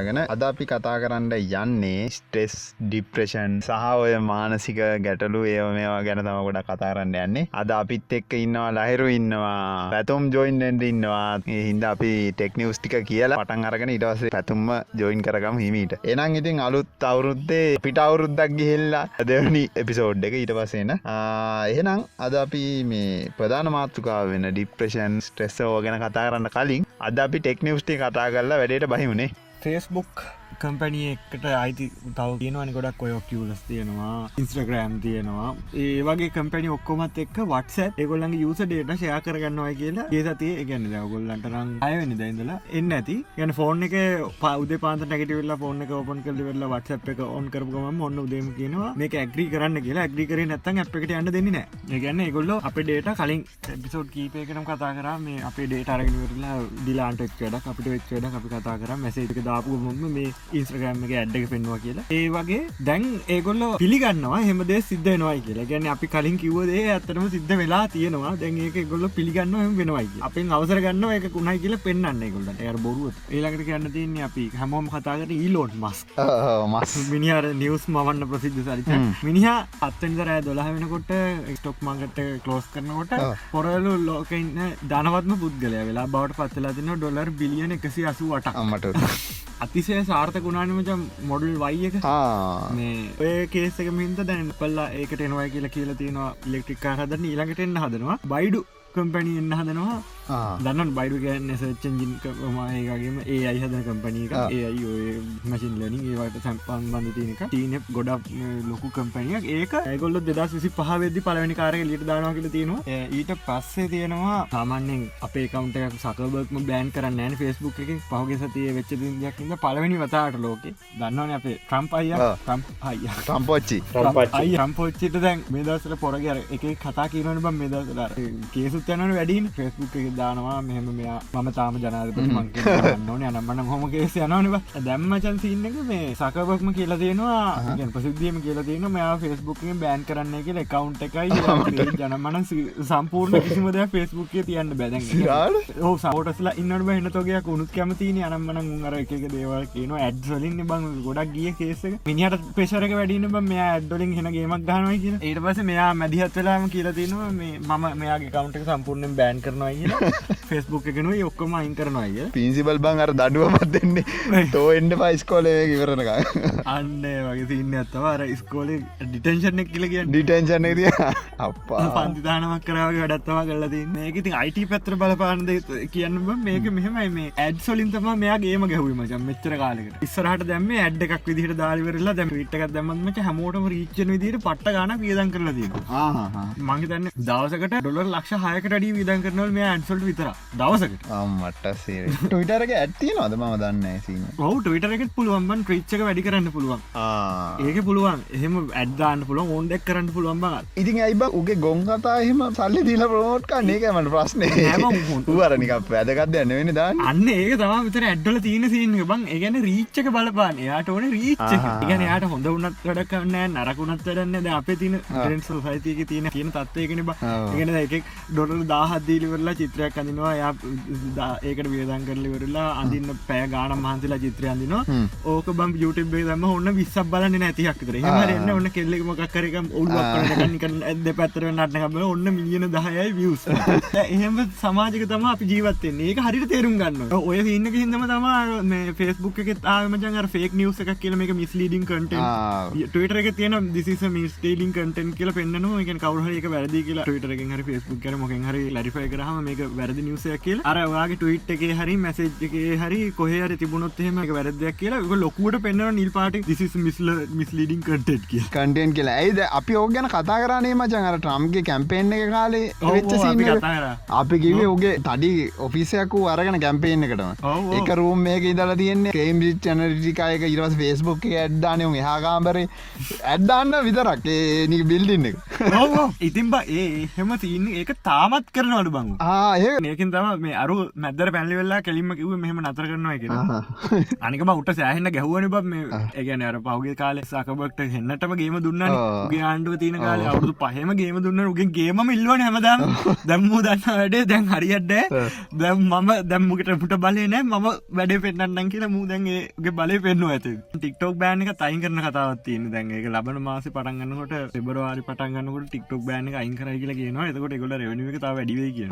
Podcast කරගෙන අද අපි කතා කරන්න යන්නේ ස්ටෙස් ඩිප්‍රෂන් සහ ඔය මානසික ගැටලු ඒව මේවා ගැන තම ගොඩ කතාරන්න යන්නේ. අද අපිත් එක්ක ඉන්නවා ලහිරු ඉන්නවා පැතුම් ජොයින්ෙන්ට ඉන්නවා. ඒ හින්ද අපි ටෙක්නිවස්ටික කියලා පටන් අරගෙන ඉටවසේ පැතුම්ම ජොයින් කරගම හිමීට. එනම් ඉතින් අලුත් අවුරුද්දේ පිට අවුරුද්දක් ගිහෙල්ලා දෙවනි එපිසෝඩ් එක ඊට පසේන එහෙනම් අද අපි මේ ප්‍රධාන මාතෘකාව වෙන ඩිප්‍රෂන් ස්ට්‍රෙස්ස ඕ ගැන කතා කරන්න කලින් අද අපි ටෙක්නිවස්ටි කතා කරලා වැඩට බහිමුණේ ෆේස්බුක් කම්පැනිය එකට අයිති තව තියෙනවනි ගොඩක් ඔය කිවලස් තියෙනවා ඉන්ස්ට්‍රග්‍රෑම් තියෙනවා. ඒ වගේ කම්පැනි ඔක්කොමත් එක් වටස එගොල්ලන් යුස ඩේට ෂයා කරගන්නවා කියලා ඒ සතිය ගැන ගොල්ලන්ට රං අයවනි දයිඳලා එන්න ඇති ගැන ෆෝන් එක පවද පාත නැගටවෙල්ලා ෆෝන් එක ඔපන් කල වෙල්ලා වටසප් එක ඔන් කරගම ඔන්න උදේම කියනවා මේක ඇග්‍රී කරන්න කියලා. ඇග්‍රි කර නැත්තන් අප්කට යන්න දෙන්න නෑ ගැන්න ගොල්ල අප ඩේට කලින් පිසෝඩ් කීපයකනම් කතා කර මේ අපේ ඩේට අරගෙනවෙරලා ඩිලාන්ට එක්වඩක් අපිට වෙච්වඩ අපි කතා කර මැසේක දාපු මොම මේ ඉන්ස්්‍රගෑම් එක ඇඩ්ඩක පෙන්වා කියලා. ඒ වගේ දැන් ඒගොල්ල පිළිගන්නවා හෙමදේ සිද්ධ වෙනවයි කියලා. ගැන අපි කලින් කිවදේ ඇත්තටම සිද්ධ වෙලා තියෙනවා. දැන් ඒක ගොල්ල පිළිගන්න වෙනවයි අපෙන් අවසර ගන්න එක කුණයි කියලා පෙන්න්න ගොල්ලට ඇ බොරුව. ඒලකට කියන්න තින්නේ අපි හැමෝම කතාකට ඊලෝඩ් මස් මස් මිනිහර නිවස් මවන්න ප්‍රසිද්ධ සරිත මිනිහා අත්තන්දරෑ දොලා වෙනකොට ටොක් මගට කලෝස් කරනකොට පොරලු ලෝකඉන්න ධනවත්ම පුද්ගලය වෙලා බවට පත්වෙලා තින ඩොලර් බිලියන එකසි අසුවට අම්මට අතිසය සාර්ථකුණානමච මොඩල් වයි එක. මේ ඔය කේසක මින්ත දැන් පල්ලා ඒකට එනවයි කියලා කියලා තියෙනවා ඉලෙක්ට්‍රික්කා හදන්න ඊළඟට එන්න හදනවා. බයිඩු කම්පැනි එන්න හදනවා දන්න බයිඩු ගන්න සච්චන්ජින් මයගේම ඒ අයි හදන කම්පනීක ඒ අයි ඔය මසින් ලනින් ඒවට සැම්පන් බඳ තියනක තියන ගොඩක් ලොකු කම්පනියක් ඒක ඇගොල්ල දෙදස් විසි පහවෙදදි පලවැනි කාරය ලිට දානවා කියල තියෙනවා. ඊට පස්සේ තියෙනවා සාමන්‍යෙන් අපේ කවන්ටක් සකබත්ම බෑන් කරන්න ෑන ෆෙස්බුක් එක. පහගේ සතිය වෙච්ච දයක්ද පලවෙනි වතාට ලෝකේ. දන්නවන අපේ ට්‍රම්ප අය ටම් අය ටම්පොච්චි අයි රම්පෝච්චිට දැන් මේ දසර පොරගර එක කතා කියනට බම් මේ දසර කේසුත් යන වැඩින් ෆෙස්බුක් එක දානවා. මෙහම මෙයා මම තාම ජනාධපති මං නොන යනම්මන හොම කේස යනනිව දැම්මචන් සින්න එක මේ සකබක්ම කියලා තියෙනවා ප්‍රසිද්ධියම කියලා තියෙන මෙයා ෆෙස්බුක්ෙන් බෑන් කරන්න කියල කවුන්් එකයි. ජනමන සම්පූර්ණ කිසිම දෙයක් ෆෙස්බුක්ේ තියන්න බැදැ ඕ සවටස්ලා ඉන්නට බහින්න තොගයක් උනුත් කැමතින අනම්මන උර එක දේවල් කියන ඇඩ්වලින් බං ගොඩක් ගිය කේස මිනිට පෙසරක වැඩින බ මෙයා ඇඩ්ඩොලින් හෙන ගේමක් ගනවයි කිය ඒට පස මෙයා මැදිහත්වෙලාම කියලා තියෙනවා මේ මම මෙයාගේ කවුන්ට සම්පූර්ණයෙන් බෑන් කරනවා කියලා ෆෙස්බුක් එකන ඔක්කොම අයින් කරනවාය පින්සිබල් බං අර දඩුවමත් දෙන්නේ. තෝ එන්ඩ පයිස්කෝලය ඉවරනක අන්න වගේ තින්න ඇත්තවාර ස්කෝල ඩිටන්ෂන් එක් කියල කිය ඩිටන්ෂන් දිය අපා පන්තිධානමක් කරාව වැඩත්තවා කලති මේක ඉතින් අයිට පැත්‍ර බලපාන්ද කියන්න මේක මෙහමයි. මේ ඇඩ් සොලින් තම මෙයාගේම ගැහුව මචන් මෙච්චර කාලෙකට. ඉස්සරහට දැම ඇඩ් එකක් විදිහට දාලිවරලා දැම විට්ටක් දැමත්මට හැමෝටම රීච්චන විදිට පට්ට ගන වියදන් කරලා දී මංහිතන්න දවසකට ඩොලර් ලක්ෂ හයකටඩී විදන් කරනවල් මේ ඇන්සොල්ට විතර දවසකට. මට සේ ටවිටරක ඇත්තිය නොද ම දන්න සිීම ඔහු ටවිටරකට පුළුවන්බන් ක්‍රීච්චක වැඩි කරන්න පුළුවන්. ඒක පුළුවන්. එහෙම ඇඩ්දාන්න පුළුව ඕන්ඩෙක් කරන්න පුළුවන් බ. ඉතින් ඇයිබ උගේ ගොන් කතා එහෙම සල්ලි දීල ප්‍රමෝට්ක නේකමට ප්‍රශ්නය වරනික වැදකත් යන්න වෙන දාන්න. අන්න ඒක තම විතර ඇඩ්ඩල තියෙන සිීන බං. ඒගැන රීච්චක බලපාන එයාට ඕන රීච්ච ගැන යායට හොඳ උනත් වැඩකන්න නරකුණත් වැඩන්න ද අප තින ටෙන්ස් සයිතික තියෙන කියන තත්වයකෙන බ. ගෙන එකෙක් ඩොටල් දාහත්දීලිවරලා චිත්‍රයක් අඳනවා. යා ඒකට වියදන් කරලිවරලා අඳන්න පෑ ගාන මහන්සලා චිත්‍රය අඳනවා. ඕක බම් යුටබේ දම ඔන්න විස්සක් බලන්න නැතියක් කර හමරන්න ඔන්න කෙල්ලෙක මොක්කරකම් ඔල්ල ඇද පැත්තර නටනකබ ඔන්න මිලියන දහයයි වියස් එහෙම සමාජක තම අපි ජීවත්තෙන්නේ ඒක හරිට තේරුම් ගන්න ඔය ඉන්නක හිදම තම මේ ෆෙස්බුක් එක තාමජන් ෆෙක් නිවස එකක් කියල එක මිස්ලීඩින් කට ටට එක තියන දිසිස මිස්ටේලින් කටන් කියල පෙන්න්න එක කවර එක වැරදි කියලා ටට එක හරි ෆෙස්බුක් කර මොක හරි ලරිෆය කරහම මේක වැරදි නිවසයක් කියල. අරවාගේ ටවිට් එක හරි මැසේජ් එක හරි කොහර තිබුණොත්හෙම එක වැරදයක් කියලා. ලොකුවට පෙන්න්න නිල් පාට දිසි මිස්ල මිස්ලීඩින් කටට් කිය කටෙන් කියලා. ඇයිද? අපි ඕ ගැන කතා කරනේ මචන් අර ට්‍රම්ගේ කැම්පේෙන් එක කාලේ අපි කිවේ ඕගේ තඩි ඔෆිසයකු අරගෙන කැම්පේෙන් එකටම. එක රූම් මේක ඉදල තියන්නේ කේම්ජි චනටිකායක ඉරස් ෆේස්බුක් ඇඩ්දානයම හාකාම්බරේ ඇඩ්දාන්න විතරක් ඒ බිල්ඩින්න එක. ඉතින් බ ඒ හෙම තියන්න. ඒක තාමත් කරනවඩු බං. ඒ ඒකින් තම මේ අරු මැදර පැල්ලි වෙල්ලා කෙලින්ම කිව මෙහම නතර කරනවා කියෙන අනිකම උට සෑහන්න ගැහුවන බ මේ ඒගැන අර පෞගේ කාලෙ සකබක්ට හෙන්නටම ගේම දුන්න ගේ ආණ්ඩුව තියන කාල අවුදු පහම ගේම දුන්න උගේ ගේම ඉල්ලවන හැමදාම. දැම්මූ දන්න වැඩේ දැන් හරිියට්ඩ දැම් මම දැම්මකට පුට බලේ නෑ. මම වැඩ පෙන්න්නන් කියලා මූදැන්ගේ බලය පෙන්නුව ඇති. ටික්ටෝක් බෑන එක තයින් කරන කතාවත්තියන දැන් එක ලබන මාස පටන්ගන්නකොට පෙබරවාරි පටන්ගන්නකට ටික්ටෝක් බෑන අයින් කර කියලා කියනවා. එතකොට එකොට රෙවනික වැඩිවේ කිය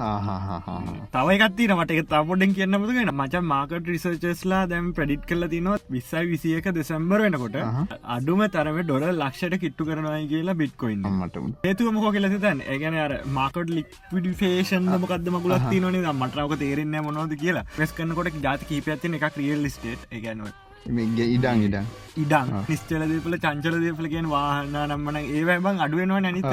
තව එකත්තින මට තපොඩෙන් කියන්නමතුගෙන මචන් මාකට රිසර්චස්ලා දැම් ප්‍රඩිට් කල තිනවා විස්සයි විසියක දෙසැම්බර් වෙනකොට අඩුම තරම ඩොල ලක්ෂට කිට්ටු කරනවායි කියලා බිට්කොයින් මට ඒතුව මොක කියලෙ තැන් ඒගැන අර මාකට ලික්විඩිෆේෂන් මොකක්ද මකුලත් තිනනේ මටරාවක තේරෙන්න මොනොද කියලා. ප්‍රෙස් කන්නකොට ජාති කීපඇතින එක ක්‍රියල් ලිස්ටේට් ඒගැනුව මේගේ ඉඩං ඉඩ ඉඩං නිස්්චල දේපල චංචල දේපල කියෙන් වාහන්න නම්මන ඒවැබන් අඩුවෙනවා නැනිත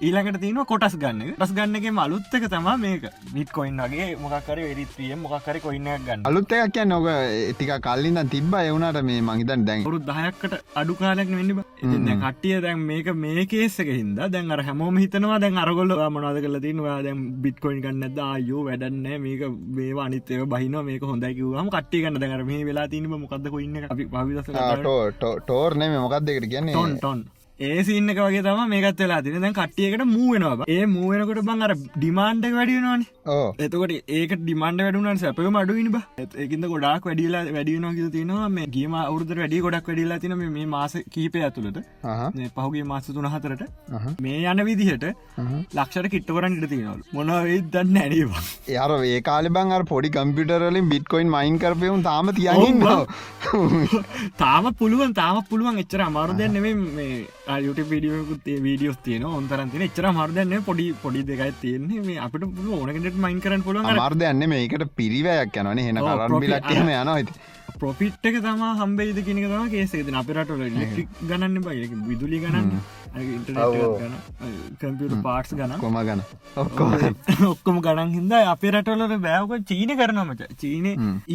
ඊළඟට තියන කොටස් ගන්න ටස් ගන්නගේ අලුත්තක තමා මේක. බිත් කොයින් වගේ මොකක්කර වෙරිත්‍රිය මොකක්කර කොයින්නයක් ගන්න. අලුත්තයක් කිය නොක ටික කල්ලින්න තිබ්බ. එවුණට මේ මහිතන් දැන් රු දහයක්කට අඩු කාලක් වෙන්න කට්ටිය දැන් මේක මේ කේසක හිද දැන් අර හැමෝම හිතනවා දැන් අරගොල්ල මනද කල තිනවා දැන් බිට්කොයින් ගන්නද ආයෝ වැඩන්න මේක මේවා අනිතව බහින මේක හොඳයිකවම කට්ටිය ගන්න. දැර මේ වෙලා තිනීම අපි භවිදස ටෝර් නේ මොකක් දෙකට කියන්නේ? ටොන් ඒ සින්න එක වගේ තම මේකත් වෙලා තින දැන් කට්ටියකට මූුවෙනවා ඒ මූුවෙනකොට බං අර ඩිමාන්්ඩ වැඩියනවාන ඕ එතකොට ඒක ඩිමන්ඩ වැඩුනන් සැපම අඩුවනි බ. ඒකින්ද ගොඩක් වැඩියලා වැඩියනවා කිය තිනවා මේ ගේම අවුරද වැඩි ගොඩක් වැඩිලා තින මේ මාස කීපය ඇතුළට පහුගේ මාස තුන හතරට. මේ යන විදිහට ලක්ෂර කිට්ටකරන් ඉට තිනවල මොනවෙයි දන්න ඇඩවා යාර ඒ කාල බං පොඩි කම්පිටරලින් බිට්කොයින් මයින් කරපයවුන් තාම තියන්න තාම පුළුවන් තාම පුළුවන්. එච්චර අමාරුදයන් නෙවේ මේ යුට විඩියකුත් වීඩියෝස් තියන ඔන්තරන්තින එච්චර මර්දන්න පොඩි පොඩි දෙකයි තියන්නේ. මේ අපට පුළුව ඕනකට මයින් කරන්න පුළුවන් මාර්දයන්න මේකට පිරිවයක් යනනේ හෙන කරම්බිලක්ම යන ති පොෆිට් එක තම හම්බේද කිනක තම කේසේද අපිරටල ලික් ගණන්න බයි. විදුලි ගණන්න. කම්පියට පාට්ස් ගන කොම ගන ඔක්කොම ගණන්. හිද අපේ රටවලට බෑවක චීන කරනමට චීන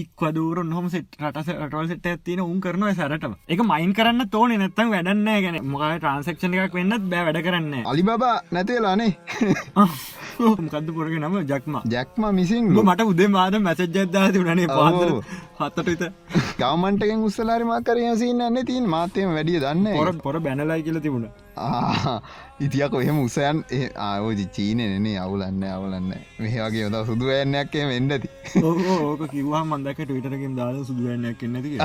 ඉක් වදූර නොහම සෙට් රට රටවල් සෙට ඇතින උන් කරනවා සැරටම. එක මයින් කරන්න තෝන නැත්තම් වැඩන්න ගැන මොකයි ට්‍රන්සක්ෂණ එකක් වෙන්නත් බෑ. වැඩ කරන්න අලි බබා නැතිලානේ කද පුරග නම? ජක්ම. ජැක්ම මිසින් මට උදේ මාද මැසජ්ජද්දා තිබුණනේ පාත හත්තට ගවමන්ටගෙන් උස්සලාරිමක් කරය සින්න ඇන්න තින් මාතයම වැඩිය දන්න පොර පොර බැනලයි කියල තිබුණ ඉතියක එහෙම උසයන් ආයෝජි චීනනේ අවුලන්න අවුලන්න. මෙහගේ යොද සුදුවන්නයක් වෙන්නති ඕක කිවා මන්දකට විටරකින් දාල සුදුවන්නයක් නැති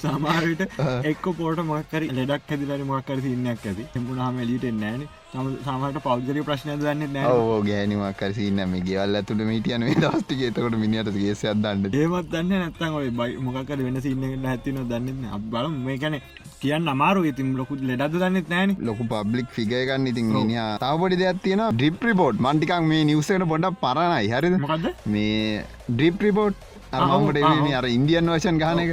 සමාරයට එක්ක පෝට මොක්කර ලෙඩක් ඇතිලරි මොක්කර සින්නයක් ඇති. එම්පුනාම එලිට නෑන සමට පෞද්ගරි ප්‍රශ්නය දන්න ඕ ගෑනිමක් කරසින්න මේ ගෙවල් ඇතුට මිටියන එතකොට මිනිට ගේ සදන්න ඒමත් දන්න නැත්තන් ඔය බයි මොකර වෙන සින්නට ඇතින දන්න බල මේ කැන කියන්න අමාරු ඉතින් ලොකුත් ලෙඩද දන්නෙත් නෑන ලොකු පබ්ලික් ෆිගයගන්න ඉතින් මිනිිය තවපොඩි දෙයක් තියෙන ඩිප් රිපෝට් මන්ටිකක් මේ නිවසට පොඩ පරණයි. හරිද? මොකද මේ ඩිප් රිපෝට් අරමට අර ඉන්දියන් වශන් ගහන එක.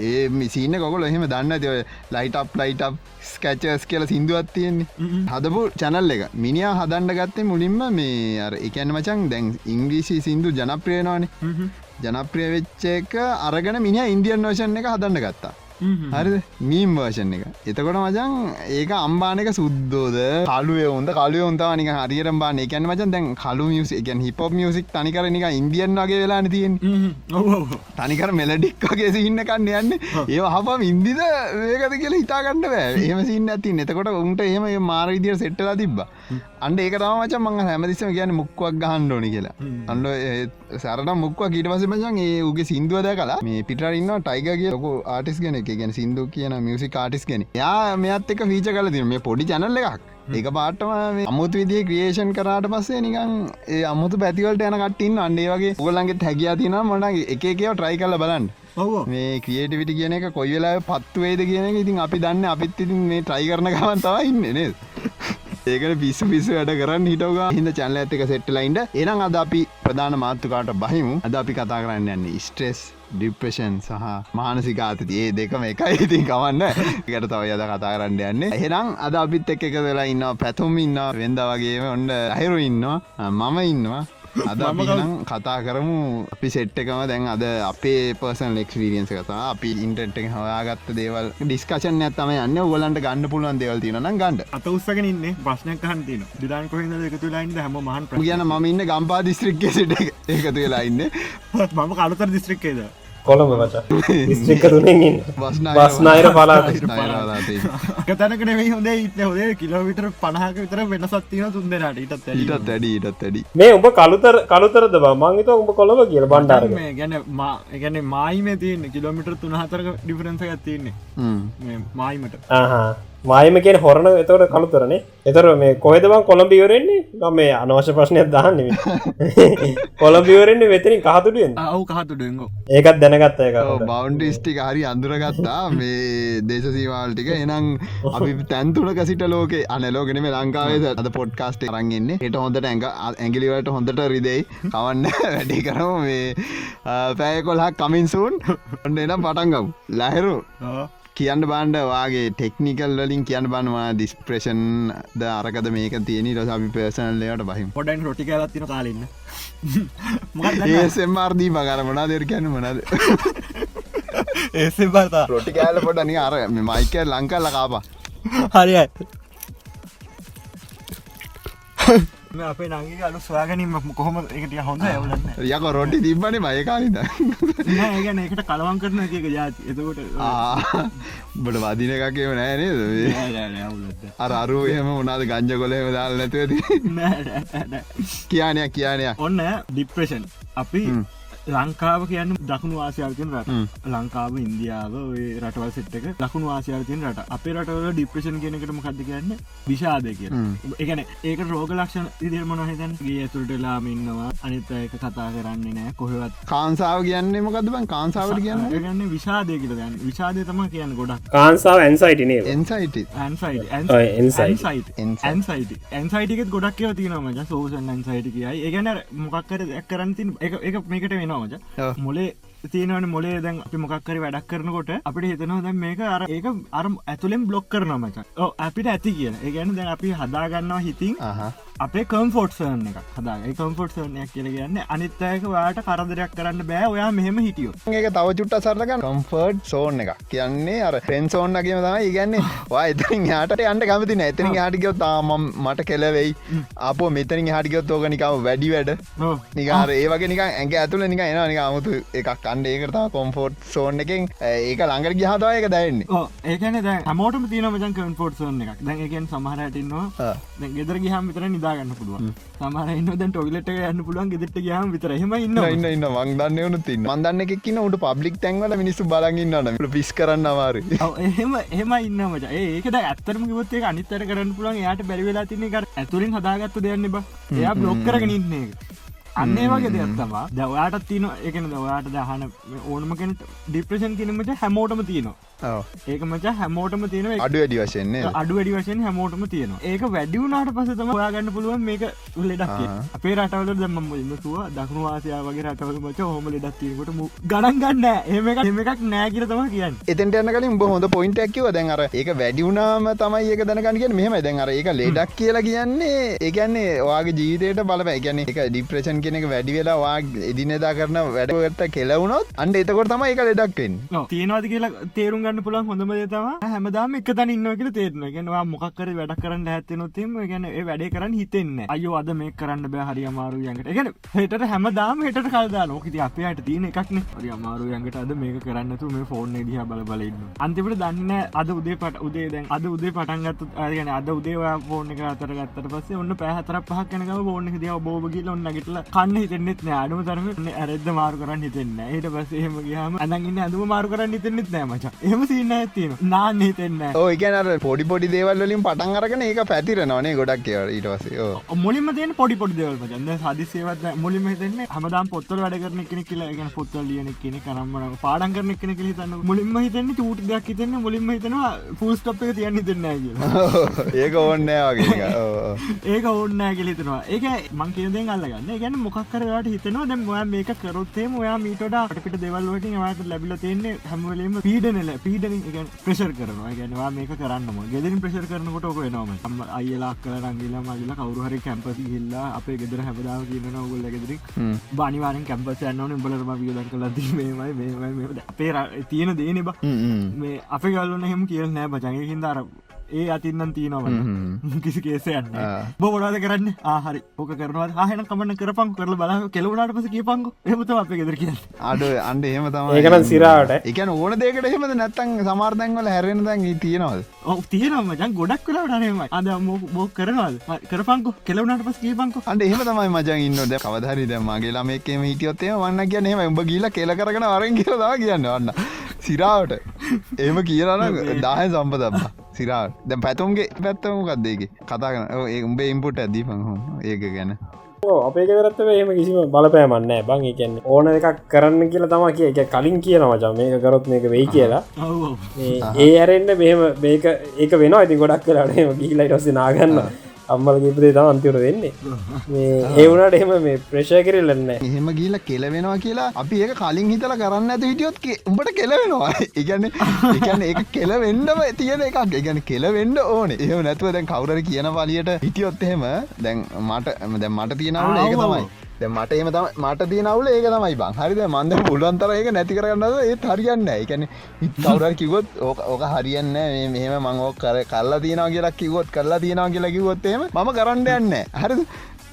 ඒ මිසින්න කොකොල එහෙම දන්න තිව ලයිටප් ලයිටප් ස්කචස් කියල සිින්දුවත් තියෙන්නේ. හදපු චැනල් එක. මිනිා හදන්ඩ ගත්තේ මුලින්ම මේ අර එකැන මචන් දැන් ඉංග්‍රීසි සිින්දු ජනප්‍රියනවානේ ජනප්‍රිය වෙච්ච එක අරගෙන මිනි ඉන්දියන් වශන් එක හදන්න ගත්තා හරි මීම් වර්ෂන් එක. එතකොට මචන් ඒක අම්බානක සුද්දෝද? කලුව ඔොද කලු ඔොන්තානික හරියට බාන එකැන මචන් දැන් කලු මියස එකන් හිප මියසික් තනිකරනික ඉන්දියන් වගේ වෙලා තියෙන් තනිකර මෙලඩික් වගේ සින්න කන්න යන්න. ඒ හපම් ඉන්දිද ඒකද කියලා හිතාගන්න බෑ. ඒම සින්න ඇති එතකොට උන්ට ඒම මාර විදිර සෙට්ටලා තිබ්බ අන්ඩ ඒක තමච මං හැමදිසම කියන මුක්වක් ගහන්න ඕනි කියලා. අන්ඩ සරට මුක්ව කීට පස මචන් ඒ උගේ සිින්දුවද කලා මේ පිටරන්න ටයිගගේ ලොක ආටිස් ගෙන එක ගැන සිින්දු කියන මියසි කාටිස් ගෙන යා මෙත් එක ෆීච කල තින මේ පොඩි චනල්ල එකක්. ඒක පාටම අමුතු විදිේ ක්‍රියේෂන් කරාට පස්සේ නිකන් ඒ අමුතු පැතිවලට යන කට්ටින් අන්ඩේ වගේ ඔගලන්ගේ හැකියා තින මොට එක කියව ට්‍රයි කල බලන්න. මේ ක්‍රියේටිවිට කියන එක කොයි වෙලා පත්තුවේද කියන ඉතින් අපි දන්න අපිත් ඉතින් මේ ට්‍රයි කරන ගමන් තවා ඉන්න නේද ඒකට පිස්සු පිස්සු වැඩ කරන්න හිටවග හිද චැල්ල ඇතික සෙට්ලයින්ට එනම් අද අපි ප්‍රධාන මාත්තුකාට බහිමු. අද අපි කතා කරන්න යන්නේ ස්ට්‍රෙස් ඩිප්‍රෂන් සහ මානසිකාතති ඒ දෙකම එකයි. ඉතින් කවන්න එකට තව යද කතා කරන්න යන්න. එහෙනම් අද අපිත් එක් එක වෙලා ඉන්න පැතුම් ඉන්න වෙන්ද වගේම ඔන්න අහිරු ඉන්නවා. මම ඉන්නවා. අද නම් කතා කරමු. අපි සෙට් එකම දැන් අද අපේ පර්සන් එක්ස්පිරියන්ස කතා අපි ඉන්ටට එක හවාගත්ත දේවල් ඩිස්කශන ඇත්තම යන්න. ඔගලන්ට ගන්න පුළුවන් දෙවල් තින ගන්න. අත උත්සගෙන ඉන්න ප්‍රශ්නයක් හන්තින දිදාන් කොහිද එකතු ලයින්ද හැම මහන් කියන ම ඉන්න ගම්පා දිස්ත්‍රික්කේ සිට එකතු වෙලා ඉන්න. මම කලතර දිස්ත්‍රික්කේද කොළඹ මචා. ස්ත්‍රික්ක තුනෙන් ඉන්න. බස්නායර පලාත් තැනක නෙවෙයි හොඳේ ඉන්න. හොදේ කිලෝවිටර පණහක විතර වෙනසත්තින තුන්දෙනට ඉටත් ඊටත් වැඩි ඊටත් වැඩි මේ උඹ කළුතර කළුතරද බ? මංගත උඹ කොළඹ කියල බණ්ඩාර මේ ගැන ගැන මායිම තියන්න. කිලෝමිටර් තුනහතරක ඩිෆරන්ස ඇතින්නේ මායිමට මායම කියෙන් හොරණ එතවට කළුතරනේ. එතර මේ කොයදබන් කොළඹියවරෙන්නේ ගම මේ අනවශ්‍ය ප්‍රශ්නයක් දහන්න කොළඹියවරෙන්නේ වෙතරින් කහතුටුවෙන් ඔවු කහතු ඩෙංගෝ ඒකත් දැනගත්ත එක බෞන්ඩිස්ටික හරි අඳුරගත්තා. මේ දේශසීවාල්ටික එනම් අපි තැන්තුනක සිට ලෝක අනලෝගෙනම ලංකාවේ අද පොඩ්කාස්ට රන්ගන්නේ එට හොඳට ඇඟ ඇගිලිවට හොඳට රිදෙයි. කවන්න වැඩි කරම. මේ පෑකොල්හක් කමින්සූන් ඔන්න එනම් පටන්ගම් ලැහරු කියන්න බාන්ඩ වාගේ ටෙක්නිකල් වලින් කියන්න බන්වා දිස්ප්‍රේෂන් ද අරකද මේක තියෙන. රස පේසනල්ලට බහිම. පොඩන් රොටි ඇලත්තින කාලන්න ඒසෙම්මාර්දී පගර මොනා දෙර කියන්න මොනද ඒසේ බතා රොටි කෑල පොටනි අර මයික ලංකල්ල කාපා හරි අපේ නගේ අලු ස්වාගනින් කොහොම එකට හොඳ ඇවලන්න යක රොටි තිබ්බනේ මයකානිද ඒගැන එකට කලවන් කරන එක ජාති එතකොට බට වදින එකකව නෑනේ අර අරු එහෙම උනාද ගංජ කොලෙම දාල් නැතුවති කියනයක් කියනයක්. ඔන්න ඩිප්‍රේෂන් අපි ලංකාව කියන්න දකුණු ආසියාතින් රට. ලංකාව ඉන්දියාව ඔය රටවල් සෙට්ක ලකුණු ආසියාතින් රට. අපේ රටවල ඩිප්‍රේෂන් කියනකට මොකක්ද කියන්න? විෂාදය කිය එකන ඒක රෝග ලක්ෂණ ඉදිරමන හිතන් ගේ ඇතුළටලාම ඉන්නවා. අනිත එක කතා කරන්නේ නෑ කොහෙවත්. කාන්සාාව කියන්නේ මොකද බන් කාන්සාාවට කියන්න? ගන්න විෂාදය කියල දැන් විෂාදය තම කියන්න ගොඩක්. කාන්සාාව ඇන්සයිටනේ එන්සයිට ඇන්සයිට ඇන්සයිටිකත් ගොඩක් කියව තිනමජ සෝෂන් ඇන්සයිට කියයි. ඒගැන මොකක්කර දැක් කරන්තින් එක මේකට වෙනවාමජ මොලේ තියෙනවන මොලේ දැන් අපි මොකක්කරි වැඩක් කරනකොට අපිට හිතනවා දැන් මේක අර ඒක අර ඇතුළෙන් බ්ලොක් කරනවා මච. අපිට ඇති කියන. ඒ ගැන දැන් අපි හදාගන්නවා හිතින් අපේ කම්ෆෝට්සර්න එක හදාගේ කම්ෆෝට්සර්නයක් කියල ගන්න අනිත්තයක වාට කරදරයක් කරන්න බෑ. ඔයා මෙහෙම හිටියෝ ඒක තව චුට්ට සරලක කම්ෆර්ඩ් සෝන් එක කියන්නේ අර පෙන්සෝන්නගේම තමයි. ඉගන්නේ වා එතරින් යාට අන්ට කමති ඇතරින් හටිකයෝ තාම මට කෙලවෙයි. අප මෙතරින් හටිකයොත් ඕක නිකාව වැඩි වැඩ. නිකාර ඒවගේ නික ඇඟ ඇතුල නික එනවා. නික අමුතු එකක් කණ්ඩ ඒකරතා කොම්ෆෝට් සෝන් එකෙන් ඒක ළඟට ගහතාව එක දැන්නේ ඒකන දැ හමෝටම තින මජන් කන්ෆෝට් සෝන් එකක්. දැන් එකෙන් සමහරටන්නවා ගෙදර ගහම විතර නිදාගන්න පුළුවන්. සමහර ඉන්න දැන් ටොයිලට යන්න පුළුවන් ගෙදට ගහම විතර හෙම ඉන්න ඉන්න ඉන්න. මංදන්න වනු තින්න මන්දන්න එකක්න්න උට පබ්ලික් තැන්වල මිනිස්සු බලගන්නන්න පිස් කරන්න අමාර එහෙම එහම ඉන්න මට ඒකට ඇත්තරම ගොත්තේ අනිත්තර කරන්න පුළුවන්. යායට බැරිවෙලා තින්නේ කර ඇතුරින් හදාගත්ත දෙයන්න බ. එයා බ්ලොක් කරගෙන ඉන්නේ අන්නේ වගේ දෙයක්ත්තවා දවයාට තින එකන දවයාට දහන ඕනම කෙනට ඩිප්‍රෂන් කිනීමට හැමෝටම තියනවා ඒක මච හැමෝටම තියෙන අඩු වැඩි වශයෙන්නේ අඩු වැඩි වශයෙන් හැමෝටම තියෙනවා. ඒක වැඩිවුනාට පසතම ඔයාගන්න පුළුවන් මේක ලෙඩක් අපේ රටවල දම්ම ඉන්නතුව දකුණු වාසයා වගේ රටවල මච හොම ලෙඩක් තියකොට ගණන් ගන්න. එම එම එකක් නෑකිර තම කියන්න. එතට යන කලින් බොහොඳ පොයින්ට ඇක්කිව දැන් අර ඒක වැඩිවුනාම තමයි ඒක දැනගන්නගෙන මෙහම දැන් අර ඒක ලෙඩක් කියලා කියන්නේ ඒකන්නේ ඔයාගේ ජීවිතයට බලප. එකන එක ඩිප්‍රේෂන් කෙනෙක වැඩි වෙලා වා එදිනෙදා කරන වැඩගත්ත කෙලවුණොත් අන්ඩ එතකොට තමයි එක ලෙඩක්ෙන් තියෙනවාද කියලා තේරුම් ගන්න පුළන් හොඳම තම හැමදාම එක තන ඉන්න කියල තේරන ගෙනවා මොක්කර වැඩ කරන්න ඇත්තනොත්ම ගැන වැඩේ කරන්න හිතෙන්න අයෝ අද මේ කරන්න බෑ. හරි අමාරු යඟට ගැන හෙට හැමදාම හෙට කල්දා ලෝකති අපයට තියෙන එකක්න හරි අමාරු යඟට අද මේක කරන්නතු මේ ෆෝර්න් දිහ බල බලන්න අන්තිපට දන්න අද උදේ පට උදේ දැන් අද උදේ පටන්ගත්තු අයගෙන අද උදේවා ෆෝර්න එක අතර ගත්තර පස්සේ ඔන්න පැහතර පහක් කනක බෝන්න දිය බෝගිල ඔන්න ගටල කන්න හිතෙන්නෙත් නෑ අඩුම තරම ඇරෙද මාරු කරන්න හිතෙන්න ඊට පස්සේ එහෙම ගහම අදගන්න අදුම මාරු කරන්න හිතෙන්නෙත් නෑ මච. එහම සින්න ඇතින නාන්න හිතෙන්න ඕකනර පොඩි පොඩි දේවල්ලින් පටන් අරගෙන ඒක පැතිර නොනේ ගොඩක් කියව ඊටවසේ මුලින්ම තියන පොඩි පොඩි දෙවල් මචන්ද හදිසේවත් මුලින්ම හිතෙන්නේ හමදාම් පොත්තල් වැඩ කරන කෙනෙ කියලා. ගැන පොත්තල් ලියන කෙනෙ කරම්මන පාඩන් කරන කෙනෙ කෙ තන්න මුලින්ම හිතන්නේ චූට දෙයක් හිතන්න මුලින්ම හිතනවා ෆූස්ටප් එක තියන්න හිතන්න ඒක ඕන්නෑ වගේ ඒක ඕන්නෑ කෙලිතනවා ඒක මං කියදෙන් අල්ලගන්න. ගැන මොක්කරට හිතනවා දැම් ඔයා මේක කරොත්තේ ඔයා මීට අපිට දෙවල්ලට වාට ලැබිල තියන්නේ හැමවලීම පීඩනල පීඩන ප්‍රශර් කරනවා. ගැනවා මේක කරන්නම ගෙදරින් ප්‍රශර් කරනකොට ඔක වෙනවාම අම අයලා කල රංගිලා මගලා කවරුහරි කැම්පසි හිල්ලා අපේ ගෙදර හැබදාව කියන්න ඔගුල්ල ගෙදරි බනිවාරෙන් කැම්පස යන්නවන බලරම වියදන් කලදී මේමයි මේ අපේ තියෙන දේන බ. මේ අප ගල්ලන හෙම කියල් නෑ බචගේ හින්දාර ඒ අතින්නම් තියනවන්න කිසි කේසයන්න බොඩාද කරන්න? ආහරි ඕක කරනවා. හහන කමන්න කරපන් කරල බල කෙලවුණට පස කියපංකු. එමත අප ගෙදර කිය අඩ අන්ඩ එහෙම තම ඒකනම් සිරාවට. එකන ඕන දෙකට එහෙමද නැත්තන් සමාර්තැන්වල හැරෙන දැන් තියනවද? ඔ තියනම ජන් ගොඩක් කලට නේම අද බෝ කරනවල් කරපංකු. කෙලවුණට පස් කියපංකු. අන්ට එහෙම තමයි මචන් ඉන්නද කවදහරි ද මගේ ළමෙක්කම හිටියොත්තේ වන්න කියන එම උඹ ගීල කෙල කරගෙන වරෙන් කියලදා කියන්න. වන්න සිරාවට. ඒම කියලන දාහ සම්පතබ සිරාට දැ පැතුම්ගේ පැත්තමකක්දේගේ කතාගන ඒ උඹේ ඉම්පුට ඇදී පහොම ඒක ගැන. අපේ ගෙදරත්තව එහෙම කිසිම බලපෑමන්න බං එකන්න ඕන එකක් කරන්න කියලා තම කිය එක කලින් කියන මචා. මේක කරොත් මේක වෙයි කියලා. ඒ ඇරෙන්න්න මෙහම මේක ඒක වෙන ඉති ගොඩක් කරට ගීලයිට ඔස්සේ නාගන්න අම්මල ගිපදේ තම අන්තිවර වෙන්නේ. මේ ඒ වුණට එහෙම මේ ප්‍රේශය කරල්ලන්න එහෙම ගීල කෙලවෙනවා කියලා අපි ඒක කලින් හිතල කරන්න ඇත හිටියොත් උඹට කෙලවෙනවා. ඉගැන එකන ඒ කෙලවෙන්ඩම තියෙන එකක්. ගැන කෙලවෙන්ඩ ඕන. ඒ නැතුව දැන් කවුර කියන පලියට හිටියොත් එහෙම දැන් මට දැ මට තියෙනවුල ඒක තමයි. දැන් මට එම මට තියනවුල ඒක තමයි බං. හරිද මන්ද පුලුවන්තර ඒක නැති කරන්නද ඒ හරියන්න එකන කවුර කිවොත් ඕක ඕක හරියන්න මෙහම මං කර කල්ලා තියෙනවා කියලා කිවොත් කරලා තියෙනවා කියලා කිවොත්තේම ම කරන්න යන්න හරි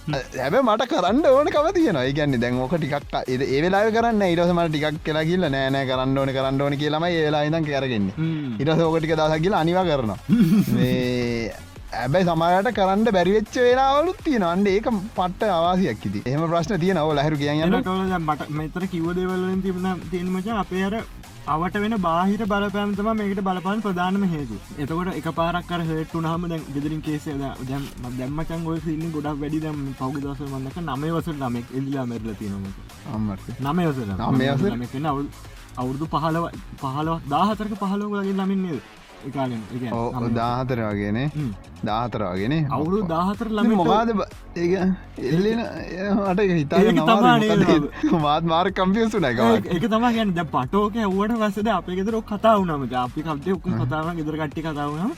හැබ මට කරන්න ඕන කව තියෙන ඒගන්න දැන් ඕක ටිකක් ඒ වෙලා කරන්න ඉරසම ටිකක් කියලා කියල නෑනෑ කරන්න ඕන කරන්න ඕන කියලම ඒලා ඉදන් කරගන්න ඉරස ඕකටික දස කියලා අනිවා කරනවා ඇබැයි සමරට කරන්න බැරිවෙච්ච වෙලාවලුත් තියෙන අන්ඩ ඒක පට්ට අවාසියක් ඉති එහම ප්‍රශ්න තියෙන ඔව ලහරු කියන්න මෙතර කිව දේවල්ලින් තිබුණ තියනමච අපේ අර අවට වෙන බාහිර බලපෑම්තම මේකට බලපාන ප්‍රධානම හේතු එතකොට එක පාරක් හටු හම දැන් ගෙදරින් කේසේ දැම් දැම්මචන් ඔය සින්න ගොඩක් වැඩි දැම් පෞග දස වන්නක නමේ වසට නමෙක් එල්ලා මැරල තියනම අම්මට. නමේ වසට නමේ වසර? නමෙන අවුල් අවුරුදු පහලව පහලව දාහතරක පහලෝකලගේ ලමින්නේ එකකාලෙන් දාහතර වගේනේ දාහතර වගෙන අවුරු දාහතර ළම මොකාද ඒ එල්ලෙන මට හිතා? මාත් මාර කම්පියසු නැක එක තම ගැන ද පටෝක ඇවට වසද අප ගෙදර කතා වනම අපි කප්ේ ඔක්ක කතාව ගෙදර කට්ටි කතාවන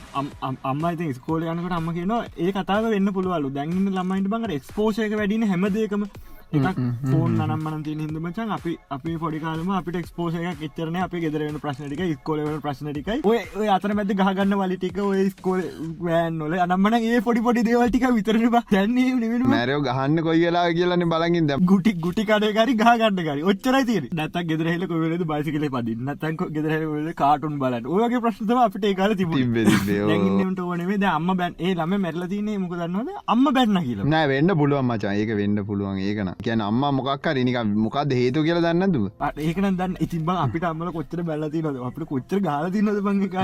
අම්ම ඉති ස්කෝල යනකට අම්ම කියන ඒ කතාව වෙන්න පුළුවලු දැන්න්න ළමයිට බඟට එක්ස්පෝෂයක වැඩින හැමදේකම එකක් ෆෝන් නම්මන ති හිදමචන් අපි අපි පොඩිකාලම අපිට එක්ස්පෝෂයක් එච්චරන අපි ගෙදරෙන ප්‍රශ්නටික ස්කෝලවන ප්‍රශ්නටිකයි ඔය අතර මැද ගහගන්න වලිටික ඔය ස්කෝල වෑන්නොල අනම්මන ඒ පොඩි පොඩි දේවල්ටික විතරන දැන්නේ මැරයෝ ගහන්න කොයි වෙලා කියලන්න බලගින් දැ ගුටි ගුටි කඩකාරි ගහගන්නකාරි ඔච්චරයි තිර නත ගෙදරහෙල කොවලද බයිසිකල පදි නතන් ගෙදරහල කාටුන් බලන්න? ඔයගේ ප්‍රශ්නම අපිට ඒකාල තිබ ට ඕනේ අම්ම බැන් ඒ ලම මැරල තියන්නේ මොක දන්නවද? අම්ම බැන්න කියල. නෑ වෙන්න පුළුවන් මචා. ඒක වෙන්න පුළුවන්. ඒකන කියන අම්ම මොකක් නික මොකක්ද හේතු කියලා දන්න දුව ඒකන දන්න. ඉතින් බ අපිට අම්මල කොච්චර බැලති නොද අපට කොච්චර ගාල තින්නද බංගක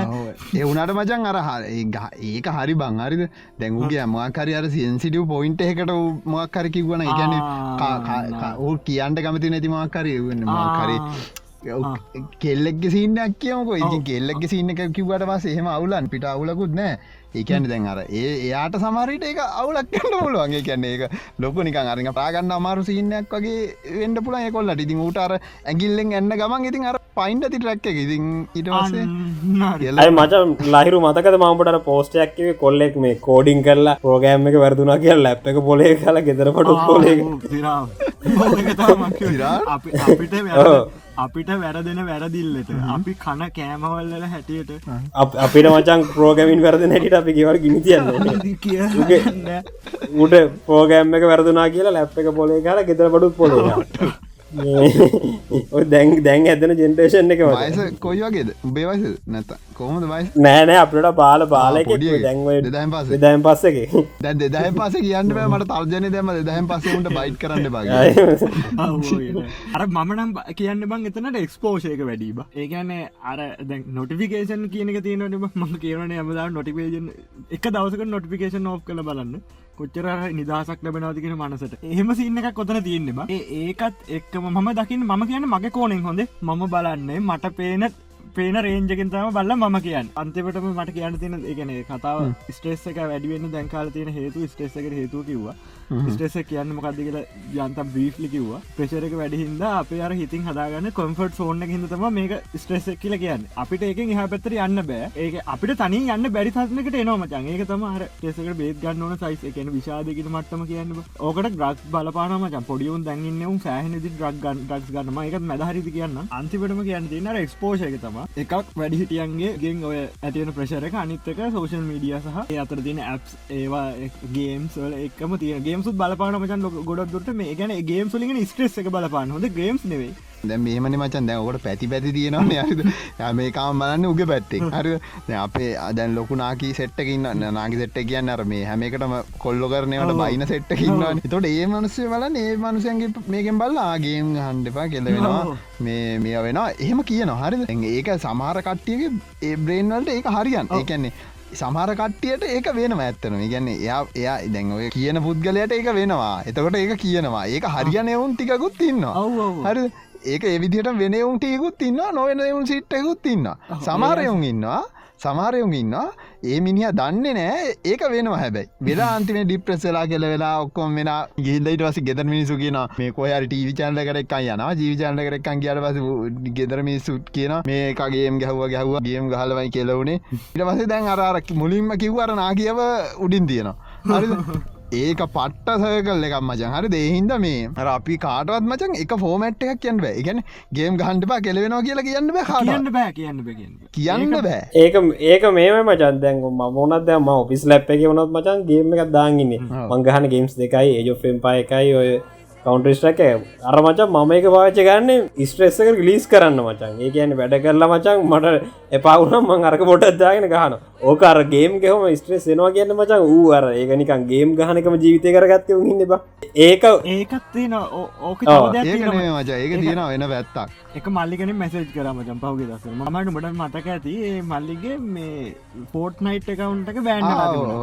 ඒ වනට මචන් අර ඒක හරි බං. හරිද? දැංගුගේ මොකරි අර සින්සිටිය පොයින්ට එකට මොක්කර කිවන එකන ඕ කියන්ට කමති නැති මක්කරය වන්න. මකරේ කෙල්ලෙක් සින්නක් කියමක. ඉති කෙල්ලෙක් සින්න එක කිවට පස එහෙම අවුලන් පිට අවුලකුත් නෑ ඒකැන දැන් අර ඒ එයාට සමරිට ඒක අවුලක් කන්න පුළුවන්ගේ කියන්නේ ඒක ලොක නිකන් අරඟ පාගන්න අමාරු සින්නයක් වගේ වෙන්ඩ පුලන් කොල්ලට ඉතින් ඌටර ඇගිල්ලෙන් එන්න ගමන් ඉතින් අර පයින්ට ති ට්‍රක්ක ඉතින් ඉටවාසේ අයි මච ලහිරු මතකද මම්පට පෝස්ටයක්කේ කොල්ලෙක් මේ කෝඩිං කරලා පෝගෑම් එක වැරදුනා කිය ලැප් එක පොලේ කල ගෙදර පටු පොලේ අපිට අපිට වැරදෙන වැරදිල්ලට. අපි කන කෑමවල්ල හැටියට. අපිට මචන් ප්‍රෝගමින් වැරද නැට අපි ගෙවල් ගිනිතියන්න කියන්න උට පෝගෑම් එක වැරදුනා කියලා ලැප් එක පොලේ කාල ගෙතර පඩුත් පොලේ දැන් දැන් ඇදන ජෙන්ටේෂන් එක වස වයස කොයි වගේද? උබේවස නැත කොහොමද වයිස්? නෑනෑ අපට බාල. දැන්ව දෙදායින් පස්සේ. දැන් පස්සක. දැ දෙදහම පස කියන්න බෑ මට තර්ජනය දෙම දෙදහම පසට බයිට් කරන්න බගේ අර මනම් කියන්න බං එතනට එක්ස්පෝෂයක වැඩීබ ඒකන්නේ අර දැ නොටිෆිකේෂන් කියනක තියනට ම කියවන ඇමදා නොටිපේජන් එක දවසක නොටිෆිකේෂන් ඕ් කළ බලන්න කොච්චර නිදහසක් ලැබෙනවාතිකෙන මනසට. එහෙම සින්න එකක් කොතන තියෙන්නේ බා. ඒ ඒකත් එක්කම මම දකින්න මම කියන මගේ කෝනෙන් හොඳ. මම බලන්නේ මට පේන පේන රේන්ජකින් තම බල්ල ම කියන්න. අන්තිපටම මට කියන්න තියෙන එකන කතාව ස්ටේස් එක වැඩිවෙන්න දැන්කාල තියෙන හේතු ස්ටේස් එකට හේතු කිව්වා ස්ටෙස කියන්න මොකක්ද කියලා යන්ත බ්‍රීෆ්ලි කිව්වා. ප්‍රශරක වැඩිහින්ද අප අර හිතින් හදාගන්න කොම්ෆර්ට් ෆෝර්න හිද තම මේක ස්ට්‍රෙස කියල කියන්න. අපිට ඒක එහ පැත්තර යන්න බෑ. ඒක අපිට තනි යන්න බැරි සත්නකට එනවා මචන් ඒක තම අර ටෙසකට බේත් ගන්න ඕන සයිස් එකන විශාධකන මට්ටම කියන්න ඕකට ග්‍රක් බලපානම පොඩියුන් දැන්ගන්න සෑහන දි ්‍රක් ගන් ්‍රක්ස් ගන්නම එක මැදහරිදි කියන්න අන්තිපටම කියන්න තින්නර එක්ස්පෝෂය තම එකක් වැඩිහිටියන්ගේ ගෙන් ඔය ඇතිවන ප්‍රශරක අනිත්තක සෝෂල් මීඩිය සහ ඒ අතර තින ඇප්ස් ඒවා ගේම්ස් වල එකම තිය ගේම්සු බලපාන මචන් ගොඩ දුරට. මේ ගැන ගේම් සුලින් ස්ට්‍රෙස් එක බලපාන හොඳ ගේම්ස් නෙවේ දැ මේමනි මචන්. දැ ඔකට පැති පැති තියෙනවා මේකාම බලන්න උග පැත්තෙක් හරි අපේ අදැන් ලොකු නාකී සෙට්ටකින්න නාගි සෙට්ට කියන්න අර මේ හැමකටම කොල්ලො කරනවට බයින සෙට්ටකින්න තොට ඒ මනුසය බලන්න ඒ මනුසයන්ගේ මේකෙන් බල්ලාගේම් හන්ඩපා කෙල වෙනවා. මේ මේ වෙනවා. එහෙම කියන හරි ඒක සමහර කට්ටියගේ ඒ බ්‍රේන්වලට ඒක හරියන් ඒකන්නේ සමහර කට්ටියට ඒක වෙන ඇත්තන ගැන්න එයා එයා දැන්ඔය කියන පුද්ගලයට ඒක වෙනවා. එතකොට ඒක කියනවා. ඒක හරියන එවුන් ටිකුත් ඉන්නවා. හරි ඒක එවිදිට වෙනවුන් ටියකුත් ඉන්න නොවෙන එවුන් සිට්ටකුත් ඉන්න සමාරයුන් ඉන්නවා සමාරයුන් ඉන්නවා ඒ මිනිහ දන්නේ නෑ ඒක වෙනවා හැබැයි. වෙලා අන්තිම ඩිප්‍රෙස්සලා කෙල වෙලා ඔක්කොම වෙන ගිල්ලයිට වස ගෙදර මිනිසු කියන මේ කොහරි ටීවි චන්ල කරක් යන ජීවි චන්ල කරක්කන් කියට පස ගෙදර මිනිසුත් කියන මේකගේම් ගැහුව ගැහුව ගේම් ගහලවයි කෙලවුණේ ඉට පස දැන් අරක් මුලින්ම කිව්වර නා කියව උඩින් තියෙනවා. හරි ඒක පට්ට සයකල් එකක් මචන් හරි දෙහින්ද මේ අර අපි කාටවත් මචන් එක ෆෝමට් එකක් කියන්න බෑ. ඉගැන ගේම් ගහන්ටපා කෙලවෙනවා කියලා කියන්න බෑ කියන්න බෑ කියන්න කියන්න බෑ. ඒක ඒක මේම මචන් දැන් මොනත් ම ඔපිස් ලැප් එක වනොත් මචන් ගේම එකක් දාගන්නේ මංගහන ගේම්ස් දෙකයි ඒජොෆෙන් පා එකයි ඔය කවන්ටස්ටක අර මචන් මම එක පාච ගන්න ස්ට්‍රෙස්සක ලිස් කරන්න මචන් ඒ කියන වැඩ කරලා මචන් මට එපවුනම් මං අරක පොටත් දාගෙන ගහන ඕක අර ගේම් ගෙහම ස්ට්‍රෙස් එනවා කියන්න මචන් ඌ අර ඒකනිකන් ගේම් ගහනකම ජීවිතය කරගත්ත ඉන්න බා ඒක ඒකත් ඕක ඒක තියෙන වෙන වැත්තක් එක මල්ලිගෙන මැසේජ් කරම ජම්පවගේ දස මට මට මතක ඇති මල්ලිගේ මේ පෝට් නයිට් එකකවුන්ටක බෑන්න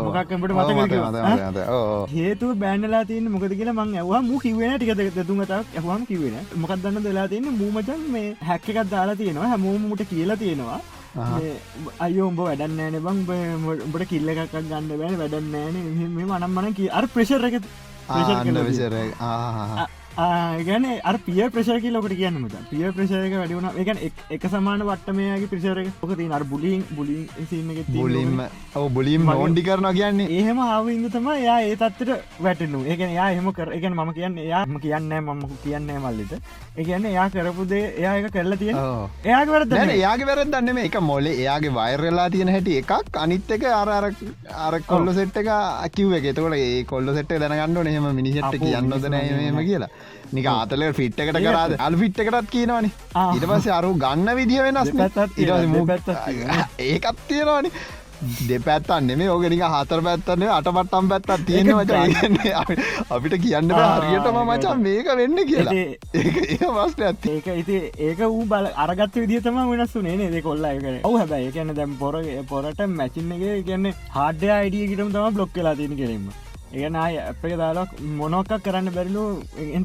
මොකක්කට මතක හේතු බෑන්ඩලා තියන්න මොකද කියලා මං ඇවා මු කිවෙන ටික දෙතුන්ගතක් ඇහවාම කිවෙන මොකක් දන්න දෙලා තියන්න? මූමචන් මේ හැක්ක එකක් දාලා තියෙනවා. හැමෝමට කියලා තියෙනවා. මේ අයෝඹ වැඩන්නෑන බං. උඹට කිල්ල එකක් ගන්න බෑන වැඩන්නෑන මේ මනම් මන කිය අර ප්‍රශර එක විසර ගැන අර පිය ප්‍රශයක ලොකට කියන්න මත පිය ප්‍රශයක වැඩිවුණ එකන එක සමාන වට්ටමයගේ ප්‍රශරක ොක තින අර බුලින් බුලි සින්නක බුලින්ම ඔව බුලිම් ඕන්ඩි කරනවා කියන්නේ. ඒහෙම ආවඉද තම යා ඒ තත්තට වැටනු ඒකන යා එහෙම කර එකන මම කියන්න යාම කියන්න මම කියන්න මල්ලිත එකන්න එයා කරපුදේ එයා එක කරලා තියෙන ඔව්. එයාක වැරද දැන එයාගේ වැරදන්න මේ එක මොලේ එයාගේ වෛරලා තියෙන හැටි එකක්. අනිත් එක අර අර කොල්ල සෙට් එක කිව් එක. එතකොට ඒ කොල්ල සෙට් දැනගන්නඩ එහෙම මිනිසෙට් අපෝ, කියන්නොද නෑම කියලා නික ආතල ෆිට් එකට කරාද? අල් ෆිට් එකටත් කියනවනි. ඉට පස්සේ අරු ගන්න විදිහ වෙනස් තියෙනවා. ඒකත් තියෙනවානි. දෙපැත්තන්න මේ ඕගෙනික හතර පැත්තන්නේ අට පට්ටම් පැත්තත් තියෙන මචා අපිට කියන්න හරියටම ඒක මචා මේක වෙන්න කියලා. ඒ- මස්ට ඇත්ති ඒක ඉති ඒක වූ බල අරගත් විදිතම වෙනස්සු නේ දෙ කොල්ලා එක ඔහ හැබැයි කියන්න දැම් පොර පොරට මැචින්න එක කියන්න හාඩ අයිඩියකිටම තම බ්ලොක් කලා තියෙන කෙරීම ඒන අය අප දාලක් මොනොක් කරන්න බැරිලු.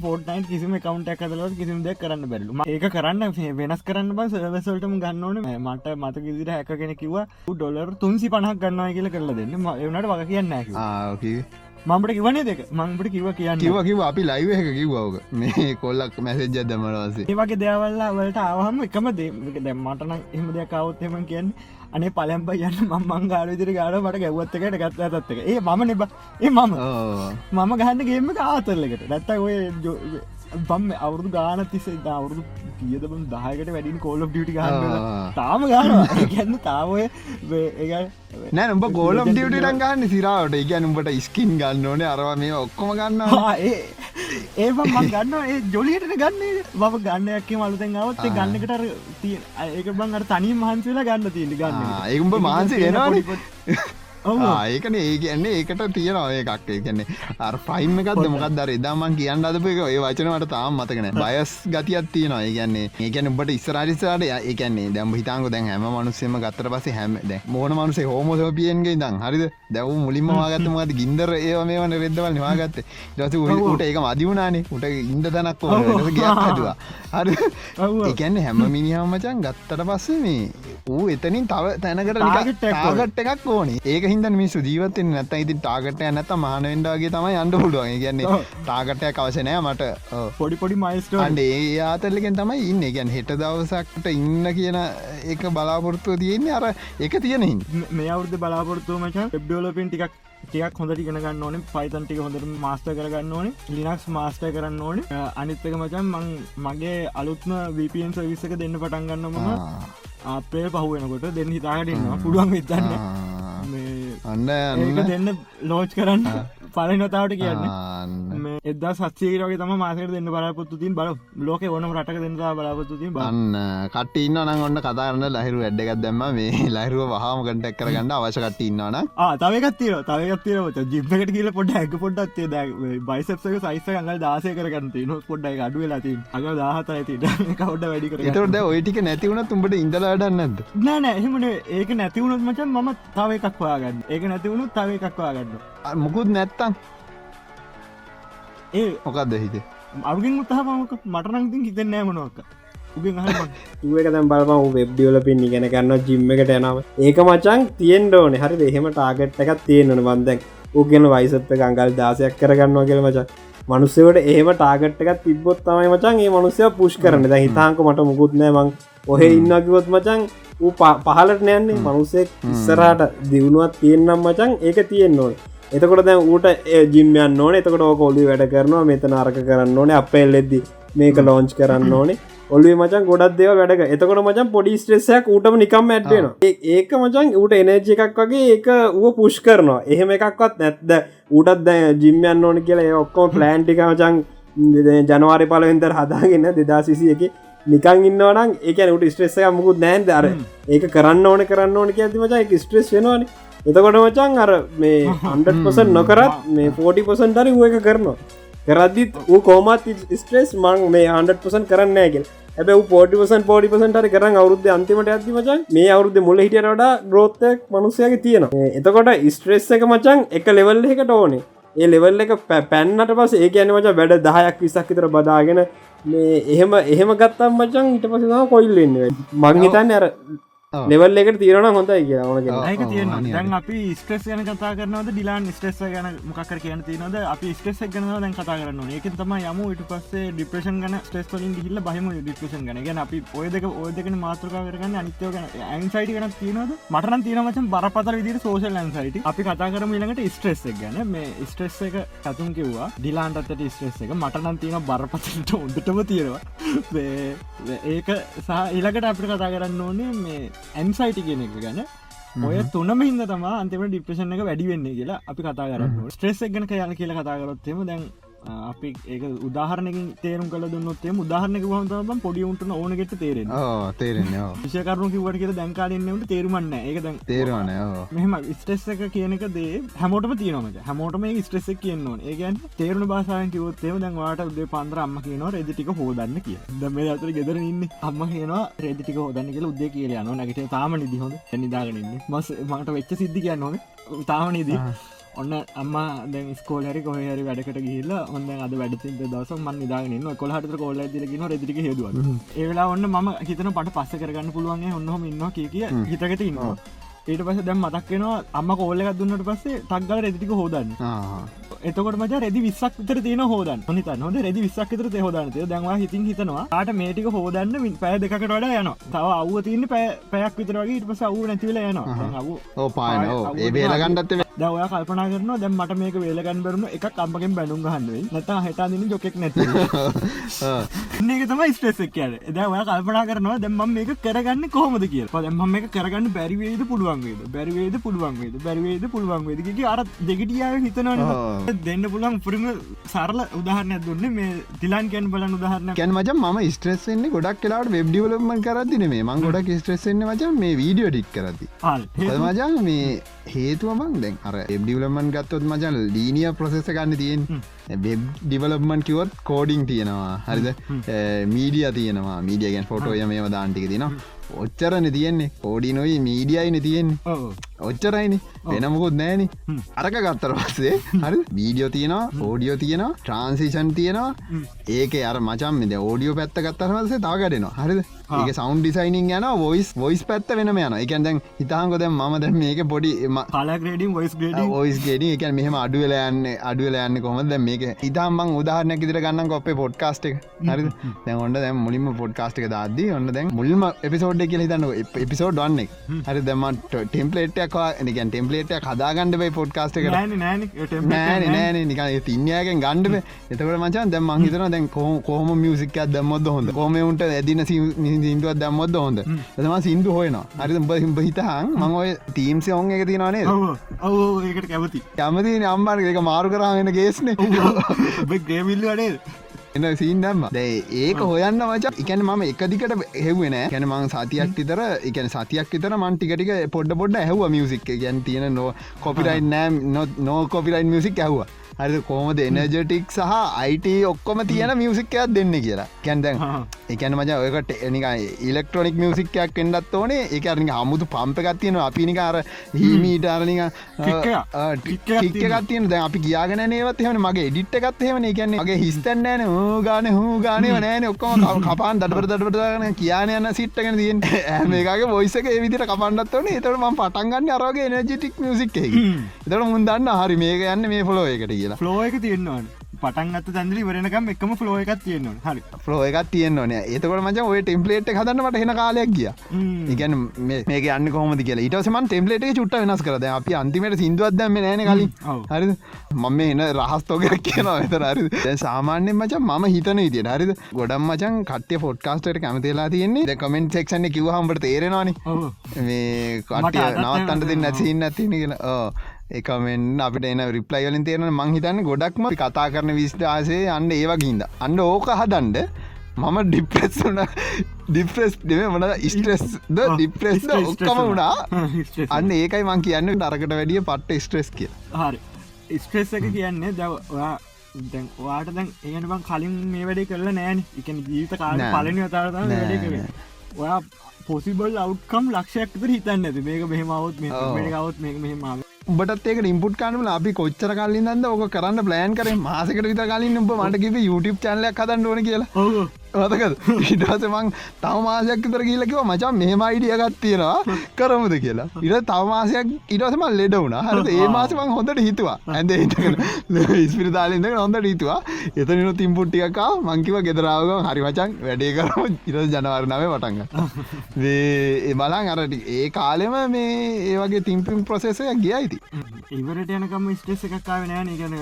පෝට්නයින් කිසිම කවන්ට ඇකදලත් කිසිම දෙයක් කරන්න බැරිලු. ඒක කරන්න වෙනස් කරන්න බ සවසල්ටම ගන්නවන මට මත කිසිට හැක කෙන කිව ඩොලර් තුන්සි පණක් ගන්නවා කියල කරල දෙන්න. එවනට වග කියන්න ආකී මම්ට කිවනේ දෙක මංට කිව කියන්න. කිව කිව අපි ලයිව එක කිව්වෝක මේ කොල්ලක් මැසෙජ්ජ දමලවසේ ඒවගේ දේවල්ලා වලට ආවහම එකම දේ දැම්මටන එහම දෙයක් අවත්තෙම කියන්න අනේ පලම්ප යන්න මං ගාරවිදිරි ගාඩ මට ගැවත්තකට ගත්ත ඇතත්තක ඒ මම නිබ ඒ මම. මම ගහන්න ගේම ආතරලකට. නැත්ත ඔය බම් අවුරදු ගාන තිසේ අවුරුදු කියදම දායකට වැඩින් කෝල්ල ියටි ගන්න තාම ගාන ගැන්න තාවය නෑ උඹ ගෝලම් ඩියට ගන්න සිරාවට ඉගැන උඹට ස්කින් ගන්න ඕනේ. අරවා මේ ඔක්කොම ගන්න ඒ ඒ ගන්න ඒ ජොලියට ගන්න. බව ගන්නයක් මලුතෙන් අවත් ගන්නකට තිය ඒක බං අර තනී මහන්සේලා ගන්න තියෙන ගන්න මාන්සේ වෙනවානේ. ඔව්. ඒකන ඒ කියන්නේ ඒකට තියෙනවා එකක්. ඒකන්නේ අර ෆයිම් එකක්ද? මොකක් දර එදාමන් කියන්න අදප එක. ඒ වචනවට තාම මතකන බයස් ගතියක් තියෙනවා. ඒගන්නේ ඒකන උඹට ඉස්රාරිසාට ඒකන්නේ දැම් හිතාංක දැන් හැම මනුස්සෙම ගත්තර පස හැම දැ මෝන මනුසේ හෝමෝසෝපියන්ගේ දං හරිද? දැව මුලින්ම වාගත්ත මද ගින්දර ඒ මේ වන රෙද්දවල් නිවාගත්ත දස උට ඒක මදිවුණනේ උට ඉන්ද තැනක් අර ඔව්. එකන්න හැම මිනිහම් මචන් ගත්තට පස්සේ මේ ඌ එතනින් තව තැනකට එකක්. ටාගට් එකක් ඕනේ. ඒක හින්ද මිසු ජීවතෙන් නැත ඉති ටාගට නැත මහනවෙන්ඩාගේ තමයි අන්ඩ පුළුවන්. කියන්නේ. ටාගටය කවසනෑ මට. පොඩි පොඩි මයිස්ටෝ අන්ඩ ඒ ආතල්ලකෙන් තමයි ඉන්න. ගැන් හෙට දවසක්ට ඉන්න කියන එක බලාපොරත්තුව තියෙන්නේ අර එක තියෙනහින් මේ අවුද්ධ බලාපොරත්තුව මච ෙබ්ඩෝලපින් ටිකක් ටියක් හොඳට ඉගෙන ගන්න ඕන. පයිතන්ටික හොඳට මාස්ට කරගන්න ඕන. ලිනක්ස් මාස්ට කරන්න ඕන. අනිත්තක මචන් මං මගේ අලුත්ම වපන් සවිස්සක දෙන්න පටන් ගන්න මම. අපේ පහුවෙනකොට දෙන්න හිතාගටන්නවා පුළුවන් විතන්න අන්න අන්න. දෙන්න ලෝච් කරන්න පලනතාවට කියන්නේ. අන්න. මේ එදා සත්සේරගේ තම මාසකට දෙන්න බලාපොත්තු තින් බල ලෝක ඕන රටක දෙන්න බලාපොත්තු තින් බ අන්න කට ඉන්න නං ඔන්න කතාරන්න ලහිරු වැඩ්ඩගත් දැම්ම. මේ ලහිරුව වහම කටක් කරගන්න අවශ්‍ය කට ඉන්නවන තවකත්තිර තවකත්තිර ජිප්කට කියල පොඩ හැක පොඩ්ඩත් බයිසප්ක සයිස ගඟල් දාසය කරගන්න නො පොඩ්ඩයි අඩුව ලති අග දාහත ඇති කවඩ වැඩි එතට ඔයිටික නැතිවුණ තුඹට ඉඳලා වැඩන්නද නෑ එහෙමට ඒක නැතිවුණුත් මචන් මම තව එකක් වාගන්න ඒක නැතිවුණු තව එකක් වාගන්න මුකුත් නැත්තම්. ඒ මොකක්ද හිතේ? අගින් උත්තහමක මටනංතින් හිතෙන් හම ුවක තැම් බලම වෙබ්ඩියල පින් ඉගෙන ගන්න ජිම්ම එකට යනාව. ඒක මචන් තියෙන් ඕන. හරි එහෙම ටාගට් එකක් තියෙන්වන බන්දැන් උගෙන වයිසප්ප ගංගල් දාසයක් කරගන්නවා කියල මචන් මනුස්සවට ඒම ටාගට් එකක් තිබොත් තමයි මචන් ඒ මනුස්සය පුෂ් කරන ද හිතාංක මට මුකුත්නෑ මං ඔහෙ ඉන්නකිවොත් මචන් පහලට නෑන්නේ මනුස්සෙක් ඉස්සරහට දියුණුවත් තියෙන්නම් මචන් ඒක තියෙන්න්න ඕන එතකොට දැන් ඌට ජිම්යන් ඕන. එතකොට ඕක ඔලි වැඩ කරනවා මෙතන අරක කරන්න ඕනේ අපේ එල්ලෙද්දි මේක ලෝංච් කරන්න ඕනේ. ඔල්ලි මචන් ගොඩක් දෙව වැඩක එතකොට මචන් පොඩි ස්ට්‍රෙස්සයක් ඌටම නිකම් ඇත්වෙන ඒක මචන් ඌට එනජ එකක් වගේ ඒක ඌ පුෂ් කරනවා. එහෙම එකක්වත් නැත්ද? ඌටත් දැ ජිම්යන්න ඕන කියලා ඔක්කෝ ප්ලෑන්ටික මචන් ජනවාරි පලවෙන්තර හදාගන්න දෙදා සිසි එක නිකං ඉන්නවනම් ඒක උට ස්ට්‍රෙස්ස එක මුකුත් නෑන්ද අර ඒක කරන්න ඕන කරන්න ඕන ඇති මචා එක ස්ට්‍රෙස් වෙනවාන එතකොට මචන් අර මේ අන්ඩපසන් නොකරත් මේ ෆෝටි පසන් ටරි වුව එක කරනවා. කරදදිත් ඌ කෝමත් ස්ට්‍රෙස් මං මේ හන්ඩ පසන් කරන්න ඇගෙල් ඇබ පෝටිපසන් පෝටිපසන් හරි කරන්න අවුද්ධ අන්තිමට ඇති මචන් මේ අවුද්ධ මුල හිටියට වඩා ග්‍රෝත්තයක් මනුසයගේ තියෙනවා. එතකොට ස්ට්‍රෙස් එක මචන් එක ලෙවල් එකට ඕනේ. ඒ ලෙවල් එක පැන්නට පස ඒ කියන මච වැඩ දහයක් විසක් විතර බදාගෙන මේ එහෙම එහෙම ගත්තම් මචන් ඉට පසම කොයිල්ලන්න මංහිතන්න අර ලෙවල් එකට තීරණ හොඳයි කිය ඕන ඒක තියෙන. දැන් අපි ස්ට්‍රෙස් ගැන කතා කරනවද? ඩිලාන් ස්ට්‍රෙස් ගැන මොකක්කර කියන තියනද අපි ස්ට්‍රෙස් ගැන දැන් කතා කරන්න ඒක තම යම. ඉට පස්සේ ඩිප්‍රේෂන් ගන ස්ට්‍රෙස් වලින් හිල්ල බහිම ඩිප්‍රේෂන් ගැන. ගැන අපි ඔය දෙක ඔය දෙකන මාතෘකා කරගන්න. අනිත්‍යය ගැන ඇන්සයිට ගැන තියනද මටන තියනමචන් බරපතර විදිර සෝෂල් ඇන්සයිට අපි කතා කරම ළඟට ස්ට්‍රෙස් එක ගැන. මේ ස්ට්‍රෙස් එක කතුන් කිව්වා. ඩිලාන්ටත් ස්ට්‍රෙස් එක. මටනම් තියෙන බරපතට උන්ටම තියෙනවා. මේ- මේ ඒක සහ ඉලකට අපිට කතා කරන්න ඕනේ මේ ඇන්සයිටි කියන එක ගැන. ඔය තුනම හිද තම අන්තිම ඩිප්‍රේෂන් එක වැඩි වෙන්නේ කියලා අපි කතා කරන්න. ස්ට්‍රෙස් එක ගැන කයන කියලා කතා කරොත්තෙම දැන් අපි ඒක උදාහරණකින් තේරුම් කල දුන්නොත්තේ උදාහරණක වහතම පොඩියුන්ටන ඕනගෙට තේරෙන ඕ තේරෙන්නේ ඕ විෂකරු කිවට කිය දැන්කාඩන්නට තේරුමන්න ඒක තේරවාන මෙහම ස්ට්‍රෙස් එක කියනක දේ හැමෝටම තියනමට හැමෝටම මේ ස්ට්‍රෙස් එක කියන්න ඕන. ඒගැන් තේරුණ බාසායන් කිවොත්තේම දැන් වාට උදේ පන්දර අම්ම කියනවා රෙදිටික හෝදන්න කිය දම අතර ගෙදර ඉන්න අම්ම කියනවා රෙදිටික හෝදන්න කියල උදේ කියල යන නැගට තාම නිදිහොඳ නිදාගෙනන්න මස් මට වෙච්ච සිද්ධි කියන්න ඕන. තාම නිදී ඔන්න අම්ම දැ ස්කෝලරි කොහරි වැඩකට ගිල්ල ඔන්න අද වැඩසිද දවස මන් නිදාගන්න කොලහට කොල්ල දිලගෙන රෙදික හෙදුව. ඒවෙලා ඔන්න ම හිතන පට පස්ස කරගන්න පුළුවන්ගේ ඔන්නහම ඉන්න කිය හිතකට ඉන්නවා ඊට පස දැම් මතක්වෙනවා අම්ම කෝල්ල එකක් දුන්නට පස්සේ තක්ගල රෙදිටික හෝදන්න. එතකොට මච රෙදි විස්සක් විතර තියෙන හෝදන් හොනිත නොද රෙදි විස්සක් විතර හෝදන්තය දැන්වා හිතින් හිතනවා ආට මේටික හෝදන්න මින් පැය දෙකට වඩා යන තව අවුව තියන්න පැයක් විතරගේ ඉට පස අවු නැතිවල යනවා. ඕ පාන ඒ බේලගණ්ඩත්ත දවය කල්පනා කරන දැම් මට මේක වේලගන් බරුණ එක අම්මකින් බැනුම් ගහන්නුවේ නත හටාදින ජොකෙක් නැති ඒක තම ස්ට්‍රෙස් කියන එද ඔය කල්පනා කරනවා දැම්ම මේක කරගන්න කොහොමද කිය දැම්ම මේක කරගන්න බැරිවේද පුළුවන්ගේද බැරිවේද පුළුවන්ගේද බැරිවේද පුළුවන්ගේද අර දෙගටියාව හිතනවන දෙන්න පුළන් පුරිම සරල උදාහරණයක් දුන්න මේ තිලාන් කැන් බලන් උදාහරණ කැන් මච ම ස්ට්‍රෙස්ෙන්නේ ගොඩක් කලාට වෙබ්ඩිවලම කරදින මේ මං ගොඩක් ස්ට්‍රෙස්ෙන්න්න මචන් මේ වීඩියෝ ඩික් කරති මචන් මේ හේතුවමන් දැන් අර එබ්ඩිවලමන් ගත්තොත් මචන් ලීනිය ප්‍රසෙස ගන්න තියෙන් වෙබ් ඩිවලබ්මන් කිවොත් කෝඩිං තියෙනවා. හරිද? මීඩිය තියෙනවා. මීඩිය ගැන් ෆොටෝය මේම දාන්ටික තිනවා ඔච්චරන තියෙන්නේ. කෝඩි නොයි මීඩියයින තියෙන් ඕ ඔච්චරයිනි. වෙන මුකුත් නෑන. අරක ගත්තර පස්සේ හරි වීඩියෝ තියෙනවා ඕඩියෝ තියෙනවා ට්‍රන්සිෂන් තියෙනවා. ඒක අර මචම් මෙද ඕඩියෝ පැත්ත ගත්තරවසේ තාගටනවා හරිද? ඒක සෞන්් ඩිසයිනින් යන වොයිස් වොයිස් පැත්ත වෙන යන එකන් දැන් හිතාංකොද ම දැ මේක පොඩි කාලාග්‍රේඩින් වොයිස් ග්‍රඩ ඔයිස් ගෙඩ එක මෙහම අඩුවලයන්න අඩුවලයන්න කොමද මේක ඉතාමං උදාහරනැක දිර ගන්න කොපේ පොඩ්කාස්ට එක. හරි දැ ඔන්න දැ මුලින්ම පොඩ්කාස්ට එක දාද ඔන්න දැන් මුල්ම එපිසෝඩ් එක හිතන්න එපිසෝඩ් වන්න හරි දෙමට ටෙම්පලේට්ක් නිකන් ටෙම්පලේට කදාගන්නඩ බයි පොඩ්කාස්ට නෑන නෑන. නික තින්නයගෙන් ගණ්ඩව එතකට මචන් දැම හිතන දැන් කෝම මියසිකක් දම්මොද හොඳ? කෝමට ඇදින සිින්දුවත් දම්මොද හොඳ? එතම සිින්දු හොයන හරි බ හිම්බ හිතහන්. මංඔය තීම්සි ඔන් එක තිනනේ ඔව ඒකට කැමති කැමති අම්බාර එක මාරු කරාගෙන ගේස්න ගේවිල්ල වඩේ එන්න සීන් දම්ම. දැයි ඒක හොයන්න මච. එකන මම එකදිකට හෙවෙන කැන මං සතියක් විතර එකන සතියක් විතර මන්ටිකටික පොඩ්ඩ පොඩ්ඩ ඇහව මියසික් ගැන් තියෙන නෝ කොපිරයින් නෑම් නෝ කොපිරයින් මියසික් ඇහවා හරි කොහොමද එනජටික් සහ අයිට ඔක්කොම තියෙන මියසික්කයක් දෙන්න කියලා. කැන්දැන් එකන මජ ඔයකට එනික ඉලෙක්ට්‍රොනික් මියසික්කයක් එන්නත් ඕනේ. එකරනි හමුතු පම්පකත් තියෙන අපිනිකාර හිමීටරනික ටික්කගත්තියන දැ අපි කියගෙන නේවත් එහම මගේ එඩිට් එකත් එහම කියන්නේ මගේ හිස්තැන්නෑන ගාන හූ ගානය නෑන ඔක්කොම කපාන් දඩපර දඩපටගන කියන යන්න සිට්ටගෙන තියෙන් මේකගේ බොයිසක විදිට කපන්නත් වන එතට ම පටන්ගන්න අරගේ එනජටික් මියසික් එතට මුන්දන්න හරි මේක යන්න මේ ෆොලෝ එකට කියලා. ෆලෝ එක තියෙන්න්නවන පටන් අත තැදලි වරනකම් එකම ෆලෝ එකක් තියෙන්නවා හරි. ෆලෝ එකක් තියෙන්න්න න ඒතකට මච ඔය ටෙම්පලේට් හදන්නට හෙන කාලයක් ගිය. ඉගැන මේක අන්න කොමද කියලා. ඉටසමන් ටෙම්පලේට චුට්ට වෙනස් කරද අපි අන්තිමට සිින්දුවත්දම නෑන කලින්. හරි මම එන රහස්තෝකයක් කියනවා එතර හරි සාමාන්‍යෙන් මචන් ම හිතන ඉතියට හරිද? ගොඩම් මචන් කට්ට ෆොට්කාස්ටට කැමතිලා තියෙන්නේ. කමෙන්ට සෙක්ෂන කිවහම්ට තේරෙනවානි. මේ කටය නවත්තන්ට දෙන්න ඇසින්න ඇතින කියලා එකමෙන් අපිට එන රිප්ලයිවලින් තියෙන මංහිතන්න ගොඩක්ම කතා කරන විස්ටාසේ අන්න ඒවගින්ද අන්න ඕක හදන්ඩ මම ඩිප්‍රෙස් වන ඩිප්‍රෙස් දෙම වන ස්ට්‍රෙස් ද ඩිප්‍රෙස් ඔක්කම වුණා. අන්න ඒකයි මං කියන්න ටරකට වැඩිය පට්ට ස්ට්‍රෙස් කිය හරි. ස්ට්‍රෙස් එක කියන්නේ දවා දැන් වාට දැන් ඒගන බං කලින් මේ වැඩේ කරල නෑන. එක ජීවිත කාල පලනි අතාරත වැඩේ කර. ඔයා පොසිබල් අවට්කම් ලක්ෂයක්තර හිතන්න ඇති මේක මෙහමවත් මේ කවත් මේ මෙහමාව උබටත් ඒක ඉම්පුට් කනුල අපි කොච්චර කලින් ද ඕක කරන්න ප්ලෑන් කර. මාසකට විත කලින් උඹ මට කිව YouTube චනලයක් හදන්න ඕන කියලා. මතකද? ඉටසමං තව මාසයක් තර කියලකිව මචන් මෙහම අයිඩිය ගත්තියෙනවා කරමුද කියලා. ඉට තවමාසයක් ඉටසම ලෙඩ වුණ. හර ඒ මාසමං හොඳට හිතුවා. ඇද ස්පිරිතාලින්ද හොඳට හිතුවා. එතනින තිම්පුට්ටියක මංකිව ගෙදරාවග හරි මචන් වැඩේ කරම. ඉර ජනවරනාව පටන්ග ඒ බලන් අරට ඒ කාලෙම මේ ඒවගේ තිම්පිම් ප්‍රසෙසයක් ගියයිති ඉවරට යනකම ස්ටෙස් එකක්කාව නෑන ගැන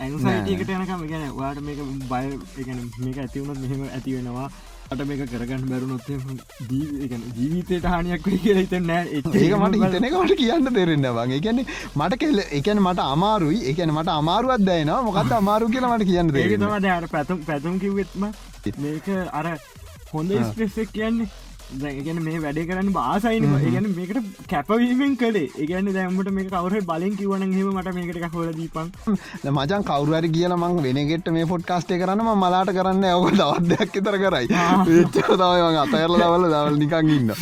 ඇනුසයිටකට යනකම ගැන වාට මේක බය මේක ඇතිවුණත් මෙහෙම ඇති වෙනවා අට මේක කරගන්න බැරුණොත් ජීවිතයට හානියක් වේ කියලා හිතන්න ඒක මට ඉතනකට කියන්න තෙරෙන්න වගේ. ගැන මට කෙල්ල එකන මට අමාරුයි එකන මට අමාරුවත් දැනවා මොකක්ද අමාරු කියලා මට කියන්න ඒක තමට අර පැතුම් පැතුම් කිවෙත්ම මේක අර හොඳ ස්පෙස්සෙක් කියන්නේ දැගෙන මේ වැඩ කරන්න බාසයින ඒගැන මේකට කැපවීමෙන් කළේ. ඒගැන දැමට මේ කවර බලෙන් කිවන හෙම මට මේකට හොල දීපන්. මචන් කවරුවර කියල මං වෙනගෙට මේ ෆොට් කාස්ටේ කරන්න මලාට කරන්න ඔක දවත්දයක් තර කරයි. තම අතයරල දවල දවල් නිකං ඉන්න.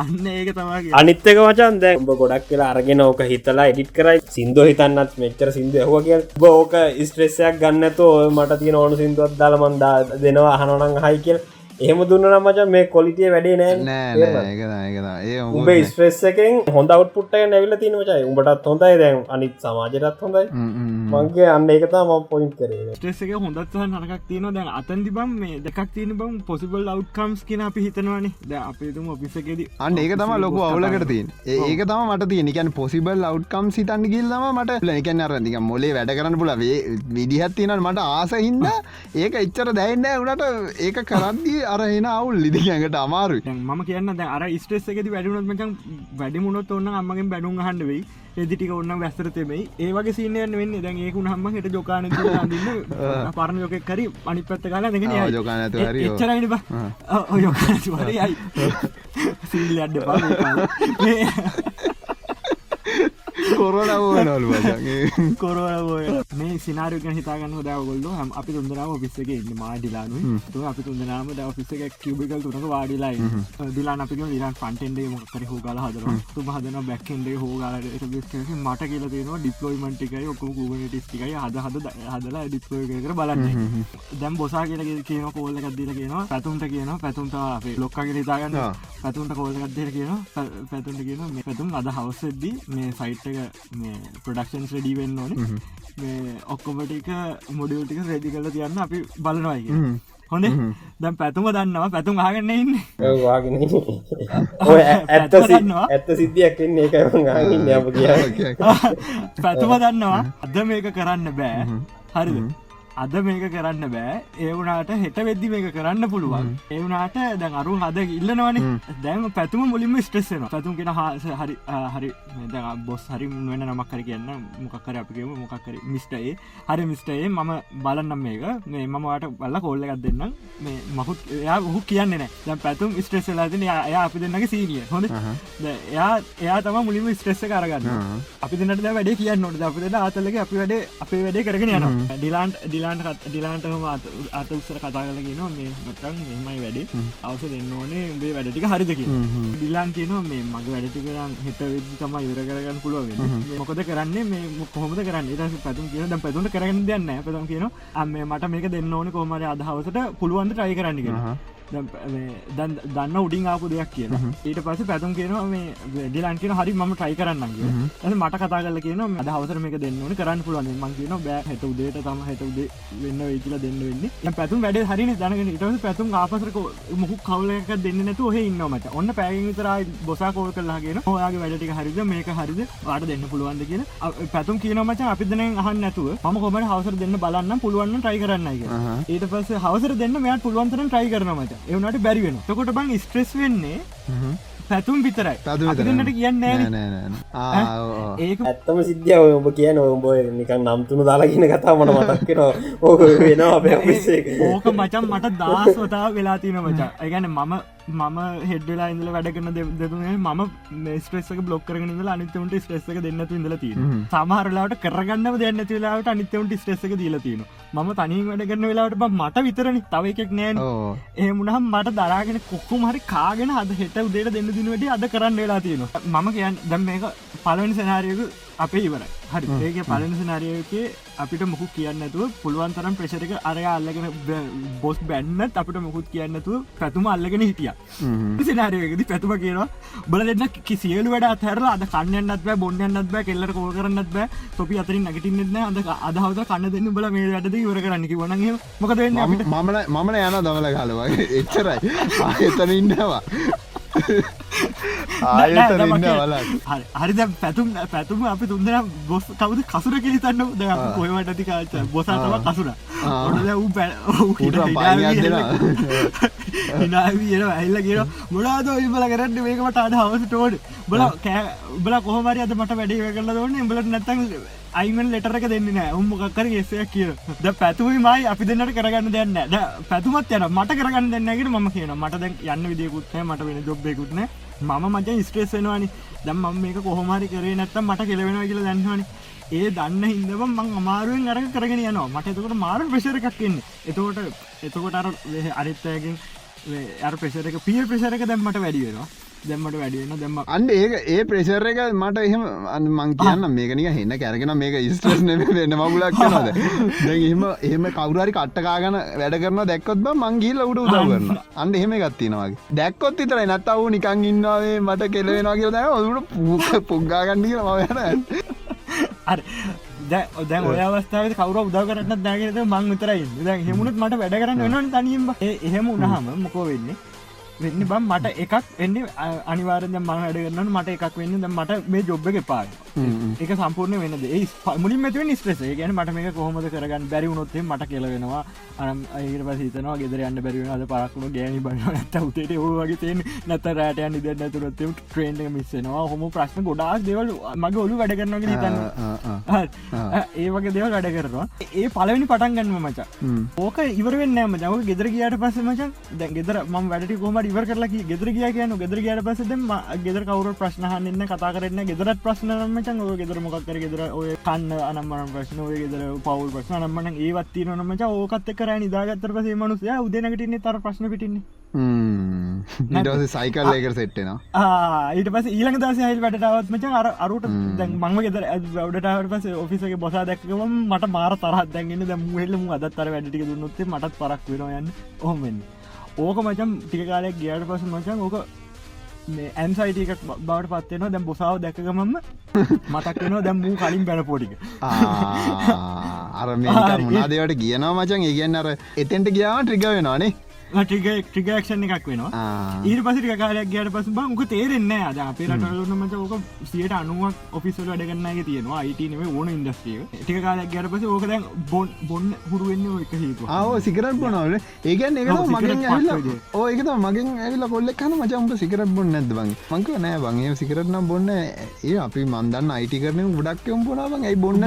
අන්න ඒක තමයි. අනිත්තක වචන් දැ උඹ ගොඩක් කියලා අරගෙන ඕක හිතලා එඩිට් කරයි. සිින්දුව හිතන්නත් මෙච්චර සිින්දුව හෝ කිය බෝක ස්ට්‍රෙස්සයක් ගන්නතු මට තියෙන ඕනු සිින්දුවත් දාලමන්දා දෙනවා අහනොනං හයි කියල එහෙම දුන්න නම්මච මේ කොලිටිය වැඩේ නෑ උඹේ ස්ට්‍රෙස් එකෙන් හොඳ අවට්පුට්ට නැවිල තින මචයි උඹටත් හොඳයි දැන් අනිත් සමාජරත් හොඳයි. මංගේ අන්න එකතා ම පොයින්් කරේ. ස්ටෙස් එක හොඳත් නරකක් තියන දැන් අතන්දි බම් මේ දෙකක් තියෙන බම් පොසිබල් අවට්කම්ස් කියන අපි හිතනවානේ. ද අපේතුම ඔපිසකෙද අන්න ඒක තම ලොක අවුලකට තින් ඒක තම මට තියෙනකන් පොසිබල් අවට්කම් සිතන්න ගිල්ලම මට ලැකැන අරදික මොලේ වැඩ කරන්න පුලවේ විදිහත් තියෙනට මට ආසහින්ද ඒක එච්චර දැයින්න වනට ඒක කරද්දී අර එන අවුල් ලිදිගඟට අමාරු ම කියන්න අර ස්ට්‍රෙස් එකති වැඩුණත් මචන් වැඩිමුණොත් ඔන්න අම්මගෙන් බැඩුම් හන්ඩ වෙයි. එදිටික ඔන්න වැස්තර තෙමයි. ඒවගේ සිීනයන් වෙන්න. දැන් ඒකුණ හම හට ජොකාන පරණ යොක කරි අනි පත්ත කාලා දෙගෙන ජොකාන එච්චරයින බ. යොකායි සිල්ල වචගේ කොරෝය මේ සිනාරක හිතාගන්න දවගොල්ල හම අපි තුන්දනාම ඔෆිස්සගේ ඉන්න මාඩිලානු තු අපි තුන්දනාම ද ඔෆිස්සක කිවබිකල් තුනක වාඩිලායි දිලා අපික දිලා පන්ටෙන්ඩේ මොකර හෝගල හදර තුම හදන බැක්කෙන්ඩේ හෝගල මට කියල තියෙන ඩිප්ලෝයිමන්ටිකයි ඔක්කම කූබනටිස්ටිකයි හද හද හදලා ඩිප්ලෝය කර බලන්න. දැම් බොසා කියල කියන කෝල්ල එකක්දීල කියන පැතුන්ට කියන පැතුන්ට අපේ ලොක්කගේ හිතාගන්න. පැතුන්ට කෝල්ල එකක්දර කියන පැතුන්ට කියන මේ පැතුම් අද හවස්සද්දී මේ සයිට් එක මේ ප්‍රඩක්ෂන්ස් රඩී වෙන්න ඕන. මේ ඔක්කොමටික මොඩියල්ටික රෙදි කල තියන්න අපි බලනවායි හොඳ? දැම් පැතුම දන්නවා. පැතුම් ආගන්න ඉන්න. ඇත්ත. ඇත්ත සිද්ධියක් එන්නේ එක ගන්න අප කිය පැතුම දන්නවා. අද මේක කරන්න බෑ. හරිද අද මේක කරන්න බෑ. ඒවුනාට හෙට වෙද්දි මේක කරන්න පුළුවන්. ඒවුනාට දැන් අරු හද ඉල්ලනවන. දැන් පැතුම මුලින්ම ස්ට්‍රෙස්සෙන පැතුම් හස හරි හරි බොස් හරි වෙන නමක් කර කියන්න මොකක්කර අපිගේම මොකක්කර මිස්ටයේ හරි මිස්ටයේ මම බලන්නම් මේක. මේ මමට බල්ල කොල්ල එකක් දෙන්න මේ මහුත් එයා හු කියන්න නෑ. දැන් පැතුම් ස්ට්‍රෙස්සලාතින එයා අපි දෙන්නගේ සීනිය හොඳ? එයා එයා තම මුලිම ස්ට්‍රෙස්ස කරගන්න අපි දෙන්නට දැ වැඩේ කියන්න නොට අප දෙන්න අතලක අපි වැඩේ අපේ වැඩේ කරගෙන යන ඩිලාන්ට ඩිලාන්ට ඩිලාන්ටම අත උත්සර කතා කලගෙන මේ මටන් මෙමයි වැඩේ. අවස දෙන්න ඕනේ උඹේ වැඩටික හරිදක ඩිලාන් කියන මේ මගේ වැඩටිකරන් හෙට වෙදදි තම ඉවර කරගන්න පුළුව මොකද කරන්නේ? මේ කොහොමද කරන්න? ට පැතුම් කියන ද පැතුන්ට කරන්න දෙන්න පැතුම් කියන අම මට මේක දෙන්න ඕන කොමර අදහවසට පුළුවන්ද ටයි කරන්න කියෙන දන් දන්න උඩින් ආපු දෙයක් කියන ඊට පස පැතුම් කියනවා මේ ඩිලන් කියන හරි ම ටයි කරන්න ඇ මට කතා කල කියන අද හවසර මේක දෙන්න ඕන කරන්න පුළුවන් මං කියන බෑ හට උදේට තම හට උදේ වෙන්න වෙයි කියලා දෙන්න වෙන්නේ. පැතුම් වැඩ හරි දැනගෙන ඉට පැතුම් ආපසරක මුහු කවලක දෙන්න නැතු හ ඉන්නමට ඔන්න පැයි විතරයි බොසා කෝල් කරලාගෙන ඔයාගේ වැඩටික හරිද? මේක හරිද? වාට දෙන්න පුළුවන්ද? කියන පැතුම් කියනමච අපි දන අහන්න නැතුව ම කොමට හවසර දෙන්න බලන්න පුළුවන් ටයි කරන්නයි ඊට පස හවසර දෙන්න මෙයාට පුළුවන්තරන් ටයි කරනමට එවනට බැරි වෙන තකොට බං ස්ට්‍රෙස් වෙන්නේ පැතුම් විතරයි. පැතුම් අපි විතරයි. දෙන්නට කියන්න ඒක ඇත්තම සිද්ධිය ඔය ඔබ කියන ඔඹ නිකන් නම්තුුණු දාලාගෙන කතා මට මතක්කෙන ඕක වෙන අපේ ඔෆිස්සේ ඕක මචන් මට දස්වතා වෙලා තින මචා. ඇගැන මම මම හෙඩ්ඩලා ඉඳල වැඩ කරන දෙදුනේ ම ස්ට්‍රෙස්සක බ්ලොක් කරගෙන ඉඳලා අනිතවන්ට ස්ට්‍රෙස්සක දෙන්නතු ඉඳල තියෙන සමහරලාට කරගන්න දෙන්න වෙලාට අනිතවන්ට ස්ට්‍රෙස්සක දීල තියෙන ම තනින් වැඩ කරන වෙලාට මට විතරනි. තව එකෙක් නෑන. ඕ. ඒමුණහම් මට දරාගෙන කොක්කුම හරි කාගෙන අද හෙට උදේට දෙන්න දිනවට අද කරන්න වෙලා තියෙනවා. මම කියන්න දැම් මේක පලවනි සනාරයක අපේ ඉවර හරි ඒක පලනි සනාරයකේ අපිට මොකු කියන්නතුව පුළුවන්තරම් ප්‍රශරක අරය අල්ලගෙන බොස් බැන්නත් අපිට මොකුත් කියන්නතුව පැතුම අල්ලගෙන හිටිය. සිනාරයකද පැතුම කියනවා බල දෙන්න කිසියලු වැඩ අතරල අද කන්නන්නත් බෑ බොන්නන්නත් බෑ කෙල්ලට කෝ කරන්නත් බෑ තොපි අතරින් නැගටින්නෙත් අද අදහවත කන්න දෙන්න බල මේ වැඩද ඉවර කරන්නකි වනගේ මොකද මමන මමන යන දමල කාලවගේ එච්චරයි. ආයතන ඉන්නවා ආයතන ඉන්න වලක් හරි හරි දැන් පැතුම් පැතුම අපි තුන්දෙන බොස් කවුද කසුර කිලිතන්න ද කොයවට ඇති කාච බොසාටම කසුර. ඔොඩ ඌ පැ ඌට පයිනයක් දෙනවා. හිනාවියට ඇල්ල කියෙන මොලාද ඉබල කරන්න? මේකමට අද හවස ටෝඩ් බල කෑ බල කොහමරි අද මට වැඩේ කරල දන්න බලට නැත්තන් අයිමන් ලෙටරක දෙන්න නෑ. උම්මකර ෙසයක් කිය ද පැතුවයි මයි අපි දෙන්නට කරගන්න දෙන්න ද පැතුමත් යන මට කරගන්න දෙන්නගෙන ම කියන මට දැන් යන්න විදිකුත්නෑ මට වෙන ජොබ්බෙකුත්න ම මචන් ස්ට්‍රේසෙනවානි දම් මම මේක කොහොමරි කරේ නැත්තම් මට කෙලවෙනවා කියලා දැන්නවනි. ඒ දන්න හිදම මං අමාරුවෙන් අරක කරගෙන යනවා. මට එතකොට මාරු ප්‍රශර එකක්න්නේ එතකොට එතකොට අර අරිත්තයකින් අර ප්‍රෙසරක පිය ප්‍රශරක දැම්මට වැඩි වෙනවා. දැම්මට වැඩිවෙන දැම්ම අන්න ඒක ඒ ප්‍රෙසර් එක මට එහෙම මං කියන්න මේකනික හෙන්න කැරගෙන මේක ස්ට්‍රස් නෙම වෙන්න. මගුලක් කියනද එහෙම එහෙම කවුරරි කට්ටකාගන වැඩ කරන දැක්කොත් බ මංගීල උඩ උදව කරන්න අන්න එහෙම ගත්තිනවාගේ දැක්කොත් විතරයි. නැත්තවු නිකං ඉන්නාවේ මට කෙලවෙනවා කියල දැන ඔදුට පූක පුග්ගාගන්න කියලා මයන අර දැන් ඔය අවස්ථාව කවර උදව කරන්න දැගෙනද මං විතරයි දැ හෙමුණත් මට වැඩ කරන්න වෙන තනියම එහෙම උනහම මොකෝ වෙන්නේ වෙන්න බම් මට එකක් එන්න අනිවාරද ම වැඩ කරන්න මට එකක් වෙන්න ද මට මේ ජොබ්බ එක පායි එක සම්පූර්ණ වෙනද ඒ මුලින් මැතිව නිස්ට්‍රෙස ගැන මට මේ කොහොමද කරගන්න බැරි වුණොත්තේ මට කියලවෙනවා අනම් අයට පසිතනවා ගෙදර යන්න බැරිවෙන අද පරක්ුණ ගෑනි බන්න නැත උතේට ඕවගේ තෙන් නැත රෑටයන් ඉද නැතුරත් ට්‍රේන්ඩ මිස්සෙනවා හොම ප්‍රශ්න ගොඩාක් දෙවල් මගේ ඔලු වැඩ කරනගේ හිතන්න. ඒ වගේ දෙවල් වැඩ කරනවා. ඒ පලවෙනි පටන් ගන්නම මචා. ඕක ඉවරෙන් නෑම ජව ගෙදර ගයාට පස මචන් දැ ගෙදර ම වැඩ කොමට ඉවර කරලා ගෙදර කිය කියන ගෙදර ගයාට පසද ගෙදර කවරු ප්‍රශ්නහන්න කතා කරන්න ගෙදරත් ප්‍රශ්නම මචන් ඔය ගෙදර මොකක්කර ගෙදර ඔය කන්න අනම්මන ප්‍රශ්න ඔය ගෙදර පවල් ප්‍රශ්න අනම්මන ඒවත්ති නොනමච ඕකත් කර නිදාගත්තර පසේ මනුසය උදනකටන්නේ තර ප්‍රශ්න පිටින්නේ. සයිකල් ඒකට සෙට්ටෙනවා ඊට පස ඊළඟ දස හල් වැටාවත් මච අර අරුට දැන් මංව ගෙදර වැඩටාවට පස ඔෆිසගේ බොසා දැක්කම මට මාර තරත් දැන්ගෙන දැ මුහෙල්ලම අදත්තර වැඩටික දුන්නොත්තේ මටත් පරක් වෙනයන්න ඔහොමෙන් ඕක මචම් ටික කාලයක් ගියට පස මචන් ඕක ඇන්සයිටක බවට පත්වෙනවා දැම් බොසාාව දැකගමම මතක්වෙනවා දැම් වූ කලින් පැන පොටික අර මුණදවට කියනවා මචන් ඒ කියන්න අර එතෙන්ට ගියාව ට්‍රිග වෙනවානේ ටික ට්‍රිගක්ෂණ එකක් වෙනවා. ඊට පසි කාලයක් ගට පස බංක තේරෙන්න අද අපේ රටලන්නමට ඕක සියට අනුවක් ඔෆිසල් වැඩගන්නගේ තියෙනවා. අයිටනව ඕන ඉන්ඩස්ටිය ටික කාලයක් ගැට පස ඕක දැන් බොන් බොන්න හුරුවෙන්න එක හේතු ආව සිකරත් බොනවල ඒගැන් එක මගෙන් ඇල්ල ඕඒකත මගෙන් ඇවිල කොල්ල කන මචම්ට සිකරත් බොන්න නැද බං? මංක නෑ බංගේ සිකරත්නම් බොන්න ඒ අපි මන්දන්න අයිටි කරන ගොඩක්යම් බොනාවන් ඇයි බොන්න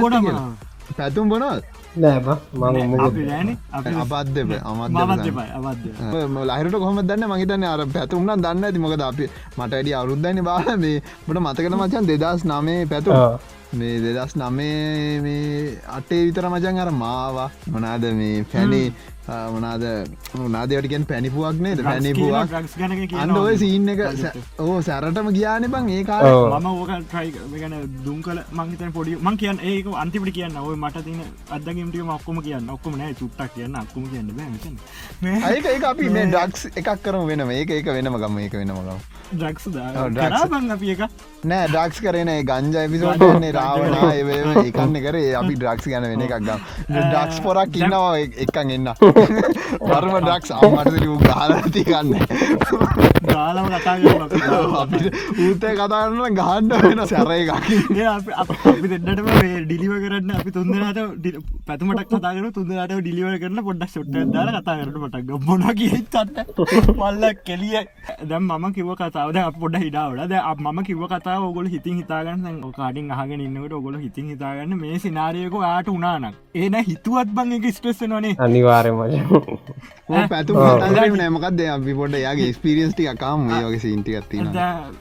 පැතුම් බොනල් නෑබ මම අබද්ද අමත් ලහිරට කොහම දන්න? මහිතන්න අර පැතුම්න දන්න ඇති මොකද අපි මට වැඩි අවරුද්ධන බාල මේ මට මතකන මචන් දෙදස් නමේ පැතු? මේ දෙදස් නමේ මේ අටේ විතර මචන් අර මාවා මොනාද මේ පැනේ මනාද උනාදයටගෙන් පැනිපුුවක් නේද? පැනිපුුවක් අන්න ඔය සීන් එක ඕ සැරටම ගියාන බං ඒ කාල. මම ඕක ට්‍රයි ගැන දුම් කල මංහිතන පොඩි මං කියන්න ඒක අන්තිපට කියන්න. ඔය මට තින අදගේමටික ඔක්කොම කියන්න. ඔක්කොම නෑ චුට්ටක් කියන්න. අක්කම කියන්න ඒක ඒ අපි මේ ඩක්ස් එකක් කරම වෙනම. ඒක ඒක වෙනම ගම ඒක වෙනමගම් ඩක්ස් බං අපි එක නෑ ඩක්ස් කරන ගංජ එපිසෝටන්නේ රාවනා ඒ ඒකන්න කරේ. අපි ඩක්ස් ගැන වෙන එකක් ගම්. ඩක්ස් පොරක් ඉන්නවා එකන් එන්න පරම ඩක්ස් අම්මට ගාලති ගන්න. ගාලම කතා අපිට ඌතය කතාරන්න ගහන්ඩ වෙන සැර එකක් අපි දෙන්නටම ඩිලිව කරන්න අපි තුන්දරට පැතුමටක් කතාකර තුන්දරට ඩිලිව කරන්න පොඩ්ඩක් ෂොට්ට දාල කතා කරට පටක් මොන කියත්තට පල්ල කෙලිය. දැම් ම කිව කතාවද පොඩ හිඩාවට ද ම කිව කතා ඔගොල හිතින් හිතාගන්න කාඩින් අහගෙන ඉන්නකට ඔගොල හිතින් හිතාගන්න මේ සිනාරයක ආට උනානක් ඒන හිතුවත් බං එක ස්ට්‍රෙස් නොනේ අනිවාරය මච පැතු නෑමකක්ද අපි පොට යාගේ ස්පිරියස්ටි එකකාම් මේ වගේ සින්ටිගත්ති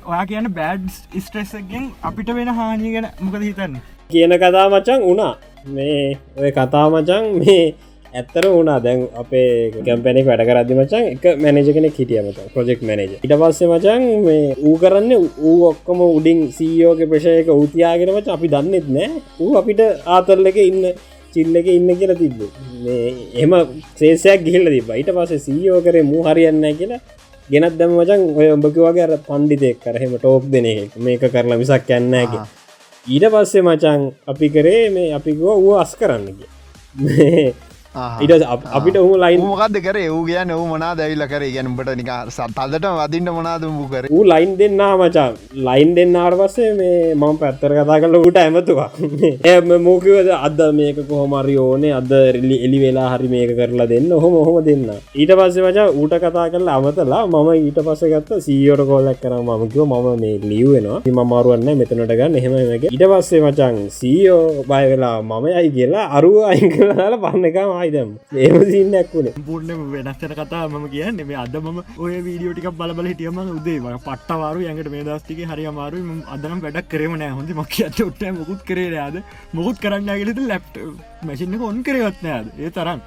ඔයා කියන බෑඩ් ස්ට්‍රෙස්සගෙන් අපිට වෙන හානිය ගැන මොකද හිතන්න? කියන කතා මචන් වුණා. මේ ඔය කතා මචන් මේ ඇත්තර වුණා. දැන් අපේ ගැම්පැනෙක් වැඩ කරදදි මචන් එක මැනජ කෙනෙක් හිටියමත ප්‍රජෙක්් මනජ ඉට පස්සේ මචන් මේ ඌ කරන්න ඌ ඔක්කොම උඩින් සීයෝක ප්‍රශයක ඌතියාගෙනමච අපි දන්නෙත් නෑ. ඌ අපිට ආතරල එක ඉන්න චිල්ල එක ඉන්න කියලා තිබ්බ. එම සේසයක් ගිල්ල තිබ ඊට පස්සේ සීයෝ කරේ මූ හරියන්න කියලා ගෙනත් දැම මචන් ඔය උඹක වගේ අර පණ්ඩිතෙක් කරහෙම ටෝක් දෙන මේක කරලා මිසක් යන්නෑක ඊට පස්සේ මචන් අපි කරේ මේ අපිකෝ වූ අස් කරන්න කිය ඉට අපිට හු ලයින් මොකක්ද කර? වූ කියන්න වූ මොනා දැවිල්ල කර? ගැනට නික සත්තල්ලට වදින්න මොනාද වූ කර? ඌ ලයින් දෙන්නා මචා. ලයින් දෙන්නාට පස්සේ මේ මම පැත්තර කතා කල ට ඇමතුවා. එම මෝකවද අද මේක කොහොමරි ඕනේ. අද රෙලි එලි වෙලා හරි මේක කරලා දෙන්න. හොම හොම දෙන්න. ඊට පස්සේ මචා ඌට කතා කරලා අමතලා මම ඊට පස්ස ගත්ත සීයෝට කොල්ලක් කර. මමකිව මම මේ ලියවෙනවා මමාරුවන්න මෙතනට ගන්න. හෙමක ඊට පස්සේ මචන් සීයෝ බය වෙලා මම යයි කියලා අරුව අයින් කරලා පන්න එකම ආයිදම් ඒම සින්නක් වුණේ පුර්ණම වෙනස්සට කතා මම කියන්න. මේ අද මම ඔය වීඩියෝටික බලබල හිටියම උදේ පට්ටවාරු ඇඟට මේ දස්තික හරි අමාරු අදනම් වැඩක් කරම නෑ හොඳ මක් ොට මුකුත් කරේයාද මුකුත් කරන්න ගෙලද ලැප්ට මැසින්න ඔොන් කරවත්නෑද ඒ තරම්.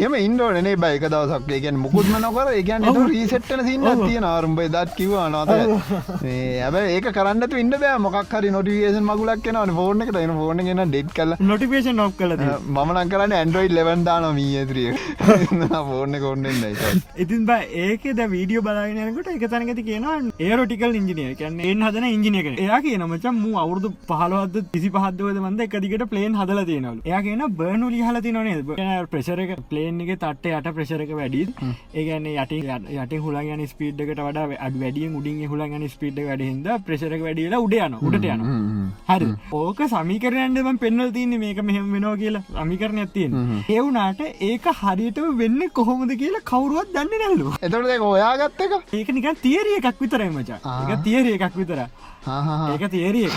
ඒම ඉන්ඩෝනේ බයික දවසක්. ඒගැන මුකුත්ම නොකර ඒගැන රීසෙට්ටන සින්න තිය ආරම්භ දත් කිව නොත ඇබ ඒක කරන්නට ඉන්න බෑ. මොක් හරි නොටිකේෂන් මගුලක් න ෆෝර්න එකට. එන ෆෝර්න ගෙන ඩෙට් කල නොටිපේෂන් නොක් කල මන කරන්න ඇන්ඩරෝයිඩ් ලෙවන්දාන මීත්‍රිය ෆෝර්න කොන්නෙන්න ඉතින් බ. ඒකද වීඩියෝ බලාගෙනකට එක තැනගති කියන ඒරෝටිකල් ඉංජිනිය කියන්න එන් හදන ඉංජිනිය කන එයා කියන මචන් මූ අවුරදු පහලවද තිසි පහදවද මන්ද එකදිකට පලේන් හදල තියෙනවල. එයා කියන බර්නු ලිහල තිනනේ ප්‍රශරක පලේන් එක තට්ට යට ප්‍රශරක වැඩි ඒගැන යට යට හුලගන ස්පීඩ්කට වඩ අඩ වැඩිය උඩින් හුලගන ස්පීඩ් වැඩිහිද ප්‍රශරක වැඩියලා උඩයන උඩට යන හරි. ඕක සමිකරයන්ටම පෙන්නල් තියන්නේ මේක මෙහම වෙනවා කියලා. සමිකරණ ඇතියෙන් ඒවුනාට ඒක හරියට වෙන්න කොහොමද කියලා කවරුවත් දන්න නැල්ලු එතට ඔයා ගත්ත එක? ඒක නිකන් තිේරිය එකක් විතරයි මචා. එක තිේරිය එකක් විතර ඒක තේරිය එක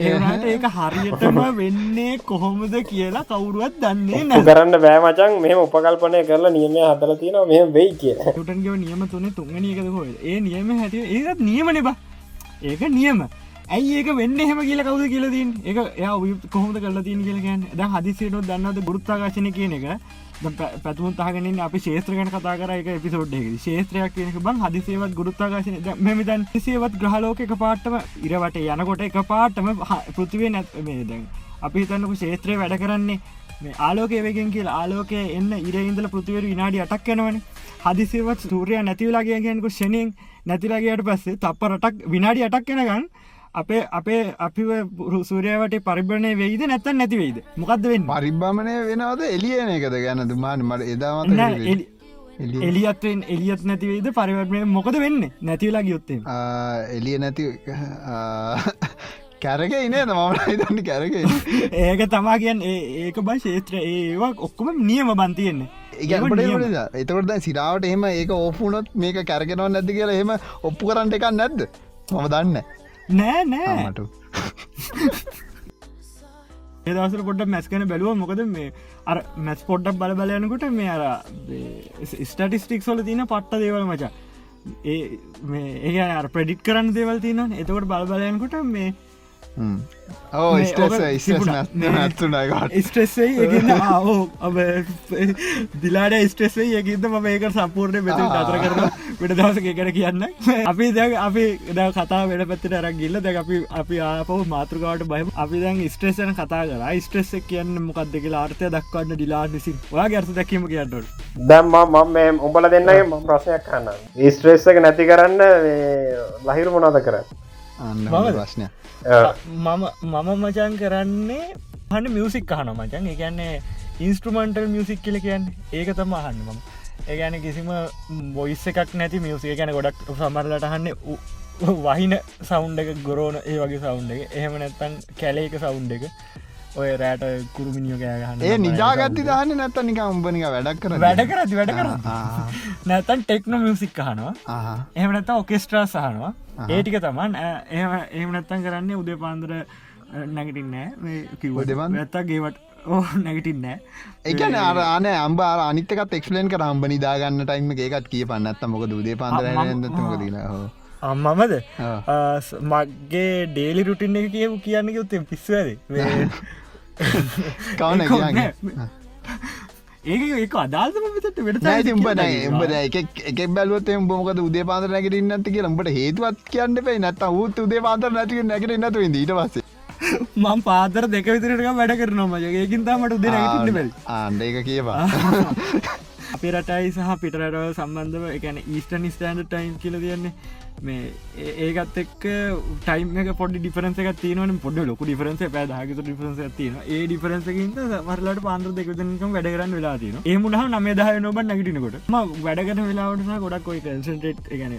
ඒට ඒක හරියටම වෙන්නේ කොහොමද කියලා කවුරුවත් දන්නේ නැ කරන්න බෑමචන් මෙම උපකල්පනය කරලා නියම හතර තියෙන මෙ වෙයි කිය ටන්ගව නියම තුනේ තුන්ගනි එකද හො ඒ නියම හැටිය ඒත් නියමන බා. ඒක නියම. ඇයි ඒක වෙන්න එහෙම කියල කවුද කියලතින් එක එයා කොහොමද කරලා තින් කියලගන් ද හදිසියනොත් දන්නද ගුරුත්තාකාශන කියන එක පැතුම තාගෙන අප ශේත්‍ර ගන කතා කර එක පිසෝඩ් ශේත්‍රයක් කියනක බං හදිසේවත් ගුරුත්තාකාශන මෙතන් සිසේවත් ග්‍රහලෝක එක පාට්ටම ඉරවට යනකොට එක පාට්ටම පෘතිවේ නැත් මේ දැන් අපි හිතන්නක ශේත්‍රය වැඩ කරන්නේ මේ ආලෝකය වගෙන් කියල. ආලෝකය එන්න ඉරඉදල පෘතිවර විනාඩි අටක් යනවන. හදිසිවත් සූරය නැතිවලාගේගෙන්කු ෂණයෙන් නැතිලාගේයට පස්සේ තප්ප රටක් විනාඩි අටක් කෙනගන්න අපේ අපේ අපි සූරයාවට පරිබණය වෙයිද නැත්තන් නැතිවෙයිද මොකක්ද වෙන්න? පරිබ්බමණය වෙනවද? එලියන එකද ගැන දුමාන මට එදාමත එලියත්වෙන් එලියත් නැතිවේද පරිවර්මය මොකද වෙන්න? නැතිවලා ගියොත්තේ එලිය නැති කැරක ඉනේ මමට හිතන්න කැරක ඒක තමා කියන් ඒක බයි ශේත්‍ර ඒවා ඔක්කොම නියම බන්තියෙන්නේ ඒගට එතකොට සිරාවට එහෙම ඒක ඕපුනොත් මේක කැරගෙනව නැති කියලා එහෙම ඔප්පු කරන්න එකක් නැද්ද? මම දන්න නෑ නෑ. මට ඒදසර පොට මැස්කන බැලුව මොකද මේ අර මැස් පොඩ්ඩක් බල බලයනකොට මේ අර ස්ටටිස්ටික් සොල තින පට්ට දේවල් මචා. ඒ ඒ අර ප්‍රඩික් කරන්න දේවල් තින එතකොට බල බලයනකොට මේ ස්ට්‍රෙස්සේ අබ දිලාට ස්ට්‍රෙස්සේ ඒකද ම මේක සම්පූර්ණය මෙත අතර කරන විට දවස කර කියන්න අපි දැ අපි ද කතා වැඩ පැත්තට අරක් ගිල්ල දැ අපි අපි ආපව මාතෘකාවට බහම අපි දැන් ස්ට්‍රේසන කතා කර ස්ට්‍රෙස් කියන්න මොකක්ද කියලා ආර්තය දක්වන්න ඩිලා නිසි වා ගැර්ස දැකීම කියන්නට දැම්ම මම මේ උඹල දෙන්නගේ ම ප්‍රශ්නයක් කන්න ස්ට්‍රේස්සක නැති කරන්න ලහිරු මොනාද කරන්න ප්‍රශ්නය මම මම මචන් කරන්නේ හන්න මියසික් කහන මචන් එකන්නේ ඉන්ස්ට්‍රමන්ටල් මියසික් කියල කියන්න. ඒක තම අහන්න මම. ඒගැන කිසිම බොයිස්ස එකක් නැති මියසික ගැන ගොඩක් සමරලට හන්න වහින සෞන්් එක ගොරෝන ඒ වගේ සෞන්් එක. එහෙම නැත්තන් කැලේක සෞන්් එක. ඔය රෑට කුරුමිනිියෝ කෑගහන්න ඒ නිජාගත්ති දාන්න නැත්ත නික උඹනික වැඩක් කර වැඩ කරති වැඩ කර නැතන් ටෙක්නෝ මියසික් කහනවා එහම නැත ඔකෙස්ට්‍රා සහනවා ඒටික තමන් එහම නැත්තන් කරන්නේ උදේ පාන්දර නැගටින්නෑ කිව දෙවන් ඇත්තා ගේවට ඕ නැගටින්නෑ එකන අරන අම්බ අනිතකත් එක්ලෙන් කර. අම්බ නිදාගන්න ටයිම එකත් කිය පන්නත්ත මොක දුදේ පාන්දර මොකදන හෝ අම්මමද? මගේ ඩේලි රුටින් එක කියපු කියන්න යුත්තේ පිස්වද කවන ඒක ඒක අදාල්ම විතට වෙට උඹ උඹ එක බැලුවත් උඹමක උදේ පාත නැකට ඉන්නත් කිය ඹට හේතුවත් කියන්න පේ නැත ූත් උදේ පාත නැති නැකට නතු ඊට පස්සේ. මං පාතර දෙක විතරක වැඩ කරනවා ඒකින් තමට උදේ නැගටන්න බැල් ආන්ඩ එක කියවා අපේ රටයි සහ පිටරටව සම්බන්ධව එකන ඊස්ටන් ස්ටන්ඩ ටයිම් කියල තියන්නේ මේ ඒකත් එක් ටයිම පොඩි ඩිෆරන්ස එක තියන පොඩ ලොක ඩිෆරන්ස පැදහගත ඩිෆරන්ස තියන ඒ ඩිෆරන්සකින්ට මරලට පාන්ද්‍ර දෙකතනකම් වැඩගරන්න වෙලා තින ඒමුණ නම දහ නොබ නැගටිනකොට. ම වැඩගන වෙලාවට ගොඩක් කොයි කන්සන්ටේට් ගැන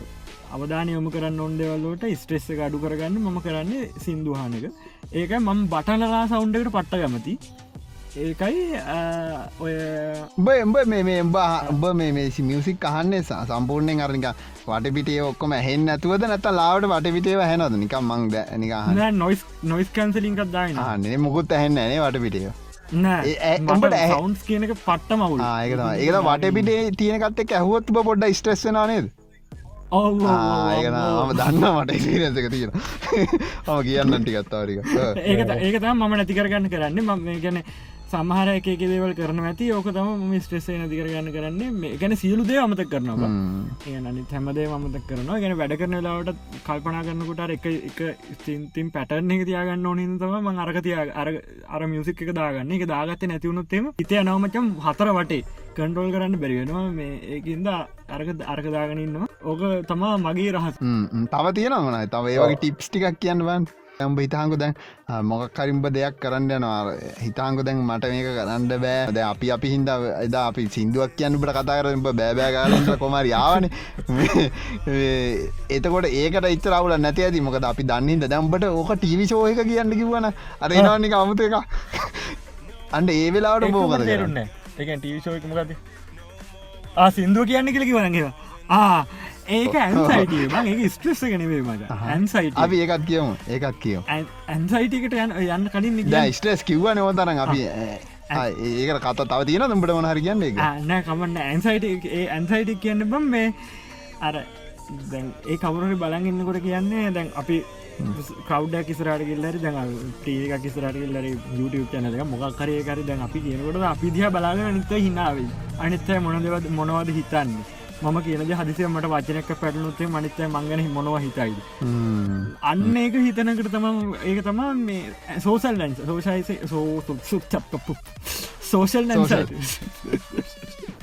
අවධානය යොම කරන්න ඔොන්දවල්ලට ස්ට්‍රෙස්ස අඩු කරගන්න මම කරන්නේ සිින්දුහනක ඒක මම බටනලා සෞන්්ඩකට පට්ට ගමති ඒකයි ඔය එම්බ මේ එම්බ උඹ මේ මියසික් අහන්නේ සම්පූර්ණයෙන් අරනික වටපිටේ ඔක්කොම හෙන් ඇතුවද නැත ලාවට වටපිටේ හැනොද නික මංද නික නොයිස් නොයිස් කැන්සලින්කක් දාන්න නේ මුකුත් ඇහෙන්න නේ වටපිටිය උඹට සවන්ස් කියනක පට්ට මවුල් ඒක ඒක වටපිටේ තියනකත් එක් ඇහුවොත් බොඩ්ඩ ස්ට්‍රෙස්සන නේද? ඔව ඒකන ම දන්න මට සීනසක තියෙන මම කියන්න ටිකත්තාවරික ඒක ඒක තම මම නැතිකරගන්න කරන්න. ම ගැන සමහර එක දේවල් කරන ඇති. ඕක තම ස්ට්‍රෙස්සේ නතිකරගන්න කරන්නේ. මේ ගැන සියලු දේ අමතක් කරනවා ඒනනි හැමදේ අමතක් කරනවා. ගැන වැඩ කරන ලාවට කල්පනා කරන්නකොට එක එක ස්තින්තින් පැටර්න එක තියාගන්න ඕනින් තම ම අරකතිය අර මියසික් එක දාගන්න. එක දාගත්ත නැතිවුණොත්තේම ඉතය නවමචම් හතර වටේ කන්ට්‍රෝල් කරන්න බැරිවෙනවා මේ ඒකින්ද අරක අරකදාගනන්නවා ඕක තමා මගේ රහස්. තව තියෙනවනයි තව ඒවගේ ටිප්ස් ටිකක් කියන්නවන් ඇම්බ හිතාංකු දැන් මොකක්කරිම්බ දෙයක් කරන්න යනවා. හිතාංකු දැන් මට මේක කරන්න බෑ. ද අපි අපි හින්ද එදා අපි සිින්දුවක් කියන්නට කතා කරට බෑබෑගලට කොමර යාවන එතකොට ඒකට ඉතරවුල නැති ඇති. මොකද අපි දන්නහිද දැම්බට ඕක ටීවිශෝයක කියන්න කිවන අරනික අමුත එක අන්ඩ ඒ වෙලාවට බෝකද කරුන්න? එක ටීවිශෝයක මොකද ආ සිින්දුව කියන්න කියල කිවනගවා ආ ඒක ඇන්සයිට ඒ ස්ට්‍රෙස්ස ගෙනවේ මට. ඇන්සයිට අපි ඒකත් කියමු. ඒකත් කියව ඇන්සයිටකට යන්න යන්න කලින් ස්ට්‍රෙස් කිව්ව නවතරන් අපි ඒක කත තව තියෙන තුම්ට මනහර කියන්න එක නෑ කමන්න ඇන්සයිට ඒ ඇන්සයිටක් කියන්න බම් මේ අර දැන් ඒ කවුරට බලගන්නකොට කියන්නේ දැන් අපි කවඩ කිසරට කිල්ලර දැන් ටීක කිසරට කිල්ලර YouTube චැනක මොකක් කරය කර දැන් අපි කියනකොට අපි දිහ බලාග නිත හිනාවේ අනිත්තය මොනදවද මොනවද හිතන්නේ මම කියනද හදිසිය මට වචනක පැටලුත්තේ මනිත්තය මංගන මොනව හිතයිද? අන්න ඒක හිතනකට තම ඒක තමා මේ සෝසල් ලන්ස් සෝෂයිස සෝ සුක්චප්පපු සෝෂල්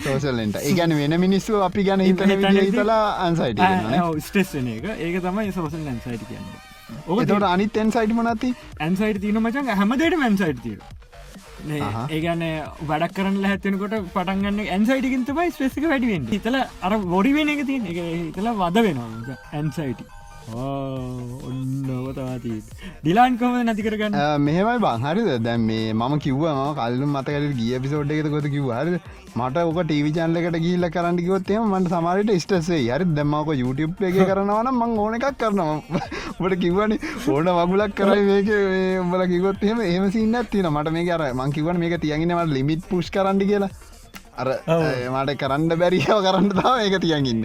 සෝසල්ලට ඒගැන වෙන මිනිස්සු අපි ගැන හිතන හිතලා අන්සයිට ස්ටෙස් වෙන එක. ඒක තමයි සෝසල් ලන්සයිට කියන්න. ඕක තොට අනිත් එන් සයිට මොනති ඇන්සයිට තියන මචන් හැමදට මැන්සයිට තිීර. ඒගන වැඩක් කරන්න හැත්තනකොට පටන්ගන්න ඇන්සයිටකින් තමයි ස්පෙසික වැඩිවෙන් හිතල අර බොඩි වෙන එක තියන එක හිතල වද වෙනවා. ඇන්සයිට ඔන්නවතවාති ඩිලාන් කොම නැති කරගන්න? මෙහෙමයි බංහරිද දැන් මේ මම කිව්වම කල්ලු මතකට ගිය පිසෝඩ් එකත කොත කිව්වාරද මට ඕක ටීවි චන්ලකට ගිල්ල කරන්න කිවොත්තේ මට සමාරට ස්ටසේ හරි දෙමක YouTube එක කරනවන මං ඕන එකක් කරනවා. ට කිව්වනි ඕන වගුලක් කරයි මේක. උඹල කිවොත්හෙම එහම සින්න තින මට මේ අර මං කිවන මේක තියගෙනවට ලිමිට් පුෂ් කරන්න කියලා. අර මට කරන්න බැරිාව කරන්න තාව ඒක තියන්ගන්න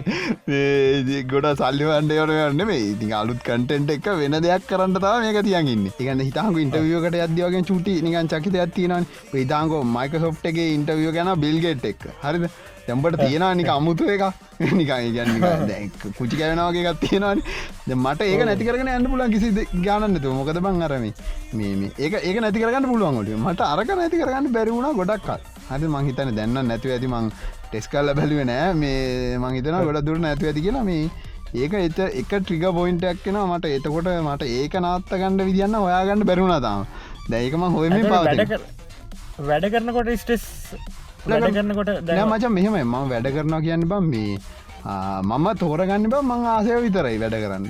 ගොඩ සල්ලිවන්ඩයවරන්න මේ ඉතින් අලුත් කටෙන්ට් එක වෙන දෙයක් කරන්න තාව මේක තියන්ගන්න එකන්න හිතාක ඉන්ටවියෝකට අදයෝගෙන් චුටි නිකන් චකිත ඇත්තිනන් ඉතාංකෝ මයික සොප් එක ඉන්ටවියෝ ගැන බිල්ගෙට් එක් හරිද? තැම්බට තියෙනවා නික අමුතු එක නිකන් ගැන්න කුචි කැවෙනවාගේ එකත් තියෙනවාන. මට ඒක නැතිකරගෙන ඇන්න පුලන් කිසි ගානන්නතු මොකද බං අරම මේ ඒක ඒක නැතිකරගන්න පුළුවන්ගොට මට අරක නැතිකරගන්න බැරිවුණ ගොඩක්කල් හද මංහිතන දැන්න නැතුව ඇති මං ටෙස් කල්ල බැලුව නෑ. මේ මංහිතන ගොඩ දුර නැතුව ඇති කියලා. මේ ඒක එත එක ට්‍රිග පොයින්ටක් කෙන මට එතකොට මට ඒක නාත්ත ගණඩ විදින්න ඔයාගන්න බැරුණ තාම. දැයිකම හොම පාවත වැඩ කරනකොට ස්ටෙස් කරනකොට නෑ මච මෙහෙම ම වැඩ කරනවා කියන්න බම් මේ මම තෝරගන්න බ මං ආසය විතරයි වැඩ කරන්න.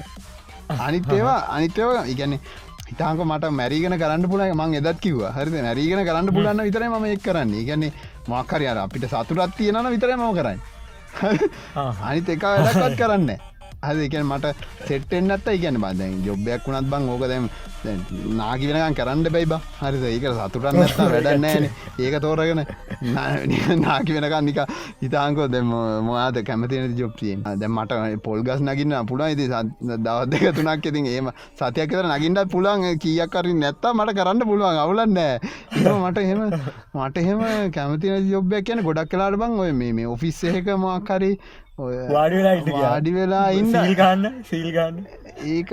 අනිත් ඒවා අනිත්‍යව ඉගැන්නේ හිතාක මට මැරිගෙන කරන්න පුල මං එදත් කිව හරි මැරීගෙන කරන්න පුලන්න විතර ම එක් කරන්නේ. ගැන්නේ මක්කරයාර අපිට සතුරත් තියෙනන විතර ම කරන්න. අනිත එක වැඩක්වත් කරන්න හද එක මට සෙට්ටෙන්න්නත් ඉගැන බදැන් ජොබ්බයක් වුණත් බං ඕක දැම් නාගි වෙනකන් කරන්න බැයි බ. හරිද ඒක සතුරන්න ඇත්ත වැඩන්නෑන ඒක තෝරගෙන නාකි වෙනකන් නික හිතාංකෝ දෙම මොයාද කැමතින ජොප්තියෙන් දැ මට පොල්ගස් නගින්න පුළන් ඉති දවත් දෙක තුනක් ඉතින් ඒම සතියක් කර නගින්ට පුළන් කියක් කරි නැත්තා මට කරන්න පුළුවන්. අවුලන්න මට එහෙම මට එහෙම කැමතින ජොබ්යක් කියන ගොඩක් කලාට බං ඔය මේ ඔෆිස් එක මොක්කරි වාඩි වෙලා ඉන්න ගන්න සීල්ගන්න ඒක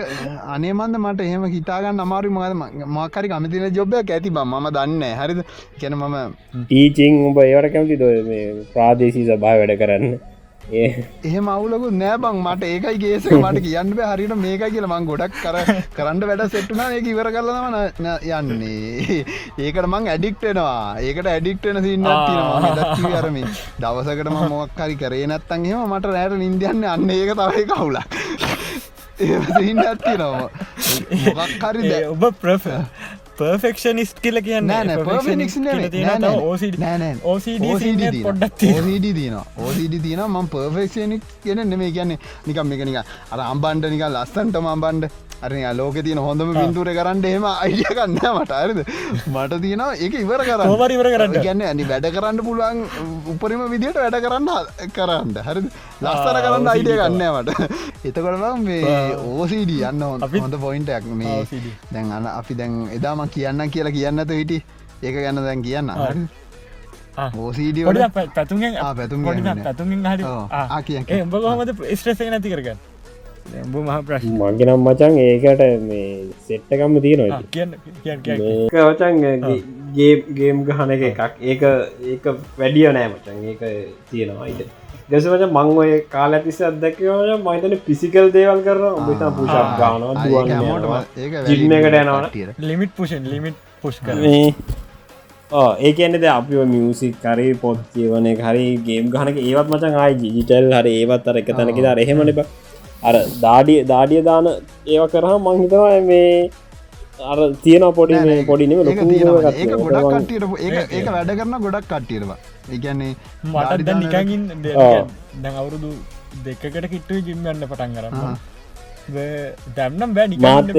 අනේමන්ද මට එහෙම හිතාගන්න අමාරු මද මක්කරි කමතින ජොබ්යක් ඇති බ. ම දන්න හරිද? කැන මම ටීචිං උඹ ඒවට කැමති දො මේ ප්‍රාදේශී සභා වැඩ කරන්න ඒ. එහෙම අවුලකු නෑබං මට ඒකයි ගේස මට කියන්න බෑ හරිට මේකයි කියල මං ගොඩක් කර කරන්න වැඩ සෙට්ටුනා ඒක ඉවර කරලම යන්නේ. ඒකට මං ඇඩික්ටෙනවා ඒකට ඇඩික්ටන සින්න අරම දවසකට ම මොක්කරි කරේ නැත්තන් හෙම මට රෑට නින්දයන්න අන්න ඒක තවයි කවුලක් ඒන්න ඇත්තිනවා මොකක්හරි ඔබ ප්‍රෆ පර්ෆෙක්ෂනිස්් කියල කියන්න. පොඩ්ඩක් තින ඕසිඩ තින ම පර්ෆෙක්ෂනික් කියන නෙමේ කියන්නේ. නිකම් එක නික අර අම්බන්ඩ නික ලස්සන්ට මම්බන්ඩ අරය ලෝක තියන හොඳම පින්තුර කරන්න එම අයිය කන්න මට. අරද මට තියෙනවා ඒක ඉවර කරන්න. හොමරිවර කරන්න. ගැන්න ඇනි වැඩ කරන්න පුළුවන් උපරිම විදියට වැඩ කරන්න කරන්න. හරි ලස්සර කරන්න අයිඩිය ගන්නවට එතකොටම් මේ ඕසිඩ යන්න හොඳ පොයින්ටක් මේ දැන් අන්න අපි දැන් එදාම කියන්න කියලා කියන්නත හිටි. ඒක ගැන්න දැන් කියන්න. හරි ඕසිඩ පැතුගෙන් පැතුම් පැතුමින් හරි කිය උඹ කොහමද ස්ට්‍රෙස නැති කරගන්න උඹ මහ ප්‍රශ් මගෙනම් මචන් ඒකට මේ සෙට්ටකම්ම තියෙනවා කියන්න ගේම් ගහන එක එකක්. ඒක ඒක වැඩිය නෑ මචන් ඒක තියෙනවා ඉට දෙසමච මං ඔය කාල ඇතිස අදැකවන මයිතන පිසිකල් දේවල් කරන ඔබතා පුෂක් ගානවා ජිල්ම එකට යනවන. ලිමිට පුෂන් ලිමිට පුෂ් කර ඒ කියන්නද අපි මියසික් කරේ පොත් කියවන හරි ගේම් ගහනක ඒවත් මචන් ආයි ජිජිටල් හරි ඒවත් අර එක තැනක දර එහෙමනිබ අර දාඩිය දාඩිය දාන ඒව කරහා මංහිතවා මේ අර තියෙන පොඩි මේ පොඩිනම ඒක ගොඩක් කට්ටියට ඒක වැඩ කරන ගොඩක් කට්ටියරවා ඒගැන්නේ මට නිකගින් දැන් අවුරුදු දෙකකට කිට්ටුව ජිම් ගන්න පටන් කරන්න දැම්නම් බෑ මාතය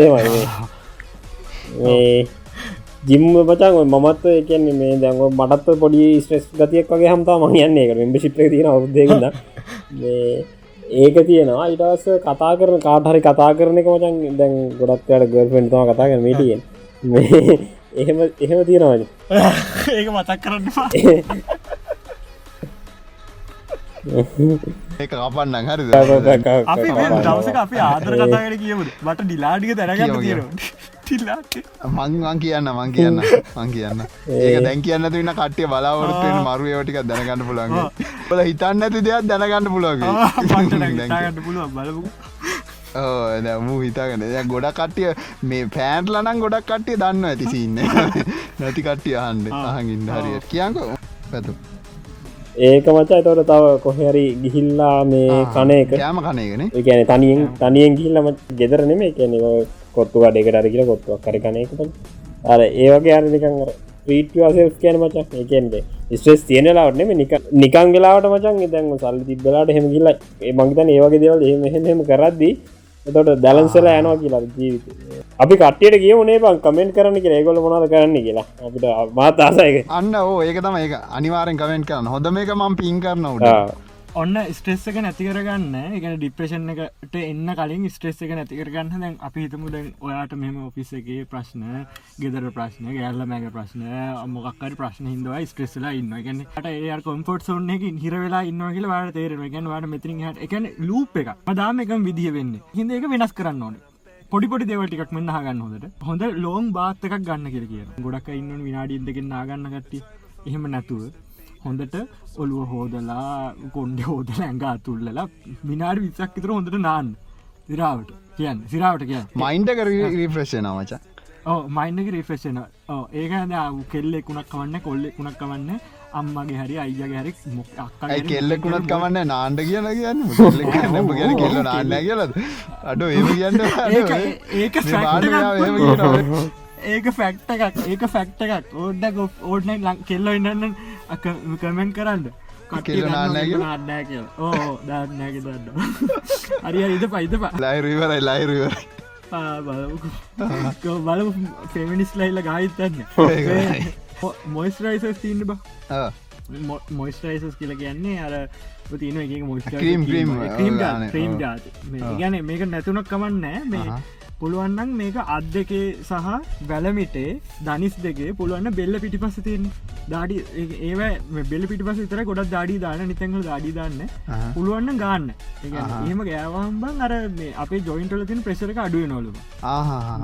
ජිම්ම පචන් මත් කියන්නේ මේ දැන්ව මටත් පොඩි ස්ට්‍රෙස් ගතියක් වගේ හමතා මං යන්නේ එක මෙම්බ ශිප්ල තින අවුදේගන්න මේ ඒක තියෙනවා. ඉටස කතා කරන කාටහරි කතා කරන එක මචන් දැන් ගොඩක්ට ගල්පෙන්තම කතා කර මිටියෙන්. මේ එහෙම එහෙම තියෙනවාද ඒක මතක් කරන්න ඒක කපන්න හරිද? අපි දවසක අපි ආදර කතාකට කියමුද බට ඩිලාඩික දැනගන්න කියමු, තියෙන ටිල්ලාට මංවන් කියන්න මං කියන්න මං කියන්න. ඒක දැන් කියන්න තින්න කට්ටිය බලාවරත්වෙන් මරුවයෝටික දැනගන්න පුළන්ගේ බල හිතන්න ඇති දෙයක් දැනගන්න බලපු. මූ හිතාගෙන. දැන් ගොඩක් කට්ටිය මේ පෑන්ට් ලනං ගොඩක් කට්ටිය දන්න ඇති සින්න නැති කට්ටිය අහන්ඩ අහගින්න හරියට. කියක පැතු. ඒක මචා තොට තව කොහැරි ගිහිල්ලා මේ කන එක. යාම කනයගෙන ඒකන තනියෙන් තනියෙන් ගිල්ලම ගෙදර නෙමේ කියන කොත්තු වඩකට අර කියල කොත්තුවක් කර කනයකට අර ඒවගේ අරනිකන් ප්‍රීටවාසල් කියන මචා ඒකෙන්ට ස්ට්‍රෙස් තියෙනලාවටනෙම නිකන් වෙලාවට මචන් ඉතන් සල්ල තිබ්බලාට හෙම කියල්ල මංතන ඒවගේ දේවල් එහෙම කරද්දී එතොට දැලන්සල යනවා කියලා ජීවිත. අපි කට්ටියට කිය නේ බං කමෙන්ට් කරන්න කියලා. ඒගොල මොනාද කරන්න කියලා. අපිට මාත් ආසයක අන්න ඕ ඒක තම ඒක. අනිවාරෙන් කමෙන්ට් කරන්න. හොඳ මේක මම් පින් කරන උඩ ඔන්න ස්ට්‍රෙස් එක නැති කරගන්න. එක ඩිප්‍රේෂන් එකට එන්න කලින් ස්ට්‍රෙස් එක නැති කරගන්න. දැන් අපි හිතමු දැන් ඔයාට මෙම ඔෆිස් එකගේ ප්‍රශ්න ගෙදර ප්‍රශ්න ගැල්ල මැග ප්‍රශ්න මොකක්කර ප්‍රශ්න හිදවා ස්ට්‍රෙස්ලා ඉන්න ගැනට ඒ කොම්පොට් සෝන් එක හිර වෙලා ඉන්න කියල වාට තේරෙන ගැන වාට මෙතිරින් හට එකන ලූප් එක මදාම එකම් විදිහ වෙන්න. හිද එක වෙනස් කරන්න ඕන. පොඩිපොඩි දෙවටිකක් මෙන්න හගන්න හොදට හොඳ ලෝම් බාත්තකක් ගන්න කිය කිය ගොඩක් ඉන්න විනාඩි දෙකින් නාගන්න කට්ටි එහෙම නැතුව. හොඳට ඔළුව හෝදලා කොන්්ඩ හෝදල ඇඟ අතුල්ලලා මිනාඩ විසක් විතර හොඳට නාන්න. සිරාවට. කියන්න. සිරාවට කිය මයින්ඩ කර රිෆ්‍රේෂන මචා. ඕ මයින්ඩක රිෆෙෂන ඕ ඒක කෙල්ලෙකුණක් කවන්න කොල්ලෙකුණක් කවන්න අම්මගේ හරි අයියගේ හරි මොක් කෙල්ලෙකුණත් කමන්න නාන්ඩ කියන කියන්න? කෙල්ල ගැන කෙල්ල නාන්න කියලද? අඩු ඒ කියන්න ඒක ඒක ෆැක්ට එකක්. ඒක ෆැක්ට එකක්. ඕඩ ඕඩ්න ලං කෙල්ල ඉන්නන්න කමෙන්් කරන්න. කිය ඕ දන්නෑක දන්න හරි ඉද පයිත පා ලයිරිවරයි ලයිරිවර බලකෝ බල ෆෙමිනිස් ලයිල්ල ගාහිතන්න මොයිස්රයිසස් තිීන්න බා. මොයිස්ටයිසස් කියල කියන්නේ අර තියන එක මොස් Cream, cream, ක්‍රීම්. ගානේ. මේක නැතුනක් කමන්නෑ මේ. පුළුවන්නම් මේක අත් දෙකේ සහ වැලමිටේ දනිස් දෙගේ පුළුවන්න බෙල්ල පිටිපස තියෙන් දාඩි ඒව බෙල්ල පිටිපස තර ගොඩක් දාඩි දාන නිතැංහල දාඩි දාන්න. පුළුවන්න ගන්න. ඒ. එහෙම ගෑවම්බන් අර අපේ ජොයින්ටල තින ප්‍රෙසරක අඩුව ආහා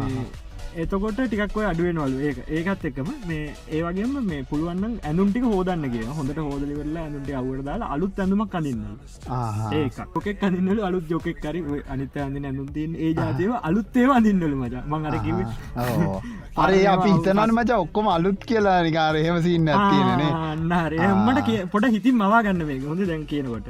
එතකොට ටිකක් ඔය අඩුවෙන්වලු ඒක ඒකත් එක්කම මේ ඒවගේම මේ පුළුවන් ඇඳුම්ටික හෝදන්න කිය හොඳට හෝදලිවෙරලා ඇඳුන්ට අවුවට දාලා අලුත් ඇඳුමක් කඳන්න ඒක. ොකෙක් අඳන්නල අලුත් යොකෙක් කරි අනිත ඇඳන්න ඇඳුන්තින් ඒ ජාතිව අලුත්තේව අඳන්නලු මච. මං අර කිව අර අපි හිතනන මච ඔක්කොම අලුත් කියලා. නිකාර එහෙම සින්න ඇතිනේ අන්නරයමට කිය පොට හිතින් මවා ගන්න මේ හොඳ දැන් කියනකොට.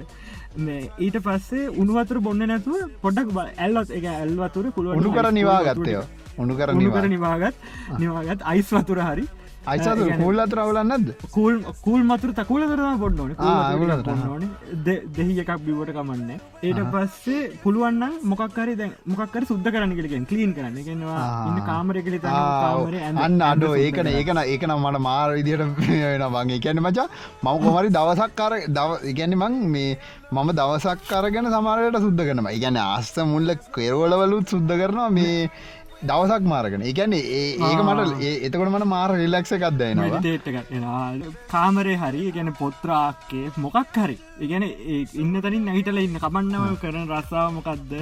මේ ඊට පස්සේ උනුවතුර බොන්න නැතුව පොඩක් ඇල්ලත් එක ඇල්වතුර පුළුව උඩු කර නිවා ගත්තයෝ උඩු කර උනුකර නිවා නිවාගත්. නිවාගත්. අයිස් වතුර හරි. අයිසතු හුල් අතර අවුලන්නද කූල් කූල් මතුර තකුල අවුල අතර. පොන්නෝන දෙහි එකක් බිවට කමන්න. ඒට පස්සේ පුළුවන්න මොකක්කරි දැ මොකක්කර සුද්ද කරන්න කෙලෙන් කලීන් කරන්න. ආ. ඉන්න කාමරෙකල අන්න අඩෝ. ඒකන ඒකන ඒකන මට මාර විදියට වෙන වගේ එකැන මචා මම කොමරි දවසක් කර දව ඉගැන මං මේ මම දවසක් කරගෙන සමාරයට සුද්ද කරනම ඉගැන ආස්ත මුල්ල කෙරවලවලුත් සුද්ද කරනවා. මේ දවසක් මාරගෙන. එකැන ඒ ඒක මට එතකොට මට මාර රිලක්ෂ එකක්දයනවා ටේට්ක කාමරේ හරි ගැන පොත්‍රාක්කේ මොකක් හරි. ඉගැන ඉන්න තනින් නැහිටල ඉන්න කබන්නව කරන රස්සාාව මොකක්ද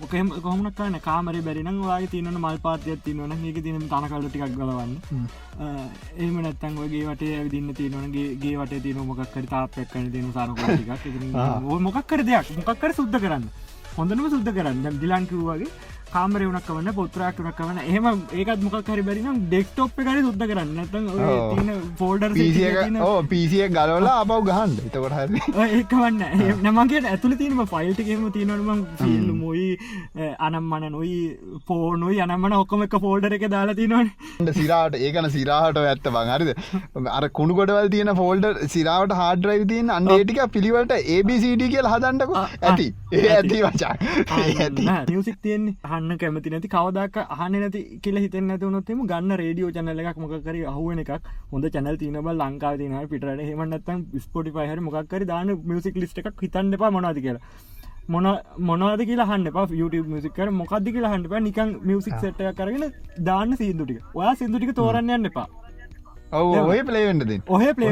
මොකම කොහමන කන කාමරි බැරිනම් වාගේ තියන මල් පාතියක් තියනවන ඒක තින තනකල්ල ටිකක් ගලවන්න. ඒම නැත්තන් වගේ වට ඇවිදින්න තියනවනගේ ගේ වට තියන මොකක්කර තාපයක් කන තියන සානකොටික් මොකක්කර දෙයක්. මොකක්කර සුද්ධ කරන්න. හොඳනම සුද්ධ කරන්න. දිලාන්කිව්වාගේ කාමරය වනක් කවන්න පොත්‍රයක් වනක් කවන්න. එහම ඒකත් මොකක් හරි බැරිනම් ඩෙක්ටොප් කරි සුද්ධ කරන්න. ෆෝල්ඩර් පිසිය ගලවලා අපව් ගහන්ඩ එතකොට හරි. ඒකවන්න නමගේ ඇතුල තිීම ෆයිල්ටකම තියනවම ෆිල්ම් මොයි අනම්මන නොයි පෝනුයි අනම්මන ඔක්කොම එක ෆෝල්ඩර එක දාලා තිනවන සිරාට ඒකන සිරාහට ඇත්ත බං හරිද? අර කුණු ගොඩවල් තියෙන ෆෝල්ඩ සිරාවට හාඩරයි තියන් අන්නේටික පිළිවට ABCD කියල හදන්නක. ඇති. ඒ ඇති වචා ඇති. නියසික් තියෙන් හන්න කැමති නැති කවදක් අහන නැති කියල හිත නැතිවනොත්තම ගන්න රේඩියෝ චනල එකක් මොකකර අහුවන එකක් හොඳ චැනල් තියනබ ලංකාව තින පිටට හෙමනත්තම් ස්පොටි පහර මොකක්කර දාන මියසික් ලිස්ට එකක් හිතන්න එපා මොනාද කියලා. මොන මොනවද කියලා හන්න ප YouTube මිසිකර මොකක්ද කියලා හන්ට ප නිකන් මියසික් සට කරගෙන දාන්න සිදුටික ඔයා සිදුටික තෝරන්න යන්න එපා ඔය පලේවෙන්ටද ඔහ පලේ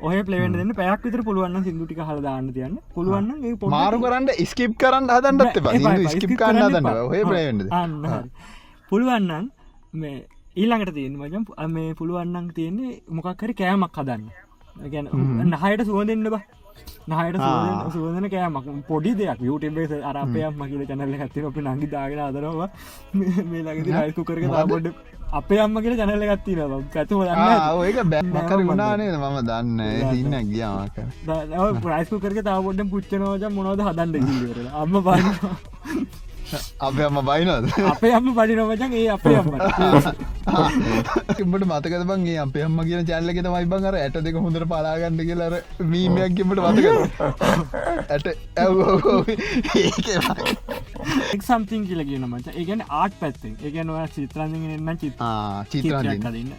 ඔහ පලේවෙන් දෙන්න. පැයක් විතර පුළුවන් සිදුටික හල දාන්න තියන්න. පුළුවන් මාරු කරන්න ස්කිප් කරන්න හදන්නත් ස්කිප් කරන්න පලේවෙන්ටද අන්න හරි. පුළුවන්නන් මේ ඊළඟට තියෙන මචන් මේ පුළුවන්නන් තියෙන්නේ මොකක්කරි කෑමක් හදන්න. ගැන නහයට සුවදෙන්න්න බ. නහයට. සුවදන කෑමක්. පොඩි දෙයක්. යුටබේ අරපයක් මකිල චැනල්ල ඇති අපි නංගි දාගෙන අදරව මේ ලඟදි රයිකු කරක තාබොඩ අපේ අම්ම කියල ජනල්ල ගත්තින ඇතු ඒක බැක්මකර වුණානේ මම දන්න ඉන්න ගියාමක ප්‍රයිස්කු කරක තාබොඩ පුච්චනෝජ මොනවද හදන්න අම්ම බන්න අප අම්ම බයිනද අපේ අම්ම පඩිනවචන් ඒ අපේ අම්මට මතකද බන්ගේ අප අම්ම කියන චැල්ලෙත මයිබං අර ඇට දෙක හොඳට පලාගන්න කියලර මීමයක් කිමට මතක ඇට ඇව් එක් සම්තිං කියල කියන මච. ඒගැන ආට් පැත්තෙන්. ඒගැන ඔය චිත්‍රන්දිගෙන එන්න චිත් චිත්‍රන්දින කලන්න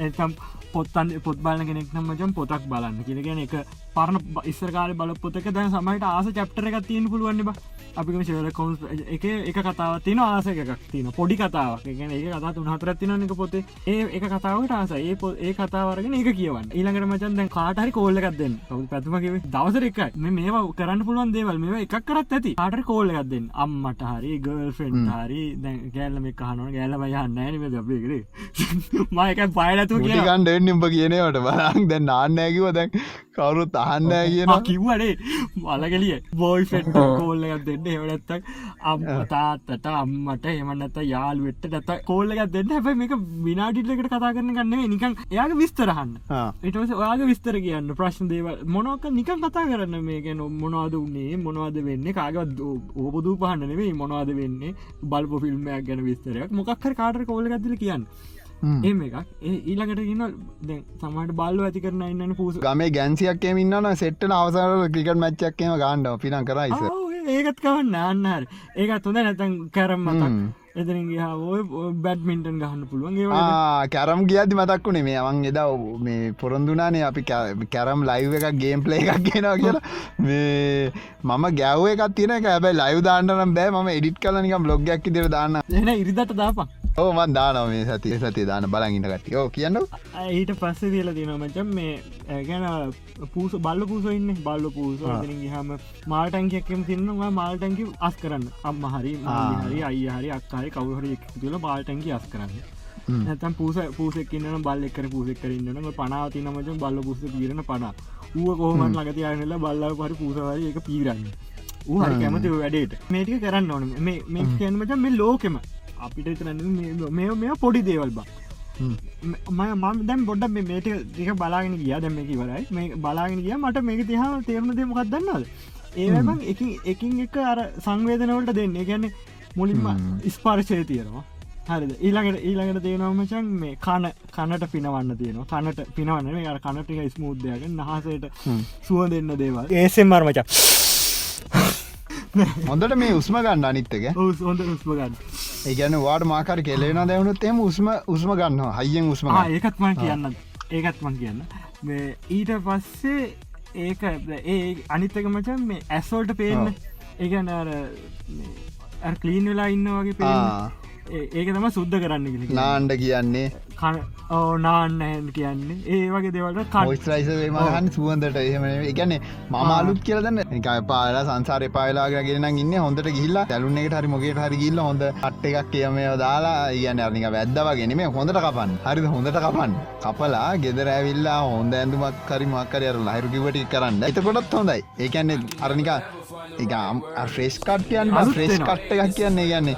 එතම් පොත්තන් පොත් බලන කෙනෙක් නම් මචන් පොතක් බලන්න කියලගෙන එක පරණ ඉස්සරකාර බල පොතක දැන් සමයිට ආස චප්ටර එකක් තියෙන පුළුවන් බ අපි ශල කොන් එක. එක කතාව තින ආස එකක් තින පොඩි කතාවක්. ගැන ඒ කතා තුනහතර තින එක පොතේ. ඒ එක කතාවට ආස ඒ ඒ කතාවරගෙන ඒක කියවන්න. ඊළඟට මචන් දැන් කාටහරි කෝල්ල එකක් දෙන්න. කවු පැතුමකිව දවසර එක මේ මේවා කරන්න පුළුවන් දේවල්. මේ එකක් කරත් ඇති. කාට කෝල්ල එකක් දෙන්න. අම්මට හරි ගල් ෆෙන්් හරි. දැන් ගෑල්ල මේ කහනුව ගෑල්ල බයන්න නෑන දබේකර මයක පයලතු කිය ගන්ඩ එන්නිම්ප කියනවට බලක් දැන් නාන්නෑකිව දැන් කවුරුත් අහන්න කියන කිව්වනේ. මලගලිය. බෝයි ෆෙට් කෝල්ල එකක් දෙන්න එවනත්තක් අම් තාත්තට අම්මට එමනත යාළුවෙට නැත කෝල්ල එකක් දෙන්න. හැබයි මේක විනාඩිටලකට කතා කරන ගන්න නිකන් එයාගේ විස්තරහන්න එටස ඔයාගේ විස්තර කියන්න. ප්‍රශ්න දේවල්. මොනොක නිකන් කතා කරන්න මේක මොනවාද උන්නේ මොනවාද වෙන්න. කාගවත් ඕපදූ පහන්න නෙවෙයි මොනවාද වෙන්නේ. බල්ප ෆිල්ම්මයක් ගැන විස්තරයක්. මොකක්හර කාටර කෝල ඇතිල කියන්න ඒම එකක්. ඒ ඊළඟට කියන දැ සමට බල්ල ඇති කරන ඉන්න පූස. ගමේ ගැන්සියක්කේ ඉන්නන සෙට්ට අවසර ක්‍රිකට මච්චක්කේම ගාණ්ඩ පින කරයිස ඒකත් කවන්න අන්නහර ඒකත් හොඳ නැතන් කැරම් මතක්. එතනගේ ඔය බැඩ්මින්ටන් ගහන්න පුළුවන්. ඒ කැරම් ගියදි මතක් වුණේ මේ අවන් එදා මේ පොරොන්දුනානේ අපි කැරම් ලයිව් එකක් ගේම් පලේ එකක් කියෙනවා කියලා. මේ මම ගැව්ව එකක් තියෙන එක. හැබයි ලයිව් දාන්නනම් බෑ. ම එඩිට් කලනිකම් බ්ලොග්යක් ඉදිර දාන්න. එන ඉරිදට දාපන් ඕමන් දානව මේ සතිය සතිය දාන බලගින්න ඕ කියන්න ඊට පස්සේ දියල තින මචන් මේ ගැන පූස බල්ල පූසඉන්න බල්ල පූස. හම මාල්ටැන්කයක්කම තින්නවා මාල්ටැන්කි අස් කරන්න. අම්ම හරි හරි අයි හරි අක්කාරි කවුහරි තුළ බාල්ටැන්කි අස් කරන්න. නැතම් පූස පූසෙක්කන්න බල්ල එක්කර පූසෙක් කරන්නන පනාව තිනමච බල්ල පුස පීරණ පනා ඌ කොහමන් ලගතියනෙල බල්ල පරි පූසවරි එක පීරන්න. ඌ හරි කැමති වැඩේට. මේටික කරන්න ඕන. මේ කියනමට මේ ලෝකෙම අපිට තරන්න මේ මේ පොඩි දේවල් බා. මම දැම් බොඩ්ඩ මේට එක බලාගෙන ගිය. දැම එක වරයි මේ බලාගෙන ගිය මට මේක තිහා තේරුණ දෙමකක් දන්නද ඒබන් එක එකින් එක අර සංවේදනවලට දෙන්න. ගැන මුලින්ම ස්පාර්ශය තියෙනවා. හරිද? ඊළඟට ඊළඟට තියෙනවමචන් මේ කන කනට පිනවන්න තියෙනවා. කනට පිනවන්න මේ අර කනටික ස්මූද්‍යයක නහසට සුව දෙන්න දේවල්. ඒසෙන් මර්මචක් හොඳට මේ උස්ම ගන්න අනිත්තක හොඳ උස්ම ගන්න. ඒගැන වාඩ මාකර කෙලෙන දැවුණුත් එම උස්ම උස්ම ගන්න හයියෙන් උස්ම ඒකත්මන් කියන්න ඒකත්මන් කියන්න මේ ඊට පස්සේ ඒක ඒ අනිත්තක මචන් මේ ඇස්වෝල්ට පේන්න. ඒගැන කලීන් වෙලා ඉන්න වගේ පේ ඒක තම සුද්ධ කරන්න නාන්ඩ කියන්නේ. ඕනාන්න කියන්නේ. ඒ වගේ දෙවලට කයිස්රයිස මහන් සුවන්දට එහෙම එකන මම අලුත් කියලදන්න එක පාලා සංසාර පාලාගෙන ඉන්න හොඳට ගිල්ලා ඇලුන්න එකට හරි මොකට හරි ගිල්ල හොඳ අට්ට එකක් කියමය දාලා ඉගන්න අනික වැද්දවගෙනීම හොඳට කපන් හරිද? හොඳට කපන් කපලා ගෙදර ඇවිල්ලා හොඳ ඇඳුමක් කරි මක්කරය ලහිරුකිවට කරන්න. එතකොටත් හොඳයි. ඒකන්නේ අරනික එක ෆ්‍රේස් කට්යන් ෆ්‍රේස් කට්ට එකක් කියන්නේ කියන්නේ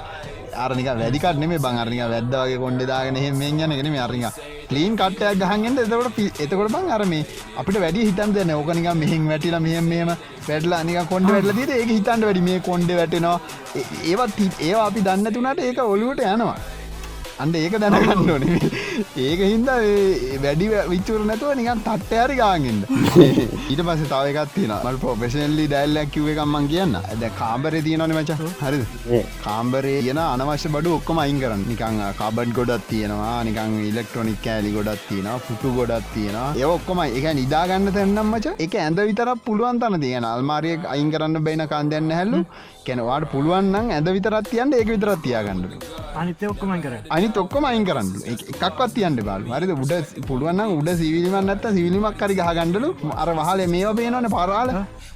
අරනික වැදිකට නෙේ බංරනික වැද්දවගේ කොන්ඩ දාගෙන හෙම යන ගෙන අරනික ලීන් කට්ටයක් ගහන්ගෙන් එතකොට එතකොට බං අරම අපිට වැඩි හිතන් දෙන්න ඕකනික මෙහින් වැටිල මෙහම මෙම වැඩලා නික කොන්ඩ වැටල ද ඒ හිතන්ට වැඩි. මේ කොන්ඩ වැටෙනවා. ඒවත් ඒවා අපි දන්න තුනට ඒක ඔලුවට යනවා. අන්ඩ ඒක දැනගන්න ඕන. ඒක හින්ද වැඩි විචුර නැතුව නිකන් තට්ටයාරි ගාගන්න ඊට පස තවකත්තින මල් පොපෙෂනල්ලි දැල්ලක් කිව එකම්මන් කියන්න. ඇද කාම්බරය තියනන මච. හරි කාම්බරේ කියන අනවශ්‍ය බඩු ඔක්කොම අයින් කරන්න. නිකං කාබඩ් ගොඩත් තියෙනවා. නිකං ඉලෙක්ට්‍රොනික් කෑලි ගොඩත් තියෙන පුටු ගොඩත් තියෙන ඒ ඔක්කොම එක නිදාගන්න තැන්නම් මච එක ඇඳ විතරක් පුළුවන් තන තියෙන. අල්මාරිය අයින් කරන්න බයින කන්දන්න හැල්ලු කැනවාට පුළුවන්න්න ඇඳ විතරත් තියන්ට ඒක විතරත් තියාගන්නලු අනිත්‍ය ඔක්කොමයි කර අනි තොක්කොම අයින් කරන්න. එකක්වත් තියන්ට බල. හරිද? උඩ පුළුවන්න උඩ සිවිලිමන් නැත්ත සිවිලිමක් කරි ගහගන්නඩලු අර වහල මේවා පේනවන පරාල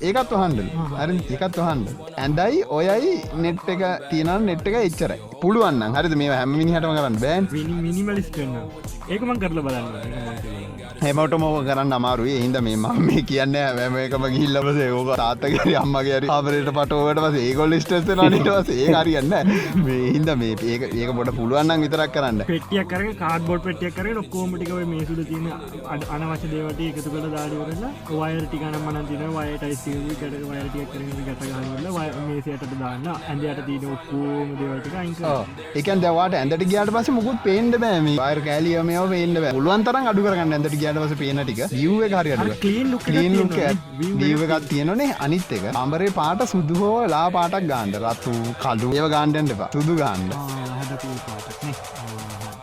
ඒකත් වහන්ඩල හරි එකත් වහන්ඩ ඇඳයි ඔයයි නෙට් එක තියන නෙට් එක එච්චරයි. පුළුවන්න හරිද? මේ හැමිනි හටම කරන්න බෑන්. මිනිමලිස් කරන්න ඒකමන් කරල බලන්න හෙමට මෝක කරන්න අමාරුවේ හිද මේ මම මේ කියන්න වැම එකම ගිල්ලබස ඕක තාත්තකර අම්මගේ ආපරයට පටෝවට පස ඒකොල් ස්ටස නටවස ඒ හරියන්න හින්ද මේ ඒක ඒක බොට පුළුවන්න්න විතරක් කරන්න. පෙටියක් කර කාඩබෝඩ් පෙටියක් කර ලොක්කෝමටිකව මේ සුද තින අනවශ්‍ය දේවට එකතු කළ දාඩිවරලා වයර ටිකන මන තින වයටිය කර ගත ගන්නල මේසයට දාන්න. ඇඳයට තින ඔක්කෝම දේවටක අයික එකන් දවාට ඇඳට ගයාට පස මුකුත් පේන්ඩ බෑම බයර කෑලියම පේන්ඩ පුළුවන්තර අඩු කරන්න ඇඳට ගයාට පස පේන ටික. යුව හරියට කලීන් ලුක් දීවකත් තියෙනනේ අනිත් එක. අම්බරේ පාට සුදු හෝ ලා පාටක් ගාන්ඩ රත්තු කඩු ඒව ගාන්ඩන්ට සුදු ගාන්ඩ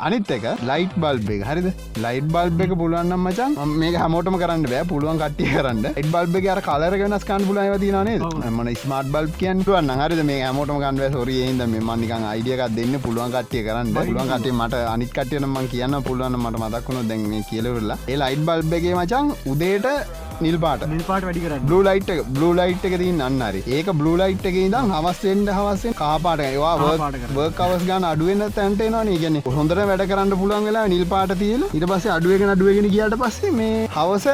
අනිත් එක ලයිට් බල්බ එක. හරිද? ලයිට් බල්බ එක පුළුවන්නම් මචන් මේක හැමෝටම කරන්න බෑ. පුළුවන් කට්ටිය කරන්න. යිට බල්බ අර කලර වෙනස් කන් පුලන් තිනේ මන ස්මාර්ට් බල්බ කියන්ටුවන්න හරිද? මේ හැමෝටම ගන්ව සොරියෙන්ද මේ මන්නිකන් අයිඩියකක් දෙන්න පුළුවන් කට්ටිය කරන්න. පුළුවන් කටේ මට අනිත් කටයන මං කියන්න පුළුවන් මට මදක්වුණු දැන් මේ කියලවෙරලා ඒ ලයිට් බල්බ එකේ මචන් උදේට නිල් පාට. නිල් පාට වැඩි කරන්න. බ්ලූ ලයිට් එක බ්ලූ ලයිට් එක තින් අන්නරි ඒක බ්ලූ ලයිට් එක ඉදම් හවස්සෙන්ට හවස්සේ කාපාට ඒවා. වර්ක් අවස් ගන්න අඩුවෙන් තැන්ටේනවා ගැන හොඳර වැඩ කරන්න පුළුවන් වෙලා නිල් පාට තියල ඉට පස්සේ අඩුවගෙන අඩුවගෙන කියට පස්සේ මේ හවස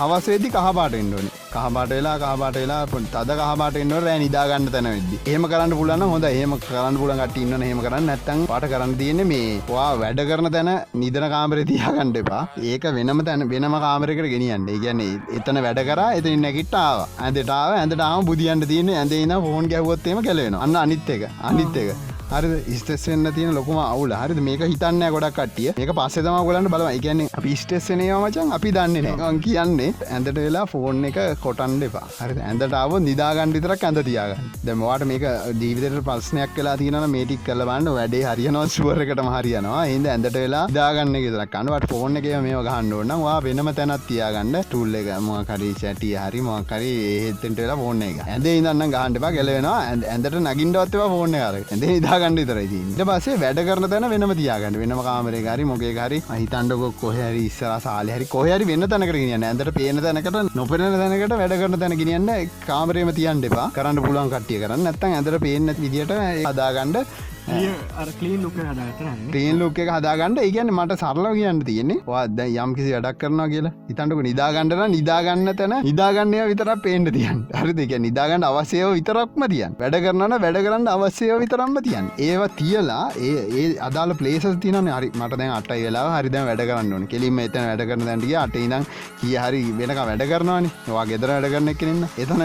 හවසේදි කහපාට එන්ඩෝනි කහපාට වෙලා කහපාට වෙලා තද කහපාට එන්නව රෑ නිදාගන්න තැන වෙද්දි. ඒම කරන්න පුලන්න හොඳ ඒම කරන්න පුලන් කට ඉන්න හෙම කරන්න නැත්තන් පාට කරන්න තියෙන්නේ මේ වා වැඩ කරන තැන නිදන කාමර තියාගණ්ඩ එපා. ඒක වෙනම තැන වෙනම කාමරකට ගෙනියන්න. ගැන්නේ එතන වැඩ කර එත නැකිටාව ඇඳටාව ඇඳටාම බුදියන්ට තියන ඇඳේන ෆෝන් ගැවොත්තේම කලෙන අන්න අනිත් එක අනිත් එක. හරි ස්ටෙස්සෙන්න්න තියෙන ලොකම අවුල. හරි මේක හිතන්න ගොඩක් කටිය මේක පස්සෙතම ගොලන්න බලම එකන්නේ අපි ස්ටෙස්සනය මචන් අපි දන්නේ නෑ කියන්නේ ඇඳට වෙලා ෆෝන් එක කොටන් එපා. හරි ඇඳටාව නිදාගන්ඩිතරක් ඇඳ තියාගන්න. දැමවාට මේක ජීවිතට පස්සනයක් කලා තියන මේටික් කල බන්න වැඩේ හරියනවා සුවරකටම හරියනවා. හිද ඇඳට වෙලා දාගන්න ගෙදරක් අනුවට ෆෝන් එක මේ ගහන්න ඕන්නවා වෙනම තැනත් තියාගන්න. ටුල්ල එක මොකරි සැටිය හරි මොකරි ඒහෙත්තෙන්ට වෙලා ෆෝන් එක. ඇඳ ඉදන්න ගහන්ඩපා කෙලවෙනවා ඇඳට නගින්ඩවත්ව ෆෝන් කර ඇඳ නිදාගන්න තරයි ඉට පසේ වැඩ කරන තැන වෙනම තියාගන්න. වෙනම කාමරේ හරි මොගේ හරි. හිතන්ඩක කොහරි ඉස්සර සාල හරි කොහරි වෙන්න තැනකර කියන්න ඇඳට පේන තැනකට නොපෙන තැනකට වැඩ කරන තැන කියන්න කාමරේම තියන්ට එපා. කරන්න පුළුවන් කට්ටිය කරන්න. නැත්තන් ඇඳට පේන විදිට අදාගණ්ඩ අර කලීන් ලුක් හදාගන්න ටේන් ලෝක එක හදාගන්නඩ ඒගැන මට සරල කියන්න තියෙන්නේ. වාද යම් කිසි වැඩක් කරනවා කියලා. ඉතන්ටක නිදාගන්නන නිදාගන්න තැන නිදාගන්නය විතර පේන්ට තියන් හරි දෙක නිදාගන්න අවසයෝ විතරක්ම තියන් වැඩ කරන්න වැඩ කරන්න අවශ්‍යයෝ විතරම්ම තියන් ඒවා තියලා ඒ ඒ අදාල පලේස තින හරි මට දැන් අට වෙලා හරිද වැඩ කරන්න ඕන. කෙලින්ම එතන වැඩ කරන දැන්ටිය අට ඉදම් කිය හරි වෙනක වැඩ කරනවානි. වා ගෙදර වැඩ කරන එකනෙන්න එතන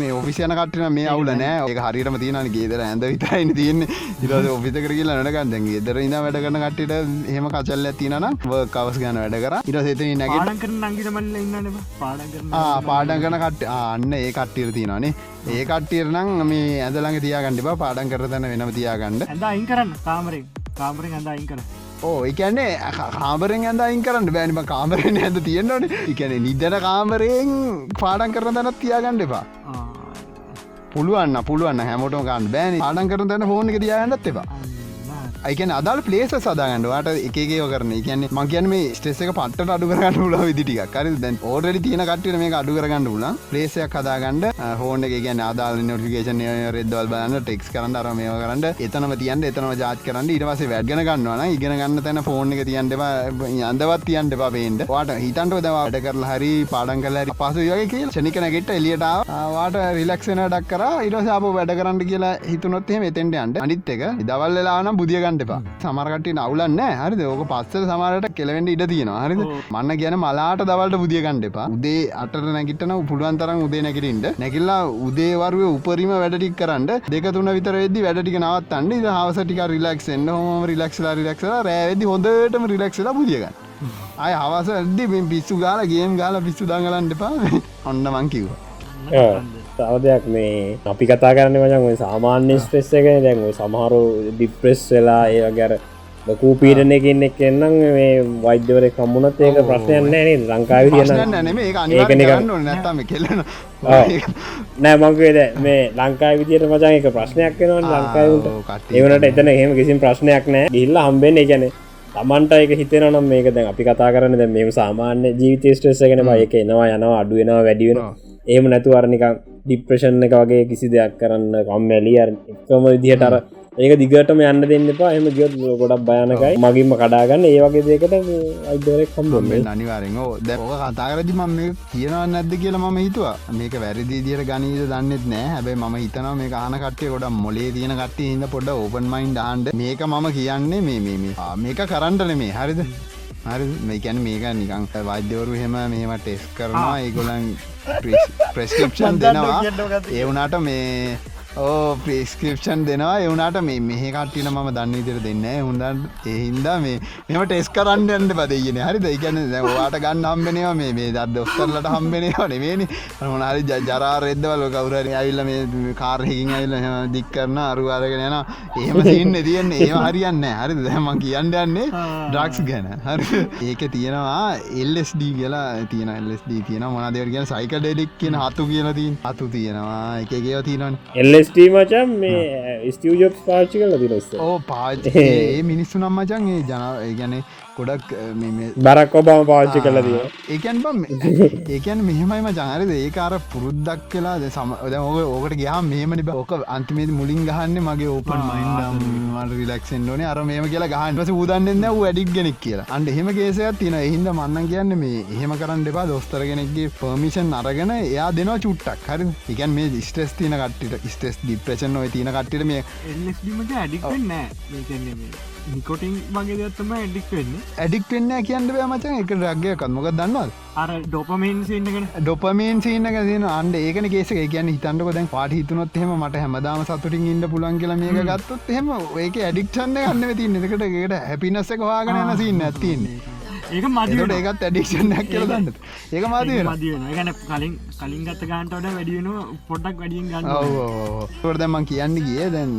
මේ ඔෆිසියන කටන මේ අවුල නෑ. ඒ හරිරම තියන ගේදර ඇඳ විතරයින තියන්නේ. ඉර ඔෆිසක කියලා නඩකන් දැන් ගෙදර ඉඳ වැඩ කරන කට්ට හෙම කචල්ල තියන කවස් ගන වැඩ කර. ඉර සේතන නැග පාඩන් කරන අංගිට මල්ල ඉන්න පාඩන් කරන කට අන්න ඒ කට්ටිර තියනනේ ඒ කට්ටියරනම් මේ ඇදළඟ තියාගන්නඩ බා පාඩන් කරතන වෙනම තියාගන්න. ඇඳ අයින් කරන්න. කාමරෙන්. කාමරෙන් ඇඳ අයින් කර ඕ එකන්නේ කාමරෙන් ඇඳ අයින් කරන්න බෑනිම කාමරෙන් ඇද තියෙන්න්නවන එකන නිදන කාමරයෙන් පාඩන් කරන තැනත් තියාගන්න එපා පුළුවන්න පුළුවන් හැමෝටම ගන්න බෑන. පාඩන් කරන තැන ෆෝන් එක තියාගන්නත් එපා. අයිකන අදල් පලේස සදාගන්නඩවාට එකගේ කරන කියන්නේ මගේන මේ ස්ටේස එක පට්ට අඩු කරගන්න ල විදිටික කර දැන් ඕඩරි තියන කට්ට මේ අඩු කරගන්න ල පලේසයක් හදාගන්න. හෝන එක ගැන ආදාල නොටිකේෂන් රෙදවල් බලන්න ටෙක්ස් කරන්න අර මේ කරන්න. එතනම තියන් එතනම ජාත් කරන්න. ඉටවස වැඩගෙන ගන්නවන ඉගෙන ගන්න තැන ෆෝන් එක තියන්ටවා අන්දවත් තියන්ට පේන්ට වාට හිතන්ට දවා වැඩ කරලා හරි පාඩන් කල හරි පසු යගේ කිය ෂනිකනගෙට එලියටාව වාට රිලක්ෂන ඩක් කර. ඉරසාප වැඩ කරන්න කියලා හිතුනොත්හෙම එතෙන්ට අන්ට අනිත් එක දවල්ලාන බුදිය ගණ්ඩපා සමරකට අවුලන්න හරි ඕක පස්සල සමාරට කෙලවෙන්ට ඉඩ තියෙනවා. හරිද? මන්න කියන මලාට දවල්ට පුදිය ගණ්ඩපා උදේ අට නැගිටන පුළුවන් තරම් උදේ නැකිටින්ට නැකිල්ලා උදේවරුව උපරිම වැඩටික් කරන්න. දෙක තුන විතර වෙදදි වැඩටික නවත්තන්න. ඉ හවසටික රිලක්ෂෙන්න්න හොම රිලක්ෂලා රිලක්ෂල රෑවෙදි හොඳටම රිලක්ෂලා පුදියගන්න අය හවස ඇදදි පිස්සු ගාල ගේම් ගාල පිස්සු දඟලන්න එපා. ඔන්න මංකිව්වා තව දෙයක් මේ අපි කතා කරන්න මචන් ඔය සාමාන්‍ය ස්ට්‍රෙස් එක දැන් සමහරු ඩිප්‍රෙස් වෙලා ඒ ගැර ලකූ පීඩනයකින් එක් එන්නම් මේ වෛද්‍යවර කම්මුණත් ඒක ප්‍රශ්නයන්න නේ ලංකාව නෑ මංකේද මේ ලංකා විදියට මචන් එක ප්‍රශ්නයක් වෙනවා ලංකාවට ඒවනට එතන එහෙම කිසිම ප්‍රශ්නයක් නෑ. ගිල්ල හම්බෙන් ගැන තමන්ට එක හිතෙනම් මේක දැන් අපි කතා කරන්න දැ මෙම සාමාන්‍ය ජීවිත ස්ට්‍රෙස්සගෙන බ එක එනවා යනවා අඩුවෙනවා වැඩියෙන ඒම නැතු අරනිකම් ඩිප්‍රෂන් එක වගේ කිසි දෙයක් කරන්න කම්මැලිය එකම විදිහට අර ඒක දිගටම යන්න දෙන්න එපා. එම ගියොත් ගොඩක් භයනකයි. මගින්ම කඩාගන්න ඒ වගේ දෙකට අයිදරෙක් කම්බොම මෙන්න අනිවාරෙන් ඕ දැ ඕක කතාකරදි මම මේ කියනවා නැද්ද කියලා මම හිතුවා. මේක වැරදි දියට ගනීද දන්නෙත් නෑ හැබැයි ම හිතනවා මේ ආන කට්ටය ගොඩ මොලේ තියෙන කට්ටේ හිද පොඩ ඕපන් මයින්් ආන්ඩ මේක මම කියන්නේ මේ මේ මේ. ආ, මේක කරන්ටන මේ හරිද? හරි. මේකැන මේක නිකං වෛද්‍යවරු හෙම මෙහෙම ටෙස් කරනවා. ඒගොලන් ප්‍රස්කප්ෂන් දෙනවා. ඒ වුනාට මේ ඕ ප්‍රස්කපෂන් දෙනවා. එවුනාට මේ මෙහ කට්ටින ම දන්න ඉදිර දෙන්න උන්දන් එහින්දා මේ මෙම ටෙස් කරන්න ඇන්ට පදගෙන හරි දෙකන වාට ගන්න හම්බෙනවා මේ මේ දත් ඔස්තරලට හම්බෙනවා නෙමේනි මොනාරි ජරා රෙද්දවල කවුර ඇවිල්ල මේ කාරයකින් ඇවිල්ල දික් කරන අරුවාරගෙන යන එහෙම සින්න තියන්නේ. ඒ හරියන්න හරි දැම කියන්න යන්නේ ඩ්‍රක්ස් ගැන. හරි ඒක තියෙනවා එල්ස්D කියලා තියෙන එල්ස්D තියෙන මොනදවර කියන සයික ඩෙඩෙක් කියන හතු කියලා තින් අතු තියෙනවා. එකකව තියෙනවන් එල්ස්ට මචන් මේ ස්ටියජොබ් පාච්චි කල දිරස්ස ඕ පාච ඒ මිනිස්සු නම් මචන් ඒ ජන ගැන ගොඩක් බරක් ඔබම පාච්චි කල දිව ඒකන් බම් ඒකන් මෙහෙමයිම ජනරද ඒකාර පුරුද්දක් කියලා ද සම ඕක ඕකට ගයා මේමනි ඕක අන්තිමේද මුලින් ගහන්න මගේ ඕපන් මයින්ඩම් රිලක්ෂන් ෝන අර මේම කියලා ගහන්පස උදන්න්න වැඩික් ගෙනෙක් කියලා. අන්ඩ එහෙම කේසයක් තින එහින්ද මන්නන් කියන්න මේ එහෙම කරන්න එපා. දොස්තරගෙනෙක්ගේ පර්මිෂන් අරගෙන එයා දෙනවා චුට්ටක්. හරි එකන් මේ ස්ට්‍රෙස් තින කට්ට ස්ටෙස් ඩිප්‍රේෂන් ඔය තින කට්ට මේ එල්ලස්ඩීමට ඇඩික් නෑ මේකන්නේ මේ නිකොටින් වගේ දත්තම ඇඩික් වෙන්න. ඇඩික්ටෙන්න කියන්න බෑ මචන් එක රක්ගය කත්මොක දන්නවල් අර ඩොපමේන් සින්නගෙන ඩොපමේන් සීනක තින අන්ඩ ඒකන කේස කියන්න හිතන්ඩක දැන් පාට හිතුනොත් එහෙම මට හැමදාම සතුටින් ඉන්න පුලන් කියල මේක ගත්තොත් එහෙම ඒක ඇඩික්ෂන්න ගන්න තින්න එකට ඒකට හැපිනස්සක වාගෙන සින්න ඇතින්නේ ඒක ඒකට ඒකත් ඇඩික්ෂණයක් කියල දන්න ඒක මාතියෙන මදියෙන ගැන කලින් කලින් ගත්ත ගන්ටට වැඩියෙන පොඩ්ඩක් වැඩියෙන් ගන්න දැම කියන්න ගිය දැන්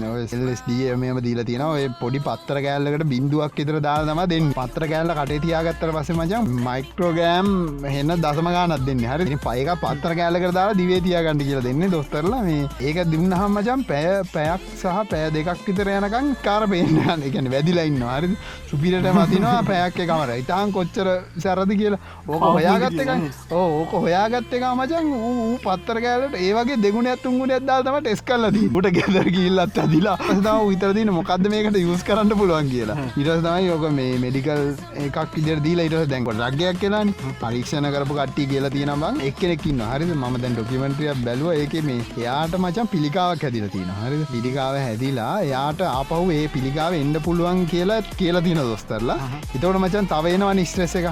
ස්ඩිය මෙම දීල තියෙන ඔය පොඩි පත්තර කෑල්ලකට බින්දුවක් ඉතර දාල තම දෙන්න. පත්‍ර කෑල්ල කටේ තියාගත්තර පස මචන් මයික්‍රෝගෑම් හෙන්න දසම ගානත් දෙන්න. හරි පයක පත්තර කෑල්ලක දාලා දිවේ තියාගන්න කියලා දෙන්න දොස්තරලා. මේ ඒක දුන්න හම්මචන් පැය පැයක් සහ පෑ දෙකක් විතර යනකං කාර පේන්න එකන වැදිලයින්න හරි සුපිරට මතිනවා පැයක් එකමර ඉතාන් කොච්චර සැරදි කියලා. ඕක හොයාගත්ත එකයි. ඕ ඕක හොයාගත්ත එක මචන් පත්තර කෑලට ඒවගේ දෙගුණ ඇත්තුන්ගුණ ඇදදාතම ටෙස් කල්ලදී ට ගෙදර ගිල්ලත් අදිලා සදාව විතරදින මොකක්ද මේකට යස් කරන්න පුළුවන් කියලා. ඉරස් තමයි යෝක මේ මෙඩිකල් එකක් ඉදර දීලා ඉට දැන්කොට රක්ගයක් කියලා පරීක්ෂණ කරපු කට්ටි කියලා තියෙන බං. එක්කෙනෙක්කින්න හරිද? ම දැන් ඩොකිමෙන්ට්‍රිය බැලුව. ඒක මේ එයාට මචන් පිළිකාවක් හැදිල තියෙන හරි පිළිකාව හැදිලා එයාට ආපහු ඒ පිළිකාව එන්න පුළුවන් කියලා කියලා තියෙන දොස්තරලා. එතවට මචන් තවේනවා නිස්ට්‍රෙස එක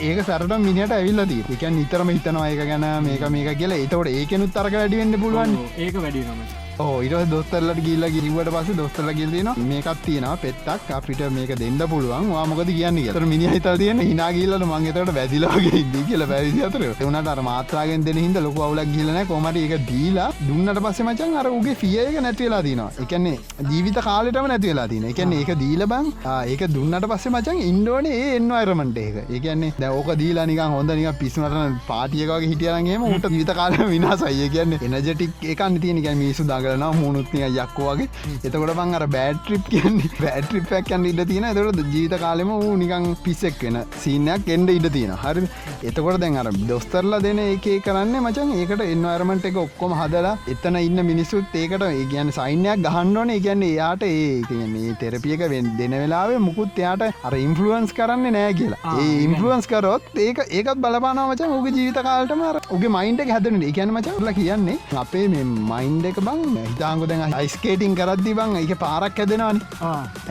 ඒක සැරට මිනිට ඇවිල්ලදී එක නිතරම හිතනවා ඒක ගැන මේක මේක කියලා. එතවට ඒකනුත් තරක වැඩිවෙන්න පුළුවන්. ඒක වැඩිනම ඉට දොස්තරලට ගිල්ල ගිරිවට පස දොස්තරල ගිල්දන මේකත් තියෙන පෙත්තක් අපිට මේක දෙන්න පුළුවන්. වාමකද කියන්න තර මිනි හිත තියෙන හිනාගිල්ලට මංගේතට වැදිලාගේ දී කියල පැවිදි අතර. එවනට අර මාත්‍රාගෙන් දෙන හිද ලොක අවුලක් ගිලන කොමට එක දීලා දුන්නට පස්ස මචන් අර උගේ ෆියක නැතිවෙලා තිනවා එකන්නේ ජීවිත කාලටම නැතිවෙලා තින එකන්නේ ඒක දීල බං ඒක දුන්නට පස්සේ මචන් ඉන්ඩෝන ඒ එන්න අරමට ඒක ඒකන්නේ දැෝක දීලා නික හොඳ නික පිස්නට පාටියකගේ හිටියරගේම උට ජීවිත කාල විනාසයි කියන්නේ එනජටික් එකන්න තියෙනක මිසු දග කරන මුණුත්නිය යක්කෝගේ එතකොට බං අර බෑට්‍රිප් කියන්නේ බෑට්‍රිප්යක් යන්න ඉඩ තියෙන එතකොට ජීවිත කාලෙම වූ නිකං පිස්සෙක් වෙන සීනයක් එන්ඩ ඉඩ තියෙන හරි එතකොට දැන් අර දොස්තරලා දෙන එක කරන්න මචන් ඒකට එන්වර්මට එක ඔක්කොම හදලා එතන ඉන්න මිනිස්සුත් ඒකට ඒ කියන්න සයින්යක් ගහන්ඩෝන කියන්නේ එයාට ඒ කියන්නේ තෙරපියක වෙන් දෙන වෙලාවේ මුකුත් එයාට අර ඉන්ෆලුවන්ස් කරන්න නෑ කියලා. ඒ ඉන්ෆලුවන්ස් කරොත් ඒක ඒකත් බලපානාවචන් ඕක ජීවිත කාලටම උගේ මයින්ට හැදන එකැන මචන්ල කියන්නේ අපේ මේ මයින්ඩ එක බං හිතාංකො දැන් අයිස්කේටිං කරද්දි බං එක පාරක් හැදෙනවානි.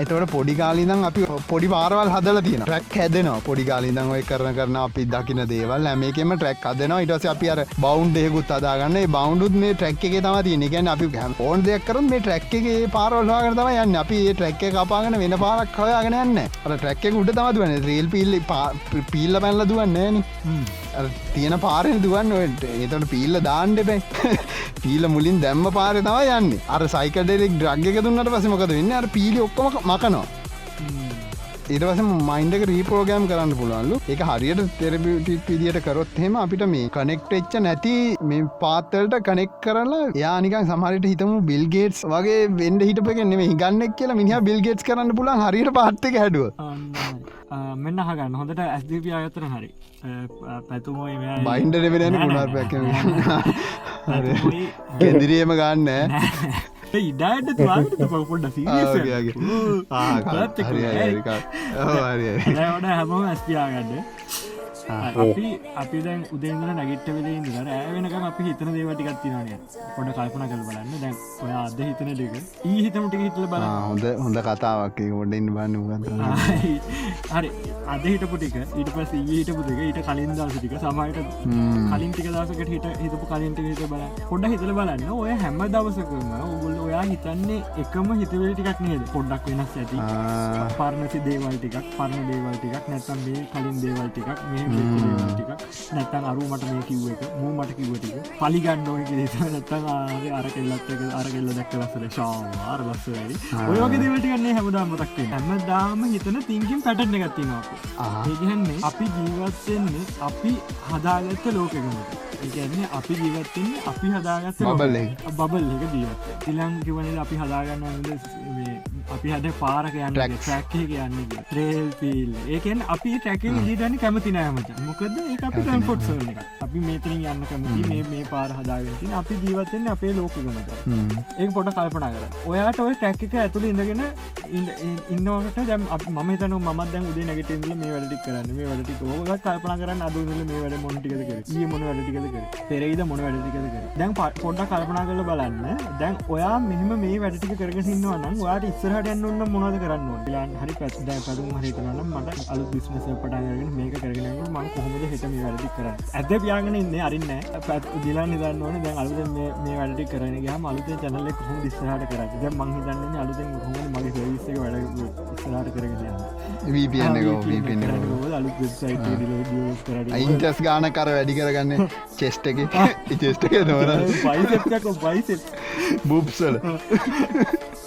එතවට පොඩිකාලිදම් අපි පොඩි පාරවල් හදල තියෙන ට්‍රක් හැදෙනවා. පොඩිකාලිදම් ඔය කරන කරන අපි දකින දේවල් ඇමේකෙම ට්‍රක් හදනවා. ඉටස අපි අර බෞන්් දෙකුත් අදාගන්න බෞන්ඩුත් මේ ට්‍රක් එක තම තියෙන ගැන අපි හැම් ඕන් දෙයක් කර මේ ට්‍රක් එකේ පාරල්වාගෙන තම යන්න. අපි ඒ ට්‍රක් එක කපාගෙන වෙන පාරක් හොයාගෙන යන්න අර ට්‍රක් එක උඩ තම දුවන රේල් පිල්ල පිල්ල පැල්ල දුවන්නේන තියෙන පාරෙන් දුවන්න. ඒතට පිල්ල දාන්ඩ බැයි පීල මුලින් දැම්ම පාර තම යන්න. අර සයිකඩෙක් ද්‍රග්ගක දුන්නට පසමකද වෙන්න? අර පිලි ඔක්කොම මකනවා. ඉටවස මයින්ඩක රීපෝගෑම් කරන්න පුළුවන්ලු. එක හරියට තෙරබිටික් විදිට කරොත් හෙම අපිට මේ කනෙක්ට එච්ච නැති මේ පාත්තල්ට කනෙක් කරලා යානිකන් සමහරට හිතමු බිල්ගේටස් වගේ වෙන්ඩ හිටපගෙන් නෙම හිගන්නෙක් කියලා මිනිහ බිල්ගේට් කරන්න පුලන් හරියට පාත්තක හැඩුව මෙන්න හගන්න හොඳට ඇස්දපිය අයතර හරි. පැතුමෝ බයින්ඩ රෙවෙන පුුණාර්පැක ගෙදිරියම ගන්න ඉඩට පොඩ්ඩ ට හැම ඇස්තියාගන්න අපි අපි දැන් උදේදල නැගිට වෙලේ ඉඳලා රෑ වෙනකම් අපි හිතන දේවල් ටිකක් තියෙනවානේ පොඩ කල්පනා කරලා බලන්න. දැන් ඔය අද හිතන ටික ඊ හිතමු ටික හිතලා බලන්න. හොඳ හොඳ කතාවක් ගොඩින් බන්න හරි. අද හිටපු ටික. ඊට පස්සේ ඊයේ හිටපු ටික. ඊට කලින් දවස් ටික. සමහරට කලින් ටික දවසකට හිට හිතපු කලින් ටික හිත බලන්න. පොඩ්ඩක් හිතලා බලන්න. ඔය හැම දවසකම ඔයගොල්ලෝ ඔයා හිතන්නේ එකම හිතවිලි ටිකක් නේද? පොඩ්ඩක් වෙනස් ඇති පරණති දේවල් ටිකක් පරණ දේවල් ටිකක් නැත්නම් මේ කලින් දේවල් ටිකක් මේ ටික නැත්තන් අරු මට මේ කිව්ව එක මූ මට කිව්වටික පලිගන්න ඕන කිරේත නැත්තන් අර කෙල්ලත් අර කෙල්ල දැක්ක ලස්සල ශාවාර ලස්ස වැඩි ඔයගේ දේවටිකන්නේ හැමදාම මතක්ේ හැම දාම හිතන තිංකින් පැටන ගත්තිනවා ඒගන්නේ අපි ජීවත්වෙන්නේ අපි හදාගත්ත ලෝකකමට ඒන්නේ අපි ජීවත්තන්නේ අපි හදාගත්ත බල බබල් එක. ජීවත් තිලං කිවන අපි හදාගන්න අපි හද පාරක යන්න ට්‍රක්කේ කියන්න ට්‍රේල් පිල් ඒකෙන් අපි ටැක ජීතන කැමති නෑමට මොකද ඒ අපි ටැන්පොට් සරන එක අපි මේතරින් යන්න කැමති මේ මේ පාර හදාගතින අපි ජීවතෙන් අපේ ලෝකගමට ඒ පොට කල්පනා කර ඔයාට ඔය ටැක්ක ඇතුළ ඉඳගෙන ඉන්නවට දැම් ම තන ම දැන් උදේ නැගටල මේ වැඩටි කරන්න. මේ වැඩටි ෝගත් කල්පනා කරන්න අදුල මේ වැඩ ඒ මොන වැඩටිකද කර. පෙරේද මොන වැඩටිකද කර? දැන් පොඩ්ඩ කල්පනා කරල බලන්න. දැන් ඔයා මෙහම මේ වැඩටික කරගසින්නවන්න වාට ඉස්සරහට යන්න මොනද කරන්න ලාන් හරි පැස් දැ පදුම් හරිතනන්න මට අලු බිස්නස පටන්ගෙන මේක කරගෙන ම කොහොමද හිටම වැඩි කර ඇද පියාගෙන ඉන්න අරින්න පැත් දිලා නිදන්න ඕන. දැන් අලුද මේ වැඩි කරන ගම අලුත චනල්ල කොහොම දිස්සහට කර ද මංහිතන්න අලුත හොම මගේ සවිස්ස වැඩ ස්රට කරගෙන වීපන්න අයින්ටස් ගාන කර වැඩි කරගන්න චෙස්ට එක. චෙස්ට එක පයිස බුප්සල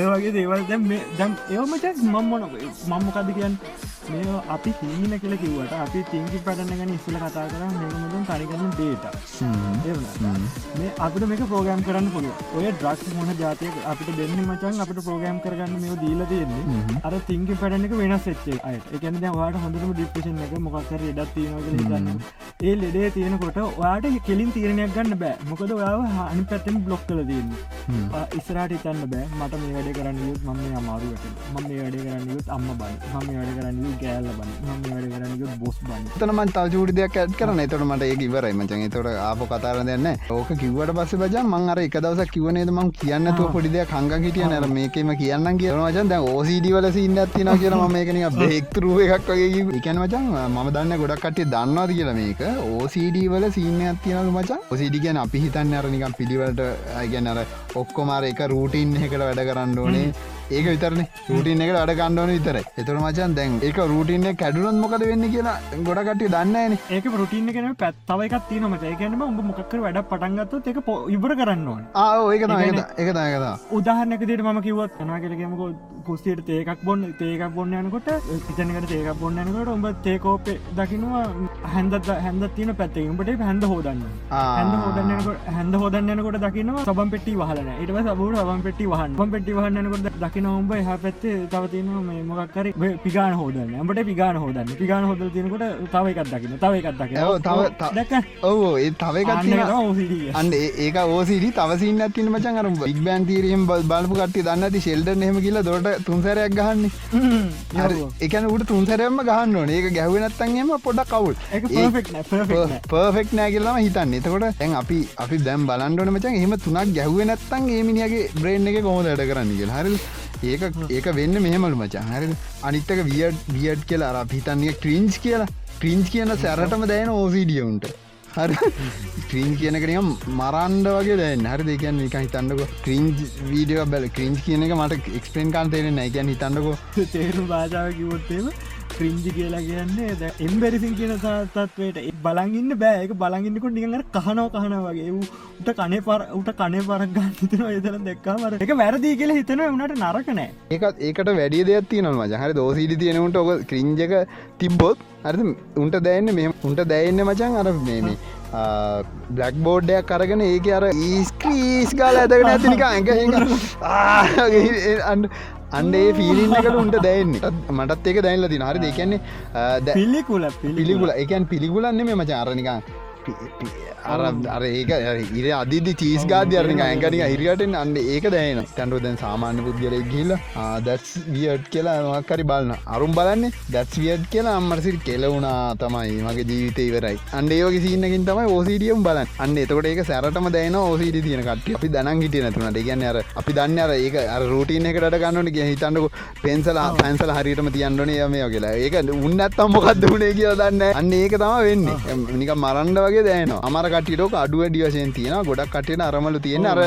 ඒවගේ දේවල්. දැම් දැම් ඒවමචක් මම්මොන මම්මකද කියන් මේ අපි හිමින කියල කිවට අපි තිංකි පටනගන ඉස්සල කතා කර මෙමතුන් තනිකන ඩේට මේ අපිට මේක ප්‍රෝගෑම් කරන්න පුළුව ඔය ඩ්‍රක් මොන ජාතය අපිට දෙන්න මචන් අපට ප්‍රෝගෑම් කරගන්න මේ දීල තියෙන්නේ අර තිංකි පැටනක වෙනස් එච්චේ අය. එකන වාට හොඳටම ඩිප්‍රේෂන් එක මොකක්කර එඩත් තියෙනවල ගන්න ඒ ලෙඩේ තියෙනකොට ඔයාට කෙලින් තීරණයක් ගන්න බෑ. මොකද ඔයාව හනි පැත්තෙන් බ්ලොක් කල තියන්න. ඉස්රට ඉතන්න බෑ. මට මේ වැඩ කරන්න යුත් මම අමාරුවට මම මේ වැඩ කරන්න යුත් අම්ම බන්න. මම වැඩ කරන්න ගෑල්ල බන්න. මම වැඩ කරන්න බොස් බන්න. තනමන් තව චූඩි දෙයක් ඇත් කරන එතට මට ඒ ඉවරයි. මචන් තොට ආප කතාර දෙන්න ඕක කිවට පස්ස බජ මං අර එක දවස කිවනේද මං කියන්නතුව පොඩි දෙයක් හංග හිටිය නැර මේකම කියන්න කියන වචන් දැ ඕසිඩි වල සින්න ඇතින කියල මේකන බෙක්තරුව එකක් වගේ එකන මචන් මම දන්න ගොඩක් කටේ දන්නවාද කියලා මේක. ඕසිඩ වල සින්න ඇතිනක මචන් ඔසිඩි ගැන අපි හිතන්න අරනිකම් පිළිවලට අයිගැන අර ඔක්කොමාර එක රූටින් එකට වැඩ කරන්න ඕනේ ඒක විතරන. රටින් එකට අඩ කණ්ඩවන විතර එතුර මචන් දැන් ඒක රටින කැඩුනත් මොකද වෙන්න කියලා ගොඩකට දන්න ඒක රටින කෙන පැත්තව එකක් තියනම ඒකනම උඹ මොකක්කර වැඩ පටන්ගත්තු එක ඉබර කරන්න ඕන. ඒක ඒක දායකතා උදාහරනකදට ම කිවත් කනා කෙලගමක කුස්තියට තේකක් බොන්න තේකක් බොන්න යනකොට පිතනකට තේකක් බොන්න යනකොට උඹ තේකෝප දකිනවා හැන්දත් හැන්ද තියන පැත්තේ උඹට හැන්ද හෝදන්න. හැන්ද හෝදන්නකොට හැන්ද හෝදන්නකොට දකිනවා සබම් පෙටි වහලන ඒටව සබුට සබම් පෙටි වහන් පෙටි වහන්නකොට දකි දකි නොම්බ එහ පැත්තේ තව තියන මේ මොක්කර පිගාන හෝදන්න. ඇඹට පිගාන හෝදන්න. පිගාන හොද තිනකොට තව එකක් දකින තව එකක් දකින ඔව්, තව- ත- දැක ඔව ඒ තව එකත් අන්න ඒක ඕසිරි තවසින්න ඇතින මචන් අර බික් බෑන් තීරියම් බලපු කට්ටි දන්න ඇති ෂෙල්ඩ හෙම කියලා දොට තුන්සරයක් ගහන්නේ. එකන උට තුන්සරයම ගහන්න ඕන. ඒක ගැහවෙනත්තන්ගේම පොඩක් කවුල් පර්ෆෙක්් නෑ කියලම හිතන්න. එතකොට ඇන් අපි අපි දැම් බලන්ඩන මචන් එහම තුනක් ගැහුව නැත්තන් ඒමිනිගේ බ්‍රේන් එක කොහොද වැඩ කරන්න කිය හරි ඒක ඒක වෙන්න මෙහෙමලු මචන් හරි. අනිත්තක වියඩ් වියඩ් කියලා අර හිතන්නේ ක්‍රීන්ස් කියලා. ක්‍රීන්ස් කියන සැරටම දැන ඕසිඩියවුන්ට හරි. ක්‍රීන් කියනකනියම් මරන්ඩ වගේ දැන් හරි දෙකන් එක හිතන්නක ක්‍රීන්ජ් වීඩියෝ බැල ක්‍රීන්ජ් කියන එක මට එක්ස්පෙන් කාන් තේරෙන එකැන් හිතන්නකෝ තේරු භාෂාව කිවොත්තේම ක්‍රින්ජි කියලා කියන්නේ ද එම්බෙරිසින් කියන තත්වයට. බලගන්න බෑක බලගන්නකොට නිගර කහනෝ කහන වගේ. වූ උට කනේ පර උට කනේ පරක් ගන්න හිතන එතන දෙක්කාමර එක වැරදිී කියලා හිතන වනට නරකනෑ ඒකත් ඒකට වැඩිය දෙයක් තියනවා මචහරි දෝසිඩි තියෙනට ඔක ක්‍රින්ජක තිබ්බොත් අරද උන්ට දැන්න මෙ උන්ට දැන්න මචන් අර මේ බ්ලක් බෝඩ්ඩයක් කරගෙන ඒක අර ඊස්ක්‍රීස් ගාල ඇදගෙන ඇතිනික ඇඟ අන්ඩේ ෆිලින්නකට උන්ට දැන්නේ මටත් ඒක දැල්ල හරි දෙකන්නේ පිල්ලිකුල පිළිගුල එකන් පිළිගුලන්න මේ මච අරනිකා අර ඒක ඉර අදි චීස් ගාධ්‍යරනික ඇකනික හිරියටෙන් අන්න ඒක දැන තැන්ටු දැන් සාමාන්‍ය පුද්ගලය කියල දැස් වියට් කියලා මක්කරි බලන්න අරුම් බලන්නේ දැස් වියට් කියලා අම්මරසිරි කෙලවුණා තමයි මගේ ජීවිත ඉවරයි. අන්ඩ ඒෝක සින්නකින් තමයි ඕසිඩියම් බලන්න. අන්න එතකොට ඒක සැරටම දැන ඕසිඩි තියෙන කට අපි දනන් හිටිය නැතුනට ගැන්න අර අපි දන්න අර ඒක රූටීන එකට ගන්නට කිය හිතන්නක පෙන්සලා පැන්සල හරිටම තියන්නනේ යමය කියලා. ඒක උන්නත්තම් මොකක්ද වුණේ කියලා දන්න අන්න ඒක තම වෙන්න. නික මරන්ඩ වගේ දෑන අමර කටියටක අඩුව ඩියසයෙන් තියෙන ගොඩක් කටියන අරමලු තියෙන අර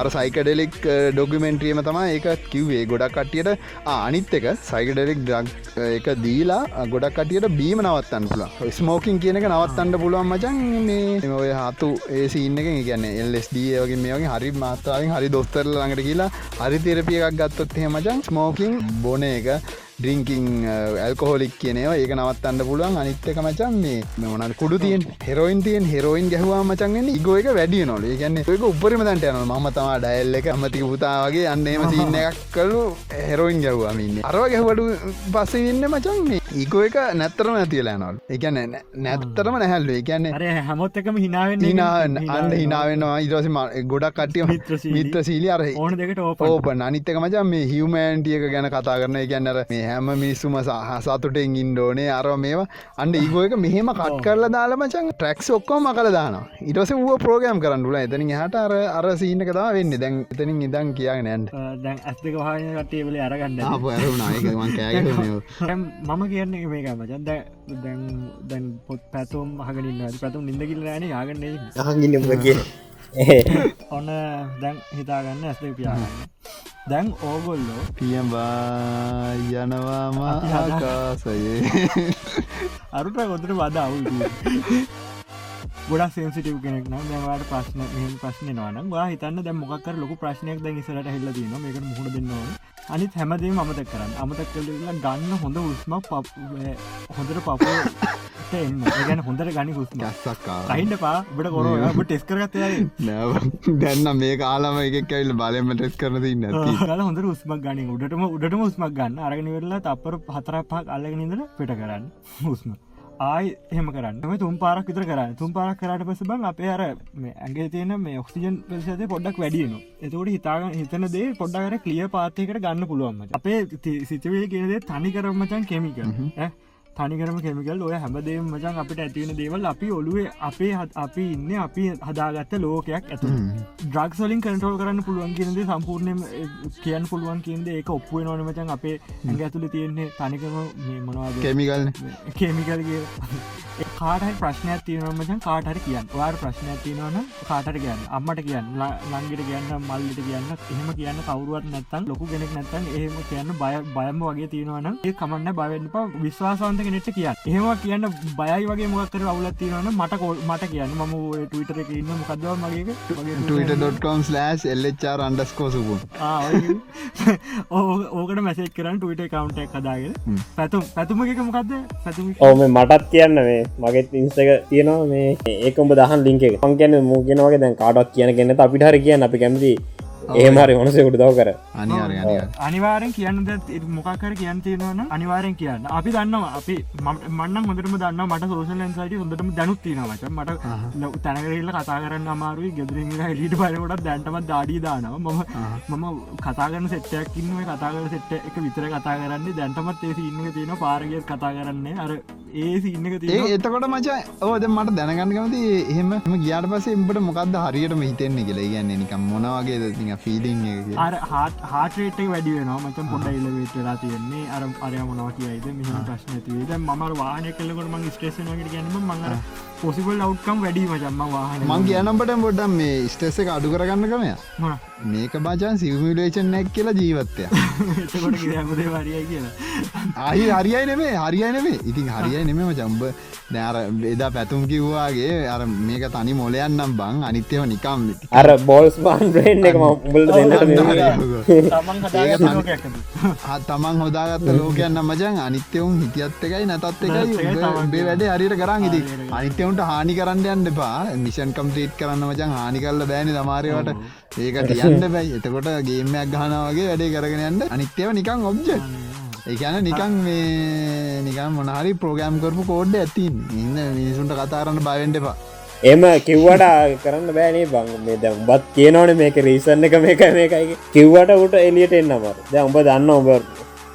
අර සයිකඩෙලෙක් ඩොගමෙන්ට්‍රියම තම ඒක කිව්වේ. ගොඩක් කටියට අනිත් එක සයිකඩෙලෙක් ඩක් එක දීලා ගොඩක් කටියට බීම නවත්තන්න පුළ ස්මෝකින් කියනක නවත්තන්න පුළුවන් මචන් මේ ඔය හතු ඒ සින්න එක ගැන එල්ස්D වගේ මේ වගේ හරි මාත්තාවෙන් හරි දොස්තරල ළඟට කියලා හරි තෙරපිය එකක් ගත්තොත් හෙමචන් ස්මෝකින් බොන එක ඩ්‍රිංකින් ඇල්කොහොලික් කියනවා ඒක නවත්තන්න පුළුවන්. අනිත්තක මචන් මේ මොනල් කුඩු තියෙන් හෙරෝයින් තියෙන් හෙරෝයින් ගැහවා මචන්ගෙන ඉගෝ එක වැඩිය නොල ගැන්න එක උපරිම තන්ට යන ම තමා ඩැල්ල එක අමතික පුතාවගේ අන්නේම සින්න එකක් කල්ලු හෙරෝයින් ගැවවාමින්න අරව ගැහවඩු පස්සේ ඉන්න මචන් මේ ඒකෝ එක නැත්තරම ඇතිලා නොල් එකන නැත්තරම නැහැල්ලු. එකන්නේ හැමොත් එකම හිනාවෙන්න හිනාන්න අන්න හිනාවෙනවා ඉදවස ගොඩක් කටිය මිත්‍ර සීලි අර ඕන දෙකට ඕප ඕපන් අනිත්තක මචන් මේ හිවමෑන්ටියක ගැන කතා කරන ගැන්නර මේ හැම මිනිස්සුම සහ සතුටෙන් ඉන්ඩෝනේ අරව මේවා අන්ඩ ඒගෝ එක මෙහෙම කට් කරලා දාලා මචන් ට්‍රක්ස් ඔක්කෝ මකල දාන ඉටස වුව ප්‍රෝගම් කරන්නල එතනින් හට අර අර සීන කතා වෙන්න. දැන් එතනින් ඉදන් කියාගෙන ඇන්ට දැන් ඇස්තක වාහන කටේ වල අරගන්න. මම කියන්න මේක මචන් දැන් දැන් පොත් පැතුම් හගනින්න පැතුම් නිදකිල් ෑන යාගන්නේ අහගින්නම කිය ඔන්න දැන් හිතාගන්න ඇස්ත පියාගන්න දැන් ඕගොල්ලෝ පියම්බා යනවාම ආකාසයේ අරුට ගොතට වද අවු ගොඩක් සෙන්සිටව කෙනෙක් නම් දවාට ප්‍රශ්න මෙහම ප්‍රශ්න නවන වා හිතන්න දැ මොක්කර ලොක ප්‍රශ්නයක් දැ ඉසරට හෙල්ල දන මේක මුහුණ දෙන්නවා අනිත් හැමදේ අමතක් කරන්න. අමතක් කලලා ගන්න හොඳ උස්මක් පප් හොඳට පප ගැන හොඳට ගනි හුස්ම. ගස්සක්කා සහින්ට පා බට කොර ටෙස් කරගත දැන්න මේ කාලම එක කැවිල් බලම ටෙස් ගල හොඳ උස්මක් ගනින් උඩටම උඩටම උස්මක් ගන්න. අරගෙන වෙරලා තපර හතරක් පහක් අල්ලගෙනදර පිට කරන්න. හුස්ම ආයි එහෙම කරන්න. තුම් පාරක් විතර කරන්න. තුම් පාරක් කරට පස බං අපේ අර ඇගේ තියෙන මේ ඔක්සිජන් පෙසද පොඩ්ඩක් වැඩියන එතකට හිතාග හිතන දේ පොඩ්ඩකර කලිය පාතයකට ගන්න පුළුවන්ම අපේ සිතවේ කියනදේ තනි කරමචන් කෙමික තනිකරම කෙමිකල් ඔය හැමදේ මචන් අපිට ඇතිවෙන දේවල් අපි ඔලුවේ අපේ අපි ඉන්න අපි හදාගත්ත ලෝකයක් ඇතු ද්‍රක් සලින් කටරෝල් කරන්න පුළුවන් කියනද සම්පූර්ණය කියන් පුළුවන් කියද ඒක ඔප්පුුව නොන මචන් අපේ ඇඟ ඇතුල තියෙන්නේ තනිකම මොනවාද? කෙමිකල් කේමිකල්ගේ කාටහරි ප්‍රශ්නයක් තියනමචන් කාටහරි කියන්න. වාර ප්‍රශ්නයක් තියනවන කාටර කියන්න. අම්මට කියන්න ලංගිට කියන්න මල්ලිට කියන්න එහෙම කියන්න කවරුවත් නැත්තන් ලොකු ගෙනෙක් නැත්තන් එහෙම කියන්න බය බයම්ම වගේ තියෙනවන ඒ කමන්න බවන්න විශ්වාසන්ත කෙනෙට කිය එහෙම කියන්න බයයි වගේ මොකර අවුලත් තියෙනවන මට කෝල් මට කියන්න. ම ටවිටර එක ඉන්න මොකදව මගේ ටට.com ස්ලස් එල්චර් අන්ඩස්කෝසුපුන් ඕකට මැසෙක් කරන්න ටවිට කවන්ට කදාගෙන පැතුම් පැතුම එක මොකක්ද පැතුම ඕම මටත් කියන්න මේ. මගෙත් ඉන්ස්ටක තියෙනවා. මේ ඒකම දහන් ලින්ක පංකැන මූගෙනවගේ දැන් කාඩක් කියන කෙනෙ අපිට හරි කියන්න. අපි කැමති ඒමරි මනසෙකුට දව කර. අනිවාරෙන් කියන්න මොකක්කර කියන්න තියෙනවන අනිවාරෙන් කියන්න. අපි දන්නවා අපි මන්න හොඳටම දන්න මට සෝෂල් ලන්සයිට හොඳටම දැනුත් තියෙනවට මට තැනකරල්ල කතා කරන්න අමාරුයි ගෙදරින් එලිට බලකොටත් දැන්ටමත් දාඩී දානවා. මම මම කතාගන්න සෙට්ටයක් ඉන්නව. කතාගර සෙට්ට එක විතර කතා කරන්නේ දැන්ටමත් ඒ ඉන්න තියෙන පාරගත් කතා කරන්නේ. අර ඒ සින්නක ඒ තියෙන එතකොට මචා ඕද මට දැනගන්නකමති එහෙම. එම ගියාට පසේ එම්ට මොකක්ද හරියටම හිතෙන්නේ කියලා. ගන්න නිකම් මොනවගේ ෆීඩිං අර හාට හාටේට වැඩි වෙන මචන් පොඩ ඉල්ලවේට වෙලා තියෙන්නේ. අර අරය මොනවා කියයිද මෙහම ප්‍රශ්න ඇතිවේද මම වාහනය කලකට මං ස්ටේෂනකට ගැනීම මඟ පොසිබල් අවට්කම් වැඩි මචම්ම වාහන මං කියනම්ට පොඩ්ඩම් මේ ස්ටෙස එක අඩු කරගන්න කමය මොන මේක බාචන් සිවමිලේෂන් නැක් කියලා ජීවත්තය වරිය කියලා. අහි හරියයි නෙමේ හරියයි නෙමේ ඉතින් හරියයි නෙමෙම චම්බ නෑර එදා පැතුම් කිව්වාගේ අර මේක තනි මොලයන්නම් බං. අනිත්‍යව නිකම් අර බෝල්ස් බාන් බ්‍රේන්් එක උඹලට දෙන්නට තමන් හොදාගත්ත ලෝකයන්න මචන් අනිත්‍යවුන් හිතියත් එකයි නැතත් එකයි. උඹේ වැඩේ හරියට කරන්න ඉති හරියට අනිත්‍යවුන්ට හානි කරන්න යන්න එපා. මිෂන් කම්ප්‍රීට් කරන්න මචන් හානි කල්ල බෑනි තමාරවට ඒක තියන්න බැයි එතකොට ගේමයක් ගහනවගේ වැඩේ කරගෙන යන්න. අනිත්‍යව නිකං ඔබ්ජ ඒකන නිකං මේ නිකම් මොනහරි ප්‍රෝගෑම් කරපු කෝඩ්ඩ ඇතින් ඉන්න මිනිසුන්ට කතාරන්න බවෙන්ඩ එපා. එම කිව්වට කරන්න බෑනේ බං මේ දැ උඹත් කියනවන මේක රීසන්න එක මේක මේකයි. කිව්වට උට එලියට එන්නමර දැ උඹ දන්න ඔබ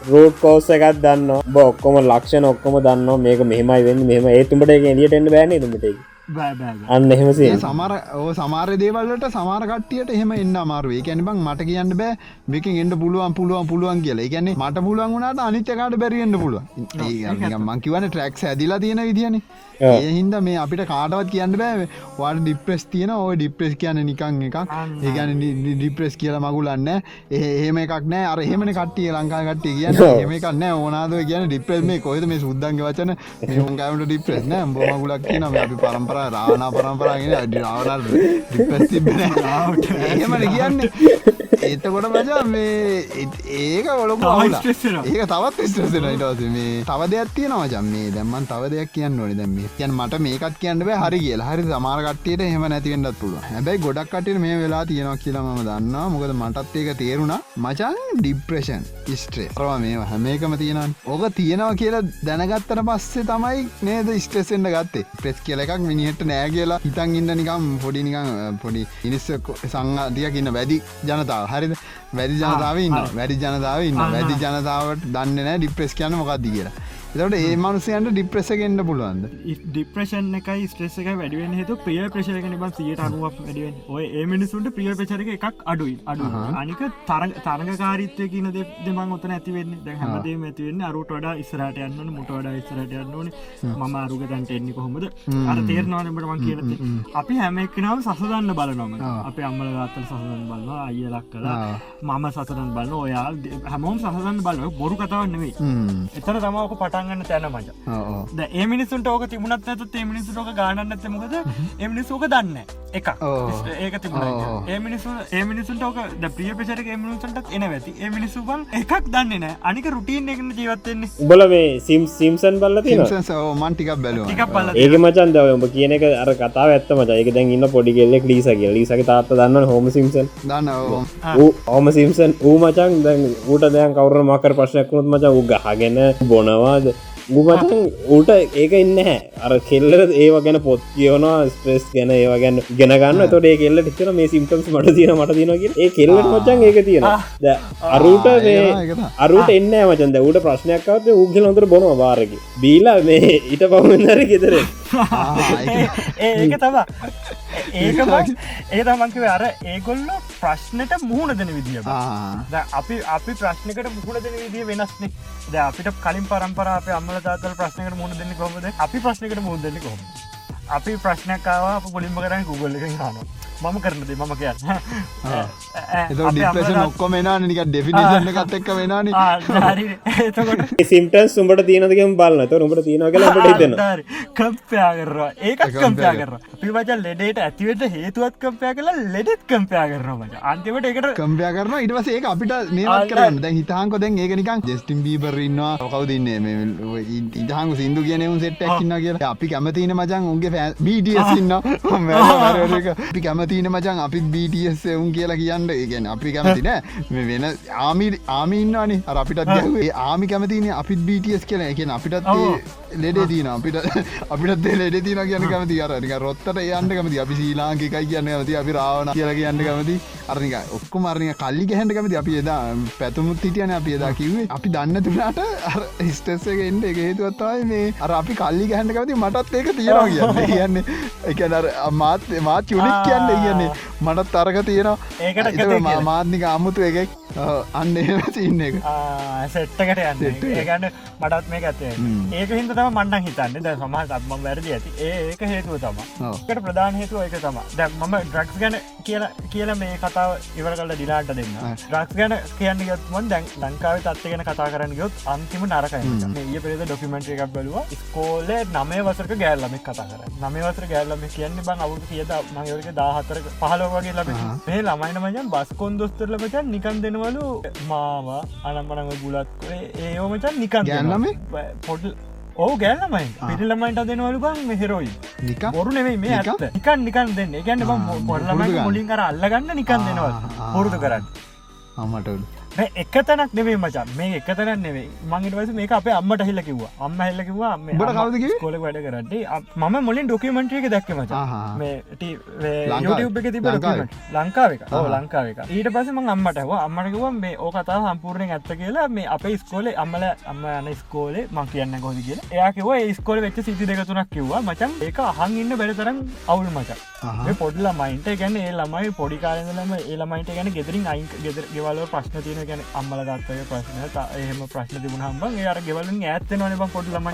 රෝඩ් කෝස එකත් දන්න බ ඔක්කොම ලක්ෂණ ඔක්කොම දන්න මේක මෙහමයි වෙන්න මෙම ඒතුමට එක එලියට එන්න බෑනේ තුමට බෑබෑ අන්න එහෙමසේ ඒ සමර ඕ සමාර දේවල්ලට සමාර කට්ටියට එහෙම එන්න අමාරු ඒ ගැන බං මට කියන්න බෑ මේකින් එන්න පුළුවන් පුළුවන් පුළුවන් කියලා. කියන්නේ මට පුළුවන් වුණට අනිත්‍යකාට බැරිෙන්න්න පුළුවන්. මං කිවන ට්‍රක්ස් ඇදිලා තියෙන විදින ඒ හින්ද මේ අපිට කාටවත් කියන්න බෑ. වාට ඩිප්‍රෙස් තියෙන ඔය ඩිප්‍රෙස් කියන නිකං එකක්. ඒගැන ඩිප්‍රෙස් කියලා මගුලන්න එහෙම එකක් නෑ අර එහෙමන කට්ටිය ලංකා කට්ටිය කියන්න. එම එකන්න ඕනාද කියන ඩිප්‍රෙස් මේ කොහෙද මේ සුද්දන්ගේ වචන? මේගට ඩිප්‍රෙස් නෑ බොමගුලක් කියන අපි පරම්පර රාවනා පරම්පරාගෙන අඩි රාවනල් ඩිප්‍රෙස් තිබෙන එහෙමට කියන්න. එතකොට මචා මේ ඒක ඔලොක. ඒක තවත් ස්ට්‍රසන ඉටස මේ තව දෙයක් තියෙනවා ජම් මේ දැම්මන් තව දෙයක් කියන්න ඕනි. දැම කියන් මට මේකත් කියන්න බෑ හරි කියලා. හරි සමාරකට්ටියට හෙම නැතිවෙන්නත් පුළුව හැබැයි ගොඩක් කටට මේ වෙලා තියෙනවා කියලා ම දන්නවා. මොකද මටත් ඒක තේරුණා. මචන් ඩිප්‍රේෂන් ස්ට්‍රේ රවා මේ හැම එකම තියෙනවන්. ඕක තියෙනවා කියලා දැනගත්තට පස්සේ තමයි නේද ස්ට්‍රෙසෙන්ට ගත්තේ. ප්‍රෙස් කියල එකක් මිනිහට නෑ කියලා හිතන් ඉන්න නිකම් පොඩි නිකම් පොඩි ඉනිස්ස සංගතියක් ඉන්න වැඩි ජනතාව. හරිද? වැඩි ජනතාව ඉන්න වැඩි ජනතාව ඉන්න වැඩි ජනතාවට දන්න නෑ ඩිප්‍රෙස් කියන්න මොකක්ද කියලා එතට ඒ මනුසයන්ට ඩිප්‍රෙසගෙන්න්න පුළුවන්ද? ඩිප්‍රේෂන් එකයි ස්ට්‍රෙස් එක වැඩුවෙන් හතු ප්‍රිය ප්‍රශයකන බ සියට අනුවක් වැඩුවෙන් ඔය ඒ මිනිසුන්ට ප්‍රිය ප්‍රචරක එකක් අඩුයි අඩු අනික තරගකාරිත්වය කියන දෙමන් ඔතන ඇතිවෙන්න හැමදේ ඇතිවෙන්න අරුට වඩා ඉස්රට යන්න මුට වඩා ඉස්රට යන්නන ම අරුග තැන්ට එන්නේ කොහොමද? අර තේරනවානට මං කියලති අපි හැමක්නාව සසදන්න බලනොම අප අම්මල ගත්තල සසදන් බලන්න අයලක් කලා මම සසරන් බලන්න ඔයා හැමෝම් සහසන්න බලව බොරු කතාවන්නෙවෙයි එතර තමක පටන්ගන්න තැන මච. ඒ මිනිසුන්ට ඕක තිබුණත් ඇතු ඒ මිනිසුටෝක ගානන්න ඇතමකද එමිනිසෝක දන්න එක ඒක තිබුණ ඒ මිනිසු ඒ මිනිසුන්ට ඕක ප්‍රිය පෙචරක මිනිසුන්ටත් එන ඇති ඒ මිනිසුබන් එකක් දන්න නෑ අනික රුටීන් එකන ජීවත්තෙන්නේ උබල මේ සිම් සිම්සන් බල්ල ටිකක් පල්ල ඒක මචන් දව උඹ කියන එක අර කතා ඇත්ත මච. ඒක දැන් ඉන්න පොඩි කෙල්ලෙක් ලීස කිය ලීසක තාත්ත දන්න හොම සිම්සන් දන්න ඕම සිම්සන් ඌ මචන් දැන් ඌට දැන් කවර මකර ප්‍රශ්නයක් වුණුත් මච උ ගහගෙන බොනවාද ගුමචන් ඌට ඒක ඉන්න හැ අර කෙල්ලට ඒව ගැන පොත් කියවනවා ස්ප්‍රෙස් ගැන ඒව ගැන ගෙනගන්න තොට කෙල්ල ටින මේ සිම්ටම්ස් මට තියෙන මට තිනගේ ඒ කෙල්ලට මචන් ඒක තියෙන අරුට අරුට එන්න මචන්ද ඌට ප්‍රශ්නයක්කවත උගල නොතර බොනවා වාරකි බීලා මේ ඊට පවමදර ගෙතර ඒක තබා ඒක ඒ තමන්කිව අර ඒගොල්ල ප්‍රශ්නට මුහුණ දෙන විදිිය අපි අපි ප්‍රශ්නකට මුහුණ දෙන විදිිය වෙනස්නේ. ද අපිට කලින් පරම්පර අප අම්මල තාතල ප්‍රශ්නකට මුණ දෙන්න කොමද අපි ප්‍රශ්නකට මුණ දෙන්න කොම අපි ප්‍රශ්නකාව පුලින්ම කරන්න ගුගල්ල එක හන මම කරනද මම කියන්න. ඩිප්‍රේෂන් ඔක්කොම නික ඩෙෆිනිෂන්න එකත් එක්ක වෙනන සිම්ටන් සුම්ට තියනදකම බලන්න ත උඹට තියෙන කලට හිතන කම්පයා කරවා ඒකත් කම්පයා කර පිවච ලෙඩේට ඇතිවට හේතුවත් කම්පයා කලා ලෙඩෙත් කම්පයා කරනවා මච අන්තිමට එකට කම්පයා කරන ඉටවස ඒ අපිට මේවත් කරන්න. දැ හිතාංකො දැන් ඒක නිකන් ජෙස්ටිම් බීබරන්නවා කවදන්නේ ඉදහංග සිින්දු කියනවුන් සෙට්ටක්න්න කියලා. අපි කැමතින මචන් උන්ගේ බීඩියසින්න අපි කැම කැමතින මචන් අපිත් බටස් එවුන් කියලා කියන්න. ඒගැන අපි කැමති නෑ. මේ වෙන ආමි ආමින්නවානේ අර අපිටත් ගැහුවේ ආමි කැමතින අපිත් බටස් කියල. එකෙන අපිටත්. ලෙඩේ තින අපිට අපිටත් ලෙඩ තින කියන කැමති. අරනික රොත්තට යන්න කැමති. අපි ශීලාංකි එකයි කියන්න කැමති. අපි රාවන කියල කියන්න කැමති. අරනික ඔක්කො මරණය කල්ලි ගැහන්ට කැමති. අපි එදා පැතුමුත් හිටියන අපි එදා කිවේ අපි දන්න තුනාට ස්ටෙස්සක එන්ඩ එක හේතුවත්තයි මේ අර අපි කල්ලි ගැහන්ට කැමති මටත් ඒක තියෙනවා කියන්න. කියන්නේ එකනර මාත් මාත් චුනික් කියන්න කියන්නේ මටත් තරක තියෙනවා. ඒකට. මාත්නික අමුතු එකෙක් අන්න සින්න එක. සෙට්ටකට යන්න. මටත් මේ ඇතේ. ඒක හින්ද තම මණ්ඩන් හිතන්න. ද සමහ තත්ම වැරදි ඇති. ඒක හේතුව තම. කට ප්‍රධාන හේතුව එක තම දැ මම ඩ්‍රක්ස් ගැන කියලා කියල මේ කතාව ඉවර කල දිලාට දෙන්න ආ. ඩ්‍රක්ස් ගැන කියන්න ගත්මන් දැන් ලංකාව තත්ත ගැන කතා කරන්න ගොත් අන්තිම නරකයි. ඒ පෙරද ඩොකිමෙන්ට් එකක් බලවා. ස්කෝලේ නමේ වසරක ගෑල්ලමක් කතා කර. නමේ වසර ගෑල්ලම කියන්න බං අවුදු කියද මයෝක දාහතර පහලෝ වගේ ලබ. මේ ළමයින මචන් බස්කොන් දොස්තරල මචන් නිකන් දෙනවලු මාවා අනම්මනම ගුලත් කරේ ඒෝ මචන් නිකන් ගෑන් ළමයි? පොඩ ඕ ගෑල්ලමයි පිටිල්ලමයිට දෙනවලු බං මෙහෙරොයි නික බොරු නෙවෙයි මේ? ඇත්ත. නිකන් නිකන් දෙන්න. ගැන්න බ ආ, පුරුදු පොඩලමයි ගන්න. මුලින් කර අල්ලගන්න නිකන් දෙනවා. පුරුදු කරන්න. අමටඩු මේ එක තැනක් නෙවේ මචන් මේ එක තැනක් නෙවේ මංගේටවස මේක අපේ අම්මට හිල්ල කිව්වා. අම්ම හිල්ල කිව්වේ? කොල වැඩ කරට මම මුලින් ඩොකමෙන්ට්‍රේක දැක්ක මච. මේ තිබ ලංකාවේ? ලංකාවක. ලංකාවක ඊට පස ම අම්මට හව අම්මටකිව මේ ඕ කතා සම්පූර්ණයෙන් ඇත්ත කියලා මේ අපේ ස්කෝලේ අම්මල අම්ම යන ස්කෝලේ මං කියන්න ගොද කියලා. එයාකිව ස්කෝල වෙච්ච සිති දෙකතුනක් කිව්වා මචන් ඒක අහන් ඉන්න බැරි තරම් අවුල් මචන් ආහා. මේ පොඩ්ල මයින්ට ගැන ඒ ළමයි පොඩි කාරලම ඒලමයිට ගැන ගෙදරින් අයින් ගෙදර ගෙවල ප්‍රශ්න තියන ගැන අම්මල දත්තය ප්‍රශ්න. එහෙම ප්‍රශ්න තිබුණ හම්බන් අර ගෙවලින් ඇත්තනවන බ පොඩ් ළමයි.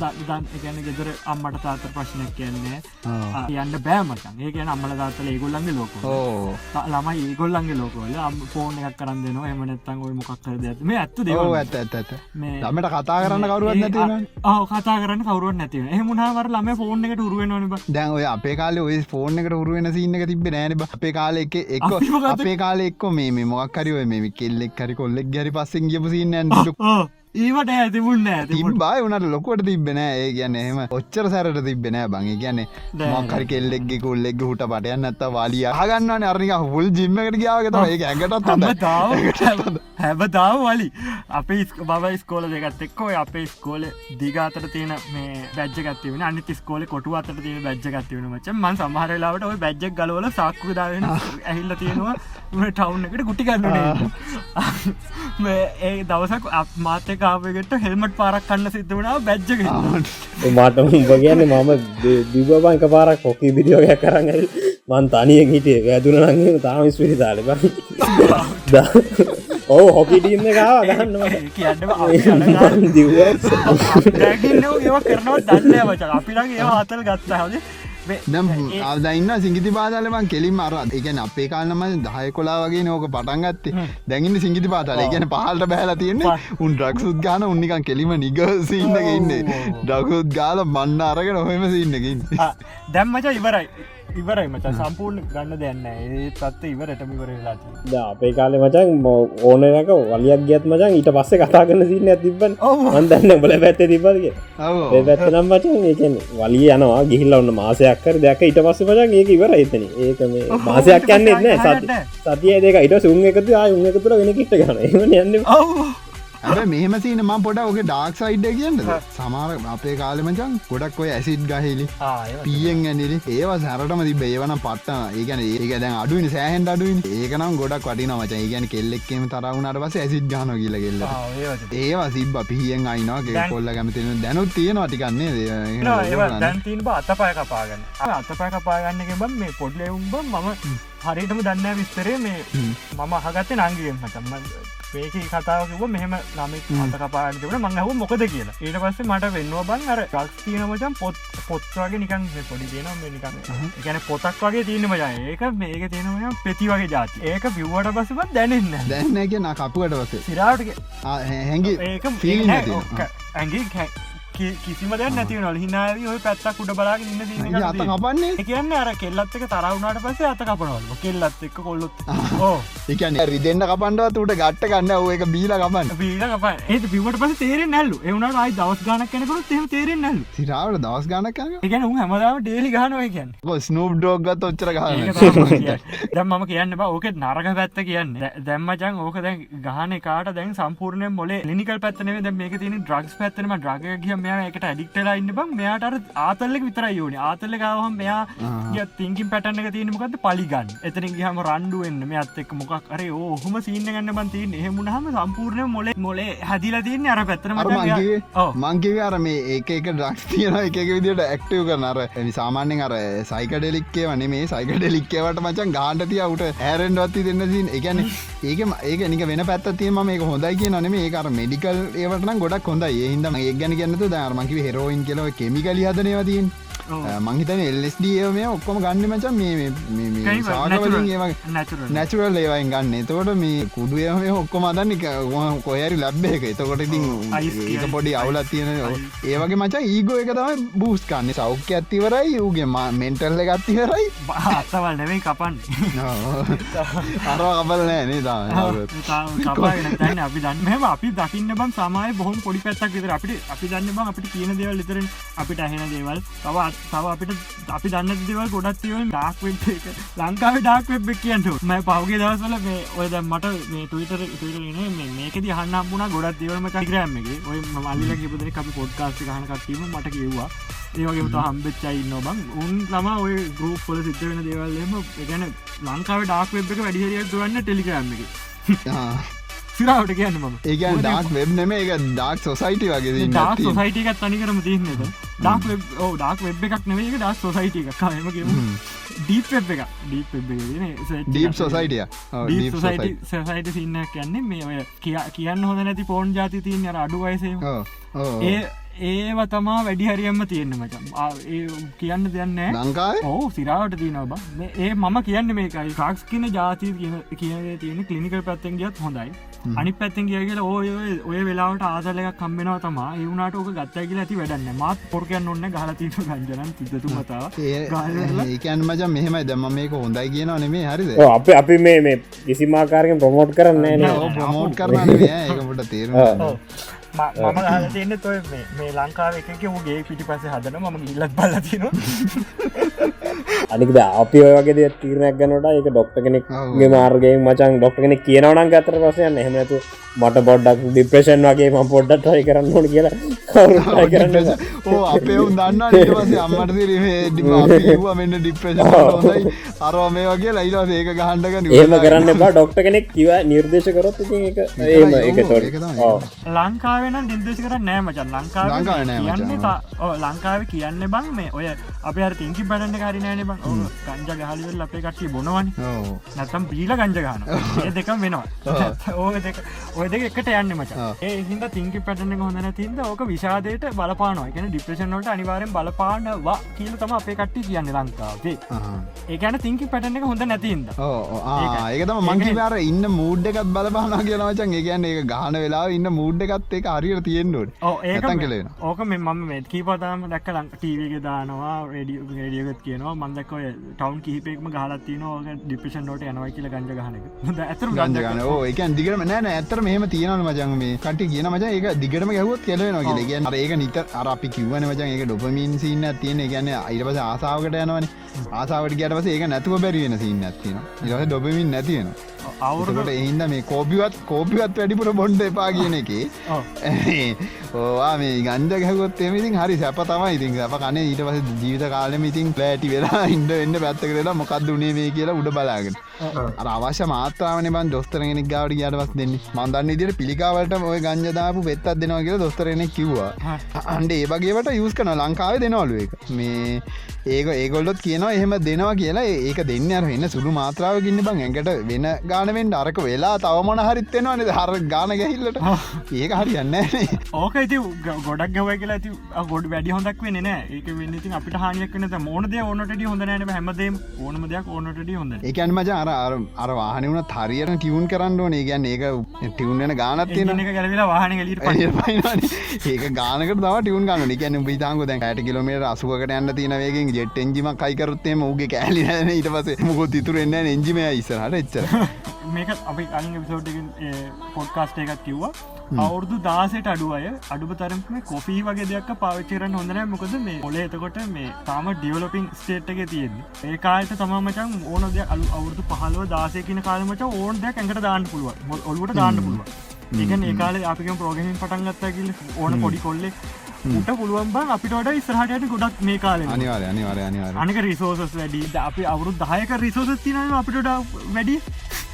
දන් ගැන ගෙදර අම්මට තාත ප්‍රශ්නයක් කියන්නේ. ආ, කියන්න බෑමටන් ඒ ගැන අම්මල දාත්තල ඒගොල්ලන්ගේ ලෝක ඕ ළමයි ඒගොල්ලන්ගේ ලෝකවල. අම් ෆෝන් එකක් කරන්න දෙනවා. එමනත්තන් ඔය මොකක්කර ඇත මේ ඇත්ත දෙව ඇත ඇත ළමට කතා කරන්න කවරුවත් නැතිව ආ කතා කරන්න කවරුව නැතිව එහමුණහවර ළම ෆෝන් එකට උරුවෙන් නොනබ දැන් ඔය අපේ කාල ඔය ෆෝන් එකට උරුවෙන සින්න එක තිබ නෑන අපේ කාල එක එක් අපි කාල එක්ක මේ මොක්කරව මේ කෙල්ලෙක් හරි කොල්ලෙක් ගැරි පස්සෙන් ගියපු සින්න ඒවට ඇතිබුන්න ඇති තිබා වනට ලොකොට තිබෙන ඒ ගැන එම ඔච්චර සැරට තිබෙන බං. ගැන නෑ. මොක්කරි කෙල්ලෙක්ගෙ කොල්ලෙක් හුට පටයන් නැත්ත වාලිය හගන්නන අරනික හුල් ජිම්මකට ගියාවගත ඒ ඇඟටත් හොඳ හැබතාව වලි. අපේ බව ස්කෝල දෙගත් එක්කෝ අපේ ස්කෝල දිගාතර තියෙන මේ බැජ්ජ ගත්තිවෙන අනිත ස්කෝල කොටු අතර තියෙන බැජ්ජ ගත්තිවෙන මච. මන් සමහරලාවට ඔය බැජ්ජක් ගලවල සක්කු දාවෙන ඇහිල්ල තියෙනවා. ටවුන් එකට ගුටි ගන්නන ඒ දවසක් අප මාතකාපකට හෙල්මට පාරක් කන්න සිද්ධ වුණාව බැජ්ජක මට උඹ කියන්න මම දිබබං එක පාරක් කොකී විදිියෝගයක් කරන්න මන් තනියෙන් හිටිය. වැදුන නගේ තාම ස්පිරි තාලබ ඔව හොකිටීන්න කාව ගන්න කියන්න දිව කරනවා දන්න වච අපිලගේ ඒවා අතල් ගත්තා. හද නම් අදන්න සිංගිති පාතාලමන් කෙලින් අර එකන අපේ කාලම දහය කොලා වගේ නෝක පටන් ගත්තේ. දැගින්න සිංගිති පාතාල. ගැන පහල්ට බැහලා තියන්නේ උන් ඩක්සුත් ගාන උන්නිකන් කෙලිම නිගසින්නක ඉන්න ඩකුත් ගාල මන්න අරගෙන ඔහෙම සින්නකින් දැම්මච ඉවරයි ඉවරයි මච. සම්පූර්ණ ගන්න දෙන්න ඒ තත්ත ඉවරටම ඉවරලාට අපේ කාලෙ මචන් ඕනක වලියක් ගත් මචන් ඊට පස්සේ කතා කරන සින්න ඇතිබන් ඔව්. අන්දන්න බල පැත්ත තිබගේ පැත්ත නම් මචන් ඒකෙන් වලිය යනවා ගිහිල්ල ඔන්න මාසයක් කර දෙයක් ඊට පස්ස මචන් ඒක ඉවර එතන ඒක මේ මාසයක් යන්න එන්න සති සතිය දෙක ඉට සුන් එකතු ආය උන් එකතුර වෙන කිට ගන එම යන්න. ඔව් ඇ මෙහම සීන ම පොඩ ඔක ඩාක් සයිඩ් කියන්න සමාර අපේ කාලෙමචන් ගොඩක් ඔය ඇසිඩ් ගහිලි පියෙන් ඇඩලි ඒවා සැරටම තිබ ඒවන පට්ටන ඒගන ඒක දැන් අඩුවනි සෑහන්ට අඩුවන් ඒකනම් ගොඩක් වටින මච. ඒගැන කෙල්ලෙක්කම තරවුණට පස ඇසිඩ් ගන කියල කෙල්ල ඒවා සිබ පිහියෙන් අයිනගේ කොල්ල කැමතින දැනුත් තියෙනවා ටිකන්නේ දැන්තින් අතපය කපාගන්න අතපය කපාගන්න බම් මේ පොඩ්ලෙවුම්බ මම හරිටම දන්න විස්තරේ මේ මම අහගත්තේ නංගියෙන් මතම මේක කතාවකිව මෙහම නමක් අත කපාගතිවන මංහව මොකද කියලා. ඊට පස්සේ මට වෙන්නවා බං අර ක්ස් තියනමචන් පොත් පොත්වාගේ නිකන් පොඩි තියෙන නිකන් ගැන පොතක් වගේ තියන මජය ඒක මේක තියෙනම පෙති වගේ ජාති ඒක බිව්වට පසවත් දැනන්න දැන්න නා කපුවට වසේ සිරාටක හැඟි ඒක ඇගේ කිසිම දෙයක් නැතිවනල හිනාව ඔය පැත්තක් උඩ බලාගෙන ඉන්න ඉතින් අත කපන්නේ? කියන්න අර කෙල්ලත් එක තරවුණට පස්සේ අත කපනවල කෙල්ලත් එක්ක කොල්ලොත් එකන රිදෙන්න්න කපන්ඩවත් උට ගට්ට කන්න ඔය එක බීල කපන්න. පීල කප ඒ පිවට පස තේරෙන් නැල්ලු. එවුණට අයි දවස් ගානක් කනකට එම තේරෙන් නැල්ලු. සිරාවට දවස් ගාන උන් හැමදාම ඩේලි ගානවය කියන්න. ස්නූප් ඩෝගත් ඔච්චර කියන්නේ. දැන් මම කියන්න ඕක නරක පැත්ත කියන්න. දැම්මචන් ඕක දැන් ගහන කාට දැන් සම්පූර්ණය මොලේ ලිනිකල් පැත්තනේ දැ මේක තින ඩ්‍රක්ස් පැත්තනම ඩ්‍රග කිය මෙයා එකට ඇඩික්ටලා ඉන්න බං. මෙයාට ආතල්ලෙක් විතර යෝනි ආතල්ල ගවහම් මෙයා තිංකින් පැටන්න තියනමකද පලිගන්න එතන ගහම රන්ඩුවෙන්න්න මෙත් එක් මොකක් අර ඔහම සීන ගන්න බන්තින් එහෙමුණහම සම්පූර්ණය මොලේ මොලේ හැදිල තියන්නේ. අර පැත්තන මගේ මංකිව අර මේ ඒක එක ඩ්‍රක්ස් තියෙන එක විදිට ඇක්ටව කරන අර සාමාන්‍යෙන් අර සයිකඩෙලික්කේ වනේ මේ සයිකඩෙලික්කවට මචන් ගාන්ට තිය උට ඇරෙන්ඩවත්ති දෙන්න සින් එකන ඒක ඒක නික වෙන පැත් තියම මේක හොඳයි කිය නම ඒ අර මෙඩිකල් ඒවටන ගොඩක් හොඳ ඒහින්ද ඒ ගැන ගන්නතු දර්මකිව හෙරෝයින් කියලව කෙමිකලි හදනවතින් මංහිතන එල්ස්ඩ මේ ඔක්කොම ගන්න මචන් මේ සාගවලින් නැචුරල් ඒවයින් ගන්න. තෝට මේ කුඩුවම ඔක්කොම අදන්න කොයරි ලබ්බ එක එතකොට ඉතින් ඒක. පොඩි අවුලත් තියෙන ඒවගේ මචා ඒගෝ එක තම බූස් කන්න සෞඛ්‍ය ඇතිවරයි ඌගේ මෙන්ටල්ල ගත්තිවරයි අත්තවල් නෙවෙයි කපන්න. අර කබල නෑනේ තා අපි දන්න මෙම අපි දකින්න බම් සමය බොහොම පොඩි පැත්තක් විතර. අපිට අපි දන්න බම් අපිට කියන දේවල් ලිතර අපිට ඇහෙන දේවල්. තව තව අපිට අපි දන්න දෙවල් ගොඩත් තිව ඩාක් වෙබ් එක. ලංකාව ඩාක් වෙබ් එක කියන්නට ම පහුගේ දවසල මේ ඔය දැ මට මේ තුවිතර තුරන මේක හන්න පුුණ ගොඩත් දේවල්ම කයිරෑම එක. ඔය මල්ල කිපදර අපි පොඩ්කාස්ට ගහන කත්වීම මට කිව්වා. ඒවගේ ත හම්බෙච්චයි ඉන්න බං. උන් තම ඔය ගරුප් පොල සිද්ධ වෙන දේවල්ලම ගැන ලංකාව ඩාක් වෙබ් එක වැඩිහරියක් දුවන්න ටෙලිග්‍රම් එක. සිරාවට කියන්න මම. ඒකන් ඩාක් වෙබ් නෙම එක ඩාක් සොසයිටි වගේ ඩාක් සොසයිට එකත් තනි කරම තියන්නද ඩාක් ඕ ඩාක් වෙබ් එකක් නෙවේ ඩක් සොසයිට එක කමගේ ඩීප් වෙබ් එක ඩීප් ඩීප් සොසයිටිය සොසයිට සින්නක් කියන්නේ මේ කිය- කියන්න හොඳ නැති පෝන් ජාති තියන්න අඩු වයසේ ඒ ඒව තමා වැඩි හරියම්ම තියෙන්න්න මචම් කියන්න දෙයන්න ලංකාව? ඕ සිරාවට තියනවා බ. මේ ඒ මම කියන්න මේකයි. ටක්ස් කියන ජාති කියන කියන තියෙන කලිනිකල් පැත්තෙන් ගියත් හොඳයි අනි පැත්තෙන් කිය කියලා ඔය ඔය- ඔය වෙලාවට ආදලයක් කම්බෙනවා තමා. ඒවුණට ඕක ගත්තයි කියලා ඇති වැඩන්න මාත් පොරකයන් ඔන්න ගලතිීම ගංජනන් තිදතු මතාව ඒකන් මචන් මෙහෙමයි. දම මේක හොඳයි කියන නෙමේ හරිද? ඔව්, අපි අපි මේ මේ කිසිමාකාරයෙන් ප්‍රමෝට් කරන්න න ප්‍රමෝට් කරන ඒකට තේරුම් මම හල තියන්න තොය මේ ලංකාව එක ගේ පිටි පස හදන ම ඉල්ලත් බලතින අනිකද අපි ඔය වගේ දෙයක් තීරණයක් ගන්නට ඒක ඩොක්ට කෙනෙක්ගේ මාර්ගයෙන් මචන් ඩොක්ට කෙනෙක් කියනවනම් ගතර පසයන් එහෙමනතු මට බොඩ්ඩක් ඩිප්‍රේෂන් වගේ ම පොඩ්ඩ ටයි කරන්න ඕන කියලා කවුරු කරන්න ඕ අපේ උන් දන්න ඊටපස අම්මට ව මෙන්න ඩිප්‍රේෂ හොඳයි. අරවා මේ වගේ ලයිලා ඒක ගහන්ඩක ඒම කරන්න බා ඩොක්ට කෙනෙක් කිව නිර්දේශ කරොත් ඉතින් එක ඒම එක තොර. ලංකාවෙන නිර්දේශ කර නෑමචන් ලංකාව ලංකාවේ කියන්න ලංකාව කියන්න බං මේ ඔය අප අර තිංකි බඩන්න කාරනෑන බං ගංජ ගහලිවල් අපේ කට්ටි බොනවනි. නැතම් බීල ගංජ ගන ඒ දෙකම් වෙනවා. ඕ දෙක ඔය දෙක එකට යන්න මච. ඒ හිද තිංකි පැටන හොඳන තින්ද ඕක විශාදයට බලපානවා. එකන ඩිප්‍රේෂනට අනිවාරෙන් බලපානවා කියල තම අපේ කට්ටි කියන්න ලංකාවේ. ඒකන තිංකි පැටන එක හොඳ නැතින්ද ඕ, ඕ, ආ, ඒක තම මංකි අර ඉන්න මූඩ් එකත් බලපානා කියලවචන් ඒකන්න ඒ ගහන වෙලා ඉන්න මූඩ් එකත් එක හරියට තියෙන්ඩුවට ඕ ඒක නැතන් කෙලෙන ඕක මේ මම මේ කීපතාම දැක්ක ලං ටීවක දානවා රඩිය රඩියගත් කියනවා මන්දක්කොය ටවන් කිහිපෙක්ම ගහලත්තින ඕක ඩිපිෂන් නොට යනවයි කියල ගංජ ගහනක ඇතර ගංජගන ඕ එක දිගරම නෑන ඇතර මෙහම තියෙනවන මචන් මේ කට කියන මචන් ඒක දිගටම ගැහුවත් කෙලවෙන කියල. ගැන ඒක නිත අර අපි කිවන මචන් ඒක ඩොපමින් සින්න තියෙන ගැන අයිටපස ආසාාවකට යනවන. ආසාාවට ගැටපස ඒක නැතුව බැරිවෙන සින්න ඇතින ඉරස ඩොබමින් නැතියෙන අවුරුදු අවුරට එහින්ද මේ කෝපිවත් කෝපිවත් වැඩිපුර බොන්්ඩ එපා කියන එක. ඕවා මේ ගන්ජ ගැහකොත් එමඉතින් හරි සැප තමයි. ඉතින් අප කන ඊට පස ජීවිත කාලෙම ඉතින් පෑටි වෙලා ඉන්ඩ එන්න පැත්තක වෙලා මොකක්ද උනේ මේ කියලා උඩ බලාගෙන අවශ්‍ය මාත්‍රාවන බන් දොස්තරගෙනෙක් ගාවට ගියටවස් දෙන්න. මන්දන්න ඉදිර පිළිකාවට ඔය ගංජදාපු වෙත්තත් දෙනවා කියලා දොස්තරෙනෙක් කිව්වා. අන්ඩ ඒවගේට යස් කන ලංකාව දෙනවලු එක මේ ඒක ඒගොල්ලොත් කියනවා එහෙම දෙනවා කියලා. ඒක දෙන්න එන්න සුළු මාත්‍රාව ගන්න බං ඇඟට වෙන ගානවෙන්ට අරක වෙලා තවමන හරිත්වෙනවා නද? හර ගාන ගැහිල්ලට. ඒක හරියන්න ඕක ඉති ගොඩක් ගව කියලා ඇති ගොඩ වැඩි හොඳක් වෙන ඒක වෙන්න ති අපිට හානියක් වන මෝන දේ ඕනට හොඳ නෑන හැමදේ ඕනම දෙයක් ඕනට හොඳ ඒකන් මච අර අර අර වාහන වුණ හරියට ටියවුන් කරන්න ඕනේ. ගැන්න ඒක ටියවුන් වෙන ගානත් තියෙන එක ගැලවිලා වාහන ඒක ගානක ව ටියුන් ගන්න ගැන බිතාංග දැන් ට කිලමට අසුවකට යන්න තින වේගෙන් ජෙට් එජිම කයිකරුත්තේ මගේ කෑලි න ඉට පස මුකොත් ඉතුර එන්න එජිම ඉස්සරහට එච්චර. මේක අපි අංග විසෝට් පොඩ්කාස්ට එකත් කිව්වා අවුරදු දාසට අඩු අය අඩුප තරම කොපී වගේ දෙයක් පාවිච්චරන්න හොඳන මොකද මේ ඔල එතකොට මේ තාම ඩියවලපින් ස්ටේට් එක තියෙන්නේ. ඒ කාලට තමමචන් ඕන දෙ අලු අවුරදු පහලව දාසය කියන කාලමට ඕන් දෙයක් ඇඟට දාන්න පුළුව ඔල්ලුවට දාන්න පුළුව ඒකන ඒකාල අපික ප්‍රෝගමින් පටන්ගත්තා කියල ඕන පොඩි කොල්ලෙ උට පුළුවන් බං අපිට ඉස්රහටයට ගොඩක් මේ කාලෙ. අනිවාර අනිවාර අනිවාර අනක රිසෝසස් වැඩි. අපි අවුරු දායක රිසෝසස් තින අපිට වැඩි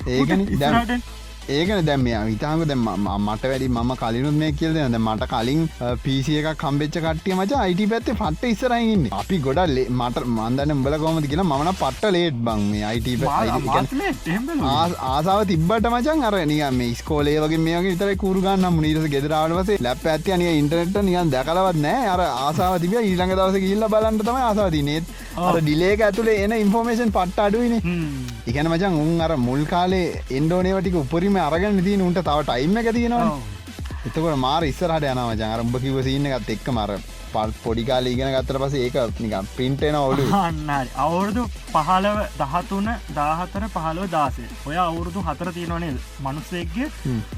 ඒකන ඉස්රහට ඒකන දැම් මේ විතාංග දැම මට වැඩි ම කලිනුත් මේ කියල ද මට කලින් පිසි එක කම්බෙච්ච කටිය මච අයිට පැත්තේ පට්ට ඉස්සරයින්න අපි ගොඩ මට මන්දන්න උඹල කොමද කියලා මන පට්ට ලේට් බං මේ අයිට ආසාාව තිබට මචන් අර නිය මේ ස්කෝලේ වගේ මේ විතර kuruගන්න මනිරස ගෙදරාවට පසේ ලැප ඇති අනිය ඉන්ටනෙට නියන් දැකලවත් නෑ අර ආසාාව තිබ ඊළඟ දවස ඉල්ල බලන්ට තම ආසාවති නේත් අර ඩිලේක ඇතුළේ එන ඉන්ෆෝර්මේෂන් පට්ට අඩුවන ඉගැන මචන් උන් අර මුල් කාලේ එන්ඩෝනේවටික උපරිම අරගන්න දී උන්ට තව ටයිම එක තියෙනවා එතකොට මාර ඉස්සරහට යනවා ජංරම්භ කිව සින්න එකත් එක්ක මර පල් පොඩිකාල ඉගෙන ගත්තර පස ඒක නික පින්ටෙන ඔලු අන්නරි අවුරුදු පහලව දහතුන දාහතර පහලෝ දාසේ. ඔය අවුරුදු හතර තියෙනවනේ මනුස්සේක්ගේ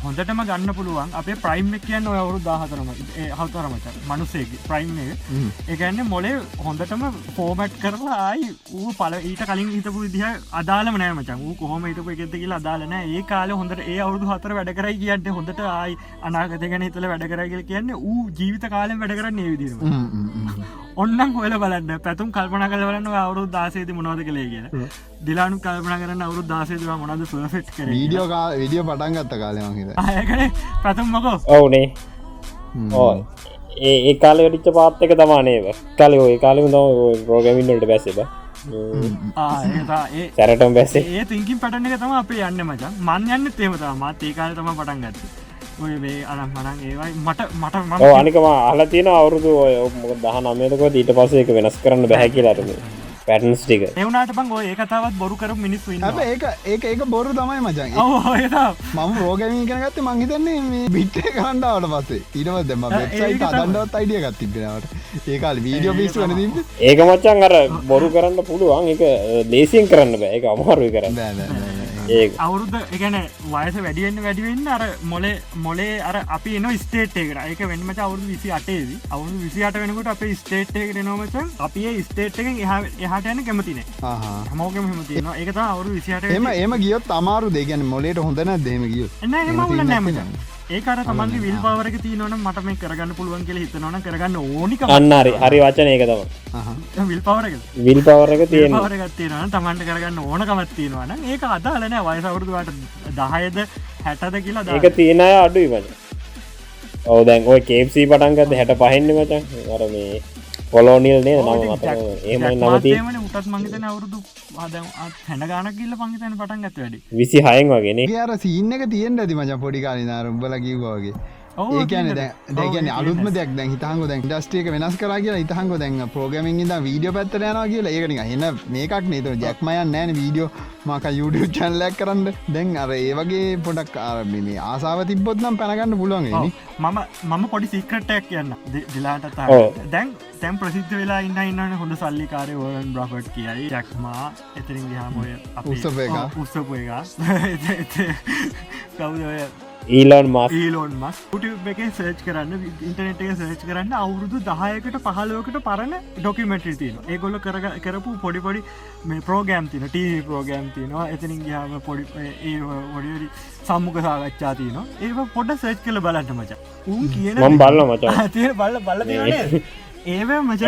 හොඳටම ගන්න පුළුවන්. අපේ ප්‍රයිම් කියන්න ඔය අවුරු දාහතරම හවතරමච මනුසේක ප්‍රයිම් එක. එකන්න මොලේ හොඳටම ෆෝමට් කරලා ආයි ඌ පල ඊට කලින් හිතපු විදිහ අදාලම නෑ මචන් ූ කොහොම හිටපු එකෙත කියලා අදාලන ඒ කාල හොඳට ඒ අවුදු හතර වැඩ කරයි කියන්න හොඳට ආයි අනාගත ගැන හිතල වැඩ කරගල කියන්න ඌ ජීවිත කාලෙන් වැඩ කරන්න ඒවිදිරම ඔන්නන් හොල බලන්න පැතුම් කල්පන කල බලන්න අවුරු දාසේති මොනවද කළේ කියෙන දිලානු කල්පන කරන්න අවුරු දාසේතුව මොනද පෆෙට් කර වීඩියෝ විඩියෝ පටන් ගත්ත කාලයමහිද ආයකන ප්‍රතුම් මොකෝ? ඔවුනේ. ඕ ඒ ඒ කාල වැඩිච්ච පාත්තක තමානේව කල ඒ කාලම තම රෝගමින්ට බැසබ සැරටම් බැස්සේ. ඒ තිංකින් පටන එක තම අපේ යන්න මචන් මන් යන්න තේමතම මත් ඒ කාල තම පටන් ගත්ත ඔය වේ අනම් මනන් ඒවයි. මට මට අනිකම අහලා තියෙන අවුරුදු ඔය දහ නමයතක ඊට පස්සේ එක වෙනස් කරන්න බැහැකිලාටම පැටන්ස් ටික. එවනාට බං ඔය ඒකතාවත් බොරු කර මිනිස්සු ඉන්න ඇ ඒක ඒක ඒක බොරු තමයි මචන් මම රෝගමී කරගත්ත මංහිතන්නේ මේ බිට්ටේ කණ්ඩාවට පස්සේ. ඊටවත් දෙම වෙබ්සයිට අදන්ඩවත් අයිඩිය ගත්තිබෙනවට ඒකාල් වීඩියෝ පිස් වන දී ඒක මච්චන් අර බොරු කරන්න පුළුවන්. එක ලේසියෙන් කරන්න බෑ. එක අමාරුයි කරන්න. ඒ අවුරුද්ධ එකන වයස වැඩියෙන්න්න වැඩිවෙන්න අර මොලේ මොලේ අර අපි එන ස්ටේට් එකට එක වෙන්මච අවුරු විසි අටේද අවුරු විසි අට වෙනකොට අප ස්ටේට් එකට නොමචන් අපි ස්ටේට් එක එහට යන කැමතිනේ හමෝකම හමතින ඒකත අවුරු විසිට එම එම ගියොත් අමාරු දෙගැන මොලේට හොඳන දෙම ගිය එන්න එම නෑමචන් ඒකර තමන්ගේ විල් පවරක තියනවන මට මේ කරගන්න පුළුවන් කියල හිතනවන කරගන්න ඕනික අන්නරි හරි. වචන ඒක තම විල් පවරක විල් පවරක තියෙන පවරගත්තියෙන තමන්ට කරගන්න ඕනකමත්තියෙනවන ඒක අදාලන වයසවුරුදුවට දහයද හැටද කියලා ඒක තියෙන අය අඩුයි වච ඔව දැන් ඔය කේප්සී පටන්ගත හැට පහෙන්න්න මචන් අර මේ පොලෝනිල් නේ නම ඒම නමති උටත් මංගතන අවුරුදු හැන ගාන කියල්ල පංගතන පටන් ගත වැඩි. විසි හයෙන් වගෙන අර සිීන්න එක තියෙන් ඇති මච පොඩිකාලි නාරුම්බල කිව්වාගේ ඒකන දැගන අලුත්ම දෙයක්. දැ හිතහංග දැන් ඩස්ටේක වෙනස් කර කියලා ඉතහංග දැන් පෝගමින් ද වීඩියෝ පැත්තර යනවා කියලා. ඒකනි එන්න මේකක් නේත ජැක්මයන් නෑන වීඩියෝ මක YouTube චැන්ලැක් කරන්න. දැන් අර ඒවගේ පොඩක් ආරමේ ආසාාව තිබොත් නම් පැනගන්න පුළුවන් මම මම පොඩි සික්‍රටයක් කියන්න. දිලාට දැන් තැම් ප්‍රසිද්ධ වෙලා ඉන්න ඉන්න හොඳ සල්ලිකාරය ෝයන් බ්‍රහට් කියයි. ජැක්මා එතරින් ගහමය උත්සපු එක. කවුද ඊලොන් මස් ඊලෝන් මස් ට එක සර්ච් කරන්න ඉන්ටනෙට් එක සර්ච් කරන්න අවුරුදු දහයකට පහලෝකට පරණ ඩොකිමෙන්ට් තින ඒගොල්ල කර කරපු පොඩිපොඩි මේ ප්‍රෝගෑම් තින ටී ප්‍රෝගෑම් තිනවා එතනින් ගහම පොඩි ඒ ඔඩිරි සම්මුක සාගච්ඡා තියන ඒ පොඩ සර්ච් කල බලන්න මච. උන් කියන බල්ල මචා. බල්ල බල්ල ඒව මච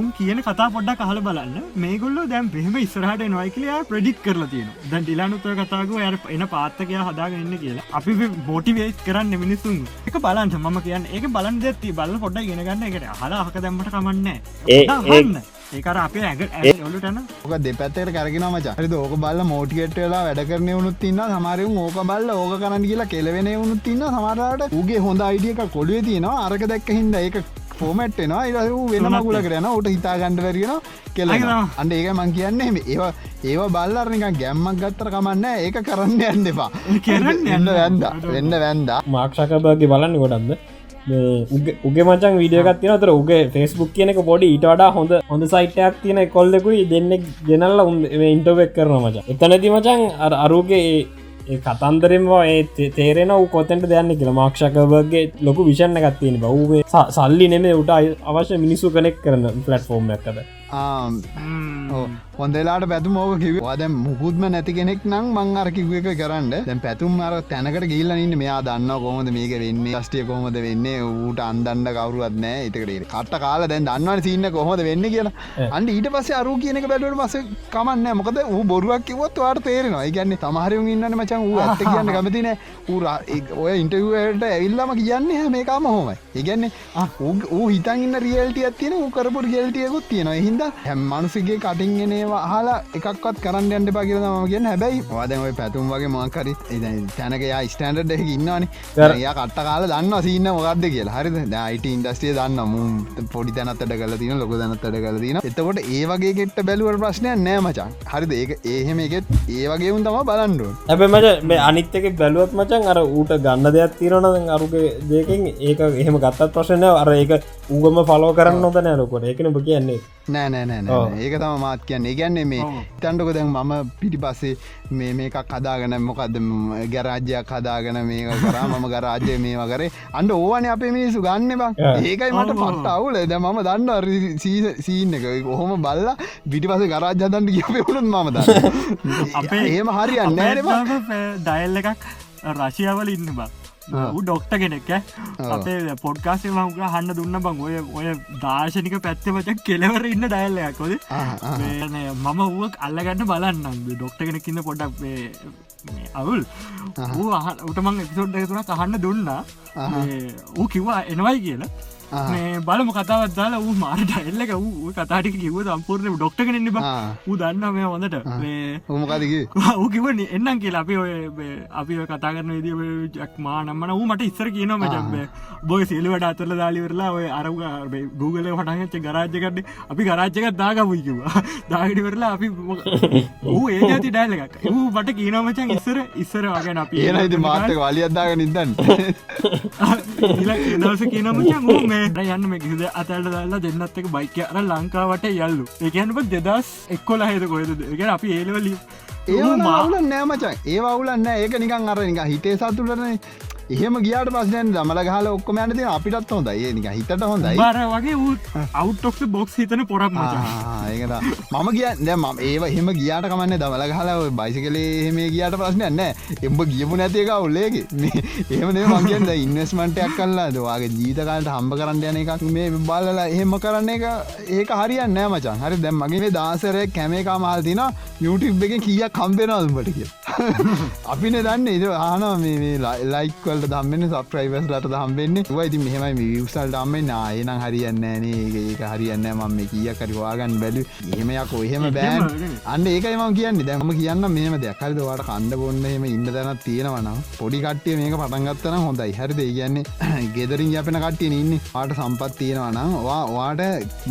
උන් කියන කතා පොඩ්ඩක් කහල බලන්න. මේගොල්ල දැම් පෙම ස්රහට නොයිකලයා ප්‍රඩික් කරලා තියෙන දැන් ඩිලානුත්තර කතාග ය එන පාත්තකය හදාගන්න කියලා. අපි බෝටිවේස් කරන්න මිනිසුන් එක බලන්ට මම කියන්න ඒක බලන් දෙත්ති බල පොඩ්ඩ ගෙනගන්න එකට. හලා හක දැම්මට කමන්න ඒ ඒකර අපේ ඇග ඔලුටන ඕක දෙපැත්තට කරගෙන මච හරි ඕක බල්ල මෝටිකෙට් වෙලා වැඩ කරන වුණුත් ඉන්න සමාරයුම් ඕක බල්ල ඕක කරන්න කියලා කෙලවෙන වුණුත් ඉන්න සමරට උගේ හොඳ අයිඩියක කොළුවේ තියෙනවා. අරක දැක්ක හිද ඒක ෆෝමට් එනවා. ඉ වෙන මගුල කරන උට හිතා ගණඩ වැරගෙන කෙල. අන්ඩ ඒක මං කියන්නේ මෙ- ඒවා ඒවා බල්ලරනික ගැම්මක් ගත්තර කමන්න ඒක කරන්න යන්න එපා. කරන්න එන්න යන්න. වැන්ද වෙන්න වැන්දා මාක්ෂකබගේ බලන්න ගොඩක්ද? උගේ මචන් වීඩියගත් තින තර උගේ ෆෙස්බුක් කියනක පොඩි ඊට වඩා හොඳ හොඳ සයිටයක් තියෙන කොල්ලෙකුයි දෙන්නෙක් ගෙනල්ල උන් ඉන්ටවෙක් කරන මචා. එතනති මචන් අර අරුගේ ඒ කතන්දරෙන්වා ඒ තේරෙන වූ කොතැන්ට දෙයන්න කියලා. මාක්ෂකවගේ ලොකු විෂණ ගත්තියෙන බව්ේ සල්ලි නෙමේ උට අවශ්‍ය මිනිස්සු කනෙක් කරන ෆලට්ෆෝර්ම් එකද හොඳලාට පැතුම ඕක කිව ද මුකුත්ම නැති කෙනෙක් නම් මං අරකිව එක කරන්න. දැන් පැතුම් අර තැනකට ගිල්ලන්න මෙයා දන්න කොහොමද මේක වෙන්නේ? ස්ටිය කොහොමද වෙන්නේ? ඌට අන්දන්න කවරුවත් නෑ ඉතකට කට කාල දැන් දන්නවන සින්න කොහොද වෙන්න කියලා. අන්ඩ ඊට පස්සේ අරු කියනක බැලුවට පස කමන්න මොකද ඌ බොරුවක් කිවොත් වාට තේරෙනවා. ඉගන්න තමහරයුම් ඉන්න මචන් ඌ ඇත්ත කියන්න කමතින ඌ ඔය ඉන්ටවට ඇවිල්ලම කියන්නේ මේකාම හොමයි ඉගන්නේ ඌ හිතන් ඉන්න රියල්ටිය තියෙන ඌ කරපු රියල්ටියකුත් තියෙනවා. හින්ද හැම් මනුසිගේ කටින්ගෙනවා හලා එකක්වත් කරන්න යන්න පා කියලා ම කියන්න. හැබැයි වාදම පැතුම් වගේ මොකරි තැනකයා ස්ටන්ඩ් එක ඉන්නවාන. යා කට්ට කාල දන්න සින්න මොකක්ද කියලා. හරි යිට ඉන්ඩස්ටිය දන්න මුම් පොඩි තැනත්තට කල තින ලොක තැනත්තට කල තින එතකොට ඒ වගේ ගෙට බැලුවට ප්‍රශ්නය නෑ මචන් හරිද? ඒක ඒහෙම එකෙත් ඒ වගේ උන් තම බලන්ඩුව ඇැබ මච මේ අනිත්තක බැලුවත් මචන් අර ඌට ගන්න දෙයක් තිරනද අරුගේ දෙකින් ඒක එහෙම ගත්තත් ප්‍රශ්නය අර ඒක උගම ෆලෝ කරන්න නොද නෑලකොට ඒකන බ කියන්නේ. නෑ නෑ නෑ නෑ ඒක තම මාත් කියන්න ඒගැන්නේ මේ තැන්ඩක දැන් මම පිටි පස්සේ මේ මේකක් හදාගන මොකක්ද ගැරාජ්‍යයක් හදාගන මේක කරා මම ගරාජ්‍ය මේවා කරේ. අන්ඩ ඕවන අපේ මිනිසු ගන්න බං ඒකයි මට පට අවුල. ද මම දන්න සීන්න එක. ඔහොම බල්ල පිටි පස ගරාජ්‍යදන්ට කියපෙවුණුත් මම ද අපේ- ඒම හරියන්න ඩයිල් එකක් රශයාවල ඉන්න බා. ඌ ඩොක්ට කෙනෙක් අපේ පොඩ්කාසේ මංක හන්න දුන්න බං ඔය ඔය දාශනික පැත්තමච කෙලවර ඉන්න ඩයිල්ලයක්කොද මම ඌුවක් අල්ලගන්න බලන්නම් ඩොක්ට කෙනෙක්කින්න පොඩක් අවුල්. ඌ උටමං එපිසෝඩ් තුන කහන්න දුන්නා. ඌ කිව්වා එනවයි කියලා බලම කතාවත් දාලා මාරට එල්ලක වූ කතාටික කිව සම්පූර්ණ ඩොක්ට කෙනෙන්න දන්න මේ හොඳට හොමකදක ඌකිවන එන්නම් කියලා අපි ඔය අපි කතා කරන විදි ජක් මානම්මන ඌ මට ඉස්සර කියන මචක්බ බොය සිල්වට අතරල දාලිවරලා ඔය අරග ගූගල හටහච්ච ගරාජ්‍යකට අපි ගරාජ්‍යක දාගමුයි කිවා දාගටිවරලා අපි ඌ ඒ ඇති එකක්. ඌ බට කියනමචන් ඉස්සර ඉස්සර වගෙන අපි ඒන ඉති මාතක වලියද්දාග නිදන්න දවස කියනමචන් මේ යන්න මේ කිද අතට දල්ලා දෙන්නත් එක. බයික අර ලංකාවට යල්ලු. එකනප දෙදස් එක්කොල හෙද කොයද එක අපි ඒලවලි ඒ මවුල නෑමචන් ඒ වුලන්න ඒක නිකන් අර නික හිතේ සතුටන එහෙම ගියාට පස්සෙන් දමල ගහල ඔක්කොම යන තින අපිටත් හොඳ ඒ නික හිතට හොඳයි. බර වගේ වූ අවට්ටොක්ස බොක්ස් හිතන පොරක් ඒකට මම කියන්න ම ඒව එහෙම ගියාට කමන්න දමල හලා බයිසි කලේ එහෙම ගියාට ප්‍රශ්නයන්න එම්බ ගියපු නැතික ඔල්ලේගේ ඒමනේ මගේද ඉන්වස්මටයක් කල්ලා දවාගේ ජීතකාලට හම්බ කරන්න යන එකක් මේ බලලා එහෙම කරන්න එක ඒක හරියන්න මචන් හරි දැම් මගේ දාසරය කැමේකා මාල් තින YouTube එක කිය කම්පෙනවල්මට කිය අපින දන්න. ඉද ආන මේ ලයික්වල් දම්මන්න සප්‍රයිවස් ලට දම්බෙන්නේ වයිති මෙහමයි විවසල් දම්මේ නායනම් හරියන්න නේ ඒක හරියන්න මම කිය කරිවාගන්න බැලු එහෙමයක් ඔහෙම බෑන්. අන්න ඒකයි ම කියන්න. දැම කියන්න මේම දෙයක්හරිද වාට කණ්ඩ බොන්න එම ඉන්න දැනත් තියෙනවනම් පොඩි කට්ටිය මේක පටන්ගත්තන හොඳයි. හරිද? කියන්නේ ගෙදරින් යපෙන කට්ටිය ඉන්න. පාට සම්පත් තියෙනවනම් වාට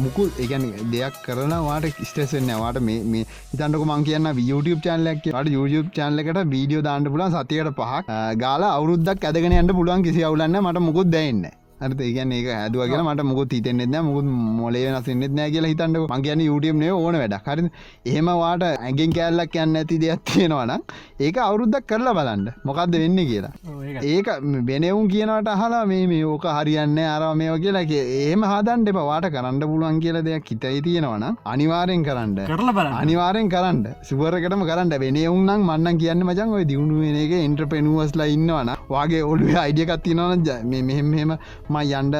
මුකුල් එකන දෙයක් කරන වාට ස්ටේසෙන්න වාට මේ ඉතන්ටක මං කියන්න YouTube චානලක් ට YouTube චානලකට වීඩියෝ දාන්න පුලන් සතියට පහක්. ගාල අවුරුද්දක් ඇදගෙන යන්න පුළුවන් කිසි අවුලන්න මට මුකුත් දැන්න අත ඒගන ඒක ඇදුව කියලා මට මුකුත් හිතෙන්නෙත් මුකුත් මොලේ වෙනස්සෙන්නෙත් නෑ කියලා හිතන්නක. මං කියන්නේ YouTube නේ ඕන වැඩ හරි එහෙම වාට ඇගෙන් කෑල්ලක් යන්න ඇති දෙයක් තියෙනවනම් ඒක අවුරුද්දක් කරලා බලන්න. මොකක්ද වෙන්න කියලා. ඒක බෙනෙවුන් කියනට අහලා මේ මේ ඕක හරියන්න අරව මේෝ කියලා ඒම හදන්ට පවාට කරන්න පුළුවන් කියලා දෙයක් හිතයි තියෙනවන අනිවාරෙන් කරන්න. කරලා බල අනිවාරෙන් කරන්න. සුවරකටම කරන්න. වෙනවුන්නම් මන්නන් කියන්න මචන් ඔය දියුණු වෙන එක එන්ට්‍රපෙනුවස්ලා ඉන්නවන වගේ ඔලුව අයිඩියකත් තිනවන මෙහෙම ම යන්ඩ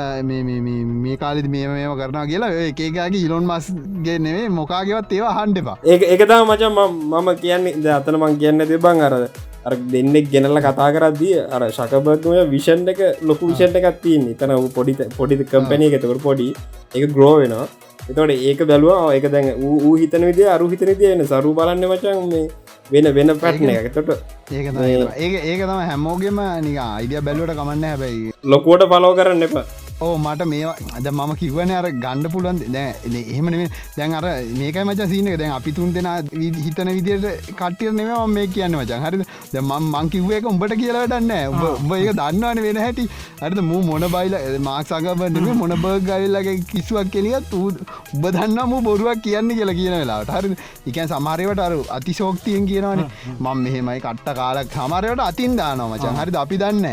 මේ කාලෙද මේ මේම කරනවා කියලා ඒකේකාගේ ඉලොන් මස්ගේ නෙවේ මොකාගවත් ඒවා හන්ඩපා ඒ එකතා මචන් මම කියන්නේ ද අතන මං කියන්න තිබං අරද අර දෙන්නෙක් ගෙනල්ල කතා කරද්දී අර ශකබර්ගය විෂන් එක ලොකු විෂන්ට එකත් තියන්න. තන පොඩි පොඩි කම්පැනය එකතකට පොඩි එක ග්‍රෝ වෙනවා. එතවට ඒක බැලවා ඒක දැන් ඌ හිතන විදි අරු හිතන තියන සරු බලන්න මචන් මේ වෙන වෙන පැට්න එකතොට ඒක තමයි. ඒක ඒක තම හැමෝගෙම නික අයිඩිය බැලුවට කමන්න හැබැයි. ලොකෝට පලෝ කරන්න එපා ඕ මට මේ අද මම කිවන අර ගණ්ඩ පුළුවන් දැ. එහෙමන දැන් අර මේකයි මච සීනක දැන් අපි තුන් දෙෙන හිතන විදියට කටිය නෙම මේ කියන්න මචන් හරි ම මංකිව්ව එක උඹට කියලා දන්න උඹ ඒක දන්නවන වෙන හැටි. අරද මූ මොන බයිල මාක්සගබනම මොන බර්ග ගයිල්ලගේ කිසිවක් කෙලියත් උබ දන්නම බොරුවක් කියන්න කියලා කියන වෙලාට හරි එකන් සමාරයට අරු අතිශෝක්තියෙන් කියනවන. මං මෙහෙමයි කට්ට කාලක් සමරයට අතින් දානවා මචන් හරි අපි දන්න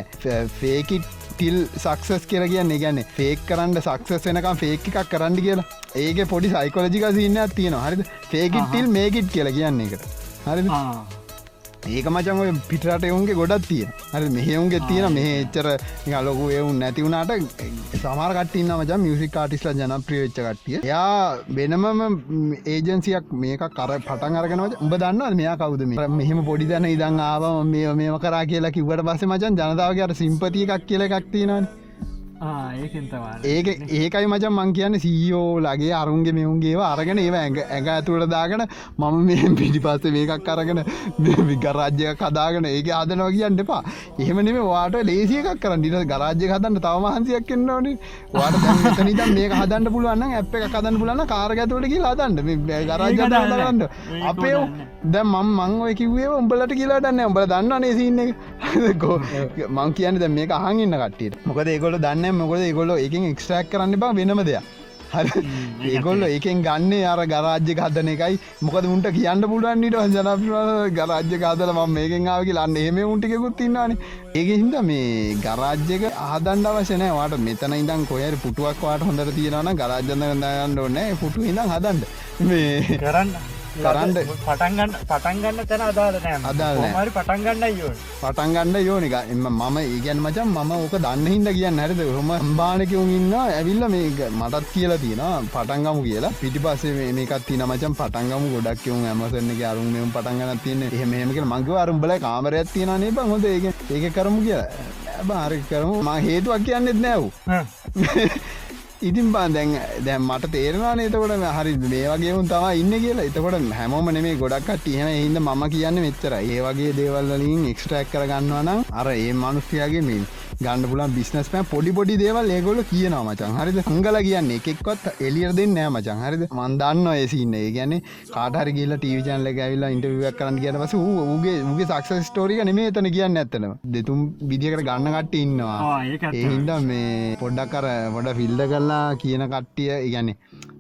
ෆේකිට් ටිල් සක්සස් කියල කියන්න ගැන්න ෆේක් කරන්න සක්සස් වෙනකම් ෆේක් එකක් කරන්න කියලා. ඒක පොඩි සයිකොලජික සින්න තියෙන හරිද? ෆේකිට් ටිල් මේකිට් කියලා කියන්න එකට හරි ඒක මචන් ඔය පිටරට එවුන්ගේ ගොඩත් තියෙන. හරි මෙහෙවුන්ගේ තියෙන මේ එච්චර ලොකු එවුන් නැතිවුණට සමාරකටන්න මච මියසික් කාටිස්ල ජනප්‍රිය වෙච්ච කට්ටිය. යා වෙනමම ඒජන්සියක් මේක කර පටන් අරගෙනව උඹ දන්න මෙයා කවුද මේ? මෙහෙම පොඩි දැන ඉදං ආව මේ මේම කරා කියලා කිවට පස මචන් ජනතාවගේ සිම්පතිය එකක් කියල එකක් ඒකතවා ඒක ඒකයි මචන් මං කියන්න සීෝ ලගේ අරුන්ගේ මෙවුන්ගේ අරගෙන ඒව ඇඟ ඇඟ ඇතුළට දාගෙන මම මේ පිටි පස්සේ මේකක් අරගෙන විගරාජ්‍යය කදාගෙන ඒක ආදනවා කියන්න එපා. එහෙමනෙම වාට ලේසිය එකක් කරන්න. ට ගරාජ්‍ය හදන්න තව මහන්සියක් එන්නවන වාට නිද මේක හදන්න පුළුවන් ඇප් එක කදන්න පුලන්න කාරගඇතුවට කියලා හදන්න. ගරාජ හදන්න අපේ දැ මං මං ඔය කිවේ උඹලට කියලා දන්න උඹල දන්න නේසින්න මං කියන්න දැ මේක අහගන්න කට්ටියට. මොකද ඒකොල දන්න මොකද ඒගොල්ල එකින් එක්ස්ට්‍රක් කරන්න බා වෙනම දෙයක්. හරි. ඒගොල්ල එකෙන් ගන්න අර ගරාජ්‍ය හදන එකයි. මොකද උන්ට කියන්න පුළුවන්නිට ජනප ගරාජ්‍ය කාදල ම මේකෙන් ආවගේ ලන්න එහෙම උන්ටිකුත් තින්නවාන ඒක හින්ද මේ ගරාජ්‍යක ආදන්ඩ වශනය වාට මෙතන ඉදන් කොයර පුටුවක් වාට හොඳට තියෙනවන ගරාජ්‍යන්න ගන්න ඕන්න පුටු ඉඳම් හදන්ඩ මේ කරන්න කරන්න. පටන්ගන්න පටන්ගන්න තැන අදාළ නෑ. මරි පටන්ගන්න යෝ පටන්ගන්න යෝනික එම මම ඒගැන් මචන් මම ඕක දන්න හිද කියන්න හැරිද? හොම අම්බානකවුන් ඉන්න ඇවිල්ල මේ මටත් කියලා තියෙන පටන්ගමු කියලා. පිටි පසේ මේකත් තින මචන් පටන්ගම ගොඩක්යවුන් ඇමසන්න අරුම් මෙම පටන්ගන්න තියන එහෙමක මංගව අරුම්බල කාමරයක් තියෙනනේ බ? හොඳ. ඒ ඒක කරමු කියලා. බාරි කරමු. ම හේතුවක් කියන්නෙත් නෑව් ඉතින් බා දැන් දැන් මට තේරවා නතකොට හරි මේ වගේුන් තම ඉන්න කියලා. එතකොට හැමෝම නෙමේ ගොඩක් තියන හිද ම කියන්න මෙච්චර ඒ වගේ දේවල්ලින් එක්ස්ට්‍රක් කරගන්නවනම් අර ඒ මනුස්්‍යයාගේ මේ ගන්න පුලන් බිස්නස් පෑ පොඩි පොඩි දේවල් ඒගොල කියනවා මචන් හරිද? හංගල කියන්න එකෙක්වත් එලියර් දෙන්න මචන් හරිද? මන්දන්න ඒසින්න ඒ ගැන කාටහර කියල ටීවිචන්ල ඇවිල්ලා ඉන්ටවියක් කරන්න කියන පස ූගේ ගේ සක්ස ස්ටෝරික නෙමේ තන කියන්න ඇත්තනව දෙතුම් විදිකට ගන්න කට ඉන්නවා. ඒහින්ද මේ පොඩ්ඩක් කර පොඩ ෆිල්ඩ කරලා කියන කට්ටිය ඉගැන්නේ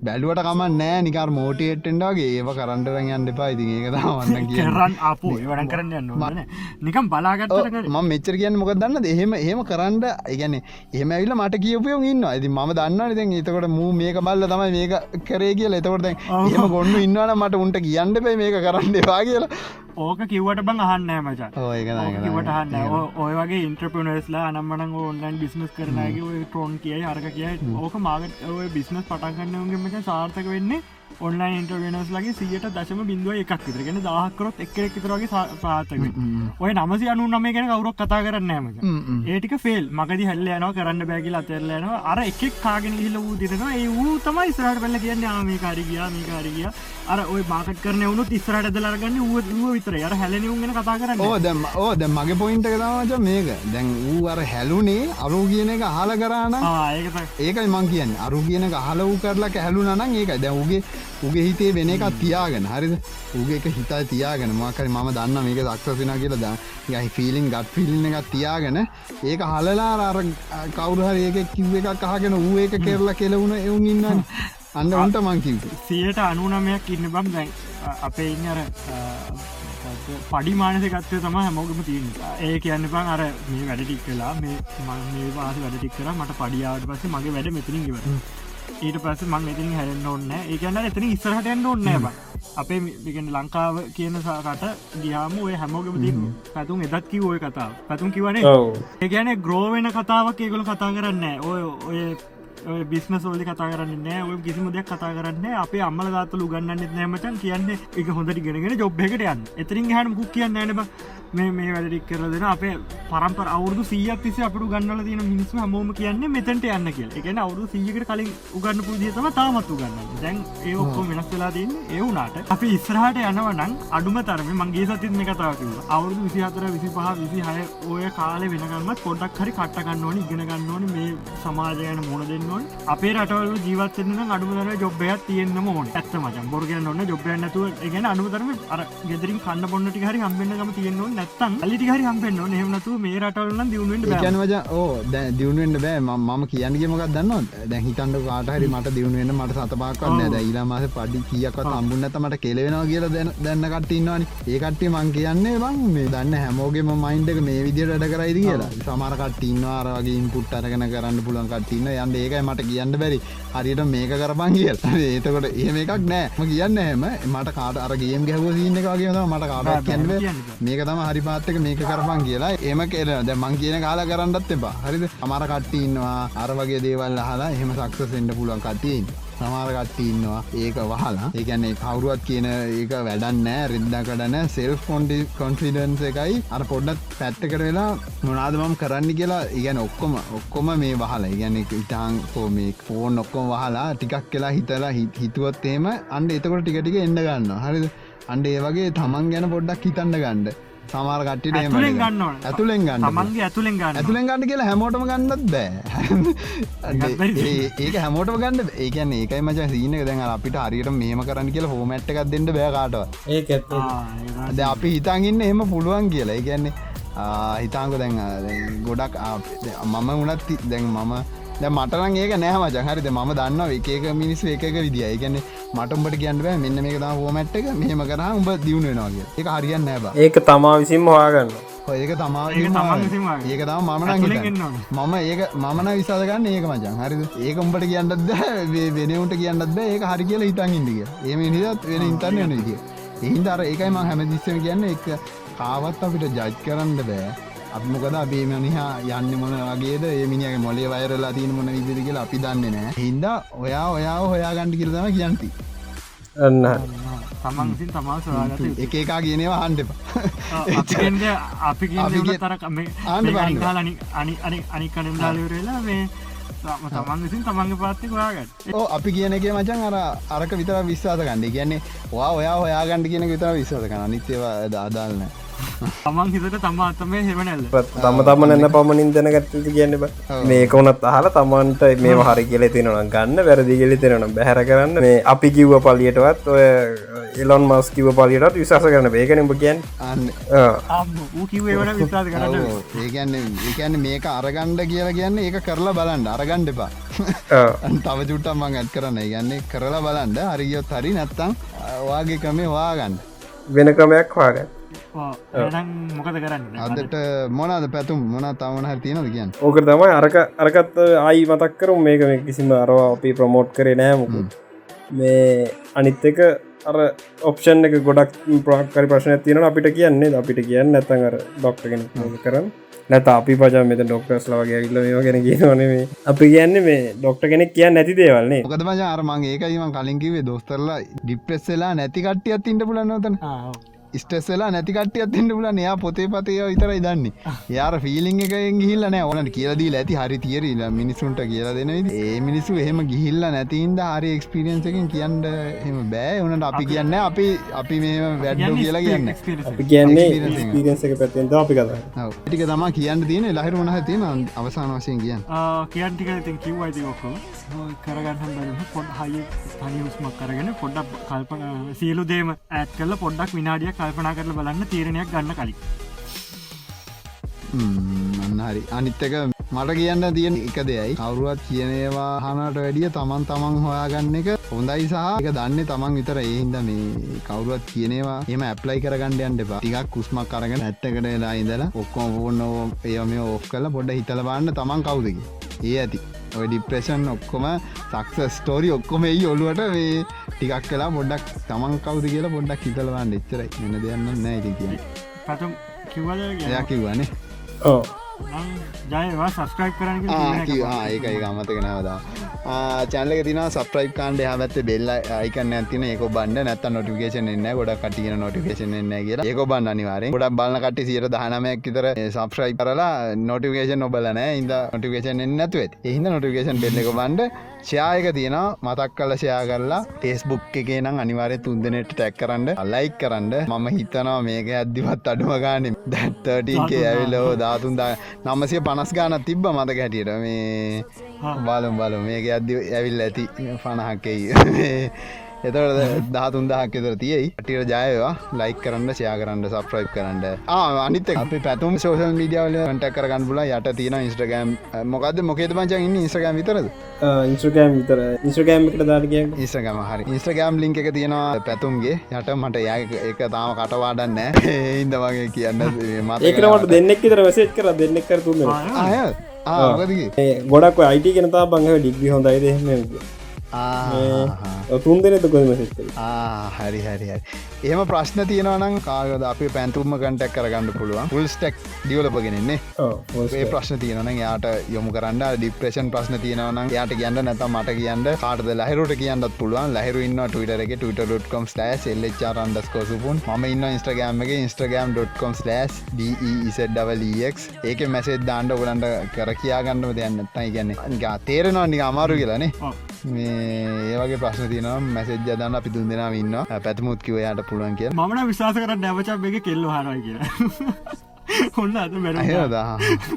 බැලුවට කම නෑ. නිකර මෝටියට්ටෙන්ඩගේ ඒව කරන්ටර යන්න එපා. ඉතින් ඒක වන්න කිය කරන්න අපපු වැඩ කරන්න යන්න නිකම් බලාගත්ත ම මෙච්චර කියන්න මොක දන්න එහෙම එහෙම කරන්න ඉගැන එහමඇවිල මට කියපයෝ ඉන්න ඇති ම දන්න ති එතකොට මූ මේක බල්ල තමයි මේක කරේ කියල. එතකොට එහම ගොන්න ඉන්නවන මට උන්ට කියන්න පයි මේක කරන්න එවා කියලා ඕක කිවට බං අහන්න මචා. කිවට හන්න ඔය වගේ ඉන්ට්‍රපනස්ලා අනම්මන ඔන්ලයින් බිස්නස් කරනගේ ට්‍රෝන් කියයි අරක කියයි. ඕක මාගට ඔය බිස්නස් පටන්ගන්නගේම සාර්ථක වෙන්නේ ඔන්ලයින් ඉන්ටර්වෙනස් ලගේ සියට දශම බිඳුව එකක් විතරගෙන දහක්කරොත් එක් එකතරගේ පාතක ඔය නමසි අනු නම ගැන කවුරක් කතා කරන්න නෑම ඒටික ෆෙල් මකදි හල්ල යනවා කරන්න බැගිල අතරලයනවා අර එකෙක් කාගෙන හිල වූ දිරෙනවා ඒ වූ තමයි ස්රට පල්ල කියන්න ආමේ කාරිගිය මේ කාරිගිය අර ඔය මාකට කරන වුණු තිස්රට දලරගන්න ුව විතර අර හැලනවුන් ගැන කතා කරන්න ඕ දැම් ඕ දැ මගේ පොයින්ට කතාවච මේක. දැන් වූ අර හැලුනේ අරු කියන එක හල කරාන ඒකයි මං කියන්න. අරු කියන හල වූ කරලා හැලුනනං ඒක දැව්ගේ උගේ හිතේ වෙන එකක් තියාගෙන. හරිද? උගේ එක හිතා තියාගෙන. මකර ම දන්න මේක දක්ෂසින කියලා ද. යහි ෆිලින් ගත් ෆිල්න්න එකක් තියාගෙන ඒක හලලා අර කවුරහර ඒක කිව් එකක් අහගෙන වූ ඒක කෙරලා කෙලවුණ එවුන් ඉන්න අන්න ඔන්ට මංකිව සියට අනුනමයක් ඉන්න බම් දැයි අපේ ඉන්න අර පඩි මානසකත්වය තම හැමෝගම තියන්න. ඒ කියන්න පන් අර මේ වැඩටික් කලා මේ මං මේ වාස වැඩටික් කර මට පඩියාවට පස්සේ මගේ වැඩ මෙතිනින් ඉවර ඊට පස්ස මං ඉතින් හැරෙන්න්න ඔන්න ඒකන්න එතන ඉස්සරහට එන්න ඔන්න බ. අපේ විගෙන ලංකාව කියන සාකට ගියාම ඔය හැමෝගම ති පැතුම් එදත් කිව ඔය කතා පැතුම් කිවනේ ඒගැන ග්‍රෝවෙන කතාවක් ඒගොල කතා කරන්න ඔය ඔය බිස්න සෝලි කතා කරන්න ඔය කිසිම දෙයක් කතා කරන්න අපේ අම්මල ගත්තලු ගන්නන්න නෑමචන් කියන්න එක හොඳට ගෙනගෙන ජොබ් එකට යන්න. එතරින් හම කුක් කියන්න නබ මේ මේ වැඩටික් කර දෙන අපේ පරම්පර අවුදු සීයක් තිස අපට ගන්නල තින මිනිස්සු හමෝම කියන්නේ මෙතැට යන්න කියල. එකන අවුදු සීකට කලින් උගන්න පුදිතම තාමත් උගන්න දැන් ඒ ඔක්කො වෙනස් වෙලා තින්න ඒවුනාට අපි ඉස්රහට යනවනම් අඩුම තරම මගේ සතිත් මේ කතාවකිව අවුදු විසි හතර විසි පහ විසි හය ඔය කාලේ වෙනගන්නත් පොඩක් හරි කට්ටගන්න ඕනි ඉගෙන ගන්න ඕනි මේ සමාජයන මුණ දෙන්න ඕන. අපේ රටවල ජීවත්වන්න අඩුමදර ජොබ්බයක් තියෙන්න්න ඕන. ඇත්ත මචන් බොර්ගන්න ඔන්න ජොබ්බයන්නතුව එකගෙන අනුතරම අර ගෙදරින් කන්න බොන්නටි හරි හම්බෙන්න්නගම තියෙන්නවා නැත්තන් අලිටි හරි හම්බෙන්න්න නෙමනතු මේ රටවලන්න දියුණුවෙන්ට ඒකන වජ ඕ දියුණුවෙන්ට බෑ. මම කියන්නගේ මොකක් දන්න දැ හිතන්ඩ කාටහරි මට දියුණුවෙන්න්න මට සතපාකන්න ද ඊලා මාස පඩි කියක්ව තම්බුන්නත මට කෙලවෙනවා කියලා දැන දැන්න කට්ටින්නවානි ඒකට්ටි මං කියන්නේ බං මේ දන්න හැමෝගේම මයින්ඩක මේ විදිට වැඩ කරයිද කියලා. සමරකට්ටින්නවා අරගේ ඉන්පුට් අරගෙන කරන්න පුළන් කට්ටින්න යන්න ඒකයි මට කියන්න බැරි. හරියට මේක කරපන් කියල. ඒතකොට එහෙම එකක් නෑම කියන්න හැම මට කාට අරගේම් ගැහව සින්න එකගේ මට කාට කියන්න මේක තම හරි පාත්තක මේක කරපන් කියලා. එම කෙර ද මං කියන කාලා කරන්නත් එපා. හරිද? අමර කට්ටින්නවා අර වගේ දේවල් අහලා එහෙම සක්ස සෙන්ඩ පුළුවන් කටීන් සමාරකට්ටි ඉන්නවා. ඒක වහලා. ඒකන්නේ කවරුවත් කියන ඒක වැඩන්නෑ රිද්දකටන සෙල් ෆොන්ඩි කොන්ෆිඩන්ස එකයි අර පොඩ්ඩත් පැත්තකට වෙලා මොනාදමම් කරන්න කියලා. ඉගැන ඔක්කොම ඔක්කොම මේ වහලා. ඉගැන ඉතාන් කෝ මේ ෆෝන් ඔක්කොම වහලා ටිකක් කියලා හිතලා හිත- හිතුවොත් එහෙම අන්ඩ එතකොට ටිකටික එන්න ගන්න හරිද? අන්ඩ ඒ වගේ තමන් ගැන පොඩ්ඩක් හිතන්න ගන්න. සමාර එහෙම ඇතුලෙන් ගන්න. ඇතුලෙන් ගන්න තමන්ගේ ඇතුළෙන් ගන්න. ඇතුළෙන් ගන්න කියලා හැමෝටම ගන්නත් බෑ? ඒ- ඒක හැමෝටම ගන්න ඒකන ඒකයි මච සීනක දැන් අපිට හරියට මේම කරන්න කියලා හෝමට් එකක් දෙන්න බෑකාටව ඒක ඇත්ත. ද අපි හිතාගන්න එහෙම පුළුවන් කියලා. ඒගැන්නේ හිතාංක දැන් ගොඩක් මම වනත් දැන් මම දැ මටන ඒක නෑම ජහරිද ම දන්න එකක මිනිස් එකක විදිිය ඒගැන්නේ මටම්බට කියන්න බෑ මෙන්න මේක තම හෝමට් එක. මෙහම කර උඹ දියුණ වෙනවාගේ එක හරියන්න නෑබ ඒක තමා විසින් හොයාගන්න ඒක තමා ඒක තම මමන. මම ඒක මමන විසාදගන්න ඒක මචන් හරිද? ඒක උඹට කියන්නත්ද වෙනවට කියන්නත්ද ඒක හරි කියලා හිතන් ඉදිිය ඒම නිදත් වෙන ඉන්තන්න යන විදිිය. එහින්ද අර ඒකයි ම හැමදිස්සම කියන්න එක කාවත් අපිට ජජ් කරන්න බෑ අපමොකද අපේ මනිහා යන්න මොන වගේද? ඒමිනිගේ මොලේ වයරලා තියන මොන විදිරි කියලා අපි දන්න නෑ හින්ද ඔයා ඔයා හොයා ගණඩි කිරතම කියන්ති අන්න. තමන් විසින් තමා සොයාගත එක එකා කියනවා හන්ඩප අපි අපි කිය- තර ආන්න බාන්න. අනි අනි අනි අනි කනෙන්දාලවරලා මේ තම- තමන් විසින් තමන්ගේ පාත්ති හොයාගත් ඕ අපි කියන එක මචන් අර අරක විතර විශ්වාස ගන්න. කියන්නේ වා ඔයා ඔයාගණඩ කියන විතර විශ්වාස කන නිත්‍යවා දාදාලන තමන් හිතට තමා අතමේ හෙවනැල්ල තම තම එන්න පමණින් දැනගත්තති කියන්න බ මේක වනත් අහල තමන්ට මේ හරි කියල තිෙනන ගන්න වැරදි කෙලි තිෙනන බැහර කරන්න. මේ අපි කිව්ව පලියටවත් ඔය එලොන් මස් කිව පලියටත් විශස කරන ඒකනඹ කියන් කරන්න ඒකන්න මේක අරගණ්ඩ කියලා කියන්න ඒක කරලා බලන්ඩ අරගණ්ඩ එපා. තව චුට්ටම් මං ඇත් කරන්න. ගන්නේ කරලා බලන්ඩ හරිියොත් හරි නැත්තං වාගේ ක්‍රමේ වාගන්න වෙන ක්‍රමයක් වාගන්න එනම් මොකද කරන්න? අදට මොනද පැතුම්? මොන තවන හැ තියෙනද කියන්න? ඕක තමයි අරක අරකත් ආයි මතක් කරු මේක මේ කිසිම අරවා අපි ප්‍රමෝට් කරේ නෑමකු මේ අනිත් එක අර ඔප්ෂන් එක ගොඩක් ප්‍රාකරි ප්‍රශ්න තියන අපිට කියන්නේ. අපිට කියන්න නැතන් අර ඩොක්ටගෙන කරන්න නැත අපි පජා මෙත ඩොක්ටර්ස් ලවගේ ඉල්ල මේ ගැන කියනනේ අපි කියන්න මේ ඩොක්ට කෙනෙක් කියන්න නැති දේවල්න්නේ මොකද මජ අරමං ඒකයිම කලින්කිවේ දොස්තරලා ඩිප්‍රෙස්සලා නැති කට්ටියත් ඉට පුලන්නවතන ස්ටෙස්සලා නැතිකට්ටියත් ඉන්න පුලන් එයා පොතේ පතය විතරයි දන්නේ. යාර ෆිලිං එකෙන් ගිල්ලන ඕනට කියලදී ඇති. හරි තියරල මිනිසුන්ට කියලා දෙන ඒ මිනිස්සු එහෙම ගිහිල්ල නැතින්ද හරි එක්ස්පිරියන්සකින් කියන්න එම බෑ. වනට අපි කියන්න අපි අපි මේ වැඩ්ඩ කියලා කියන්න අපි කියන්නේ පැත්තෙන්ද අපි කතා ටික තම කියන්න තියෙන ලහිර වනහ තියෙන අවසාන වශයෙන් කියන්න. කියන් ටික ඉතින් කිව් අයිති ඔක්කෝ කරගන්න බැ පොඩ් හයි තනි උස්මක් කරගෙන පොඩ්ඩක් කල්පන සියලු දේම ඇත් කල පොඩ්ඩක් විනාඩිය කල්පනා කරල බලන්න තීරණයක් ගන්න කලින්. අන්න හරි. අනිත්තක මට කියන්න තියෙන එක දෙයයි. කවරුවත් කියනේවා හනට වැඩිය තමන් තමන් හොයාගන්න එක හොඳයි සහ එක දන්න තමන් විතර. ඒහින්ද මේ කවරුවත් කියනවා එම ඇප්ලයි කරගන්න යන්න එපා. ටිකක් කුස්මක් කරගෙන ඇත්තකට වෙලා ඉඳලා ඔක්කොම ඕන්න ඒ මේ ඔෆ් කල පොඩ හිතල බන්න තමන් කවුදකි ඒ ඇති. ඔය ඩිප්‍රේෂන් ඔක්කොම සක්ස ස්ටෝරි ඔක්කොම එයි ඔලුවට මේ ටිකක් කලා පොඩ්ඩක් තමන් කවුද කියලා පොඩ්ඩක් හිතලවන්න එච්චරයි. එන්න දෙයන්න නෑ ඉති කිය පැතුම් කිව්වද එයා කිව්වනේ. ඕ ජයවා සස්ක්‍රයිප් කරන්න ඒක ඒ අමතක නවදා චැනලක තින සප්‍රයි් කාන්ඩ හමත බෙල්ල අයිකන්න ඇතින ඒක බන්ඩ නැත නොටිකේෂන එන්න ගොඩ කටියන නොටිකේෂන එන්න කියලා. ඒක බන්න අනිවාරෙන් ගොඩක් බලන්න කට සියට දහනමයක් තර සප්‍රයි් කරලා නොටිකේෂන් නොබලන ඉද නොටිකේෂන් එන්නතුවත් එහිද නොටිකේෂන් බෙල්ලක බන්ඩ ෂයායක තියෙන මතක් කල ෂයා කරලා. ටේස්බුක් එකේ නම් අනිවාරය තුන්දනෙට ටැක් කරන්න අලයික් කරන්න. මම හිතනවා මේක ඇද්දිවත් අඩුම ගාන. දැත්තටන්ගේ ඇවිලෝ දාතුන්දා නමසය පනස් ගානත් තිබ්බ මතක හැටියට. මේ බලම් බලු මේක අද්දි ඇවිල් ඇති. පණහක්කෙයි එතට දාතුන් දහක් එතර තියයි. ටියට ජයවා ලයික් කරන්න ෂයා කරන්න සප්‍රයිප් කරන්න. අනිත අපි පැතුම් සෝෂල් මීඩියවල කටක් කරගන්න පුල යට තියෙන ඉස්ට්‍රගම් මොකද මොකේද පංචන් ඉන්න? ඉස්්‍රගම් විතරද? ඉන්ස්ට්‍රගෑම් විතර. ඉන්ස්ට්‍රගෑම් එකට දාටග ඉස්්‍රගම හරි. ඉස්ට්‍රගෑම් ලින්ක එක තියෙනවා පැතුම්ගේ. යට මට ය එක තාම කටවාඩන්න ඉන්ද වගේ කියන්න ඒකනට දෙන්නෙක් තර වසේච් කර. දෙන්නෙක් කර තුන්න ආය ගොඩක් අයිට කෙනතා බංහ ඩිග්‍රි හොඳයි දෙම තුන් දෙනෙත කොම හරි හරි එහම ප්‍රශ්න තියෙනවනම් කාගද? අපි පැන්තුම කටක් කරගන්න පුළුවන්. පුල් ස්ටෙක් ඩියවලපගෙනෙන්නේ ඒ ප්‍රශ්න තියෙනන යාට යොමු කරන්න. ඩිප්‍රේෂන් ප්‍රශ්න තියෙනවන යාට කියන්න නැත මට කියන්න. කාටද ලහිරුට කියන්නත් පුළුවන්. ලහිරු ඉන්න ටවිට.කොම් ලස් එල්චරන්ඩස්කෝසුපුන් ම ඉන්න ඉස්ට්‍රගෑම් එක ඉස්ට්‍රගම්.කොම් ලස් ඩක් ඒක මැසෙත් දාන්ඩ ගලන්ට කර කියාගන්නම දෙයන්න තයි ගැන්න තේරෙනවා අමාරු කියලනේ මේ ඒවගේ ප්‍රශ්න තියන මැසෙජ් දන්න අපි තුන් දෙෙනම ඉන්න පැතමුත් කිවයාට පුළුවන් කිය මන විශවාස කර නැවචක් එක කෙල්ල හරයි කිය හොන්න අත මැර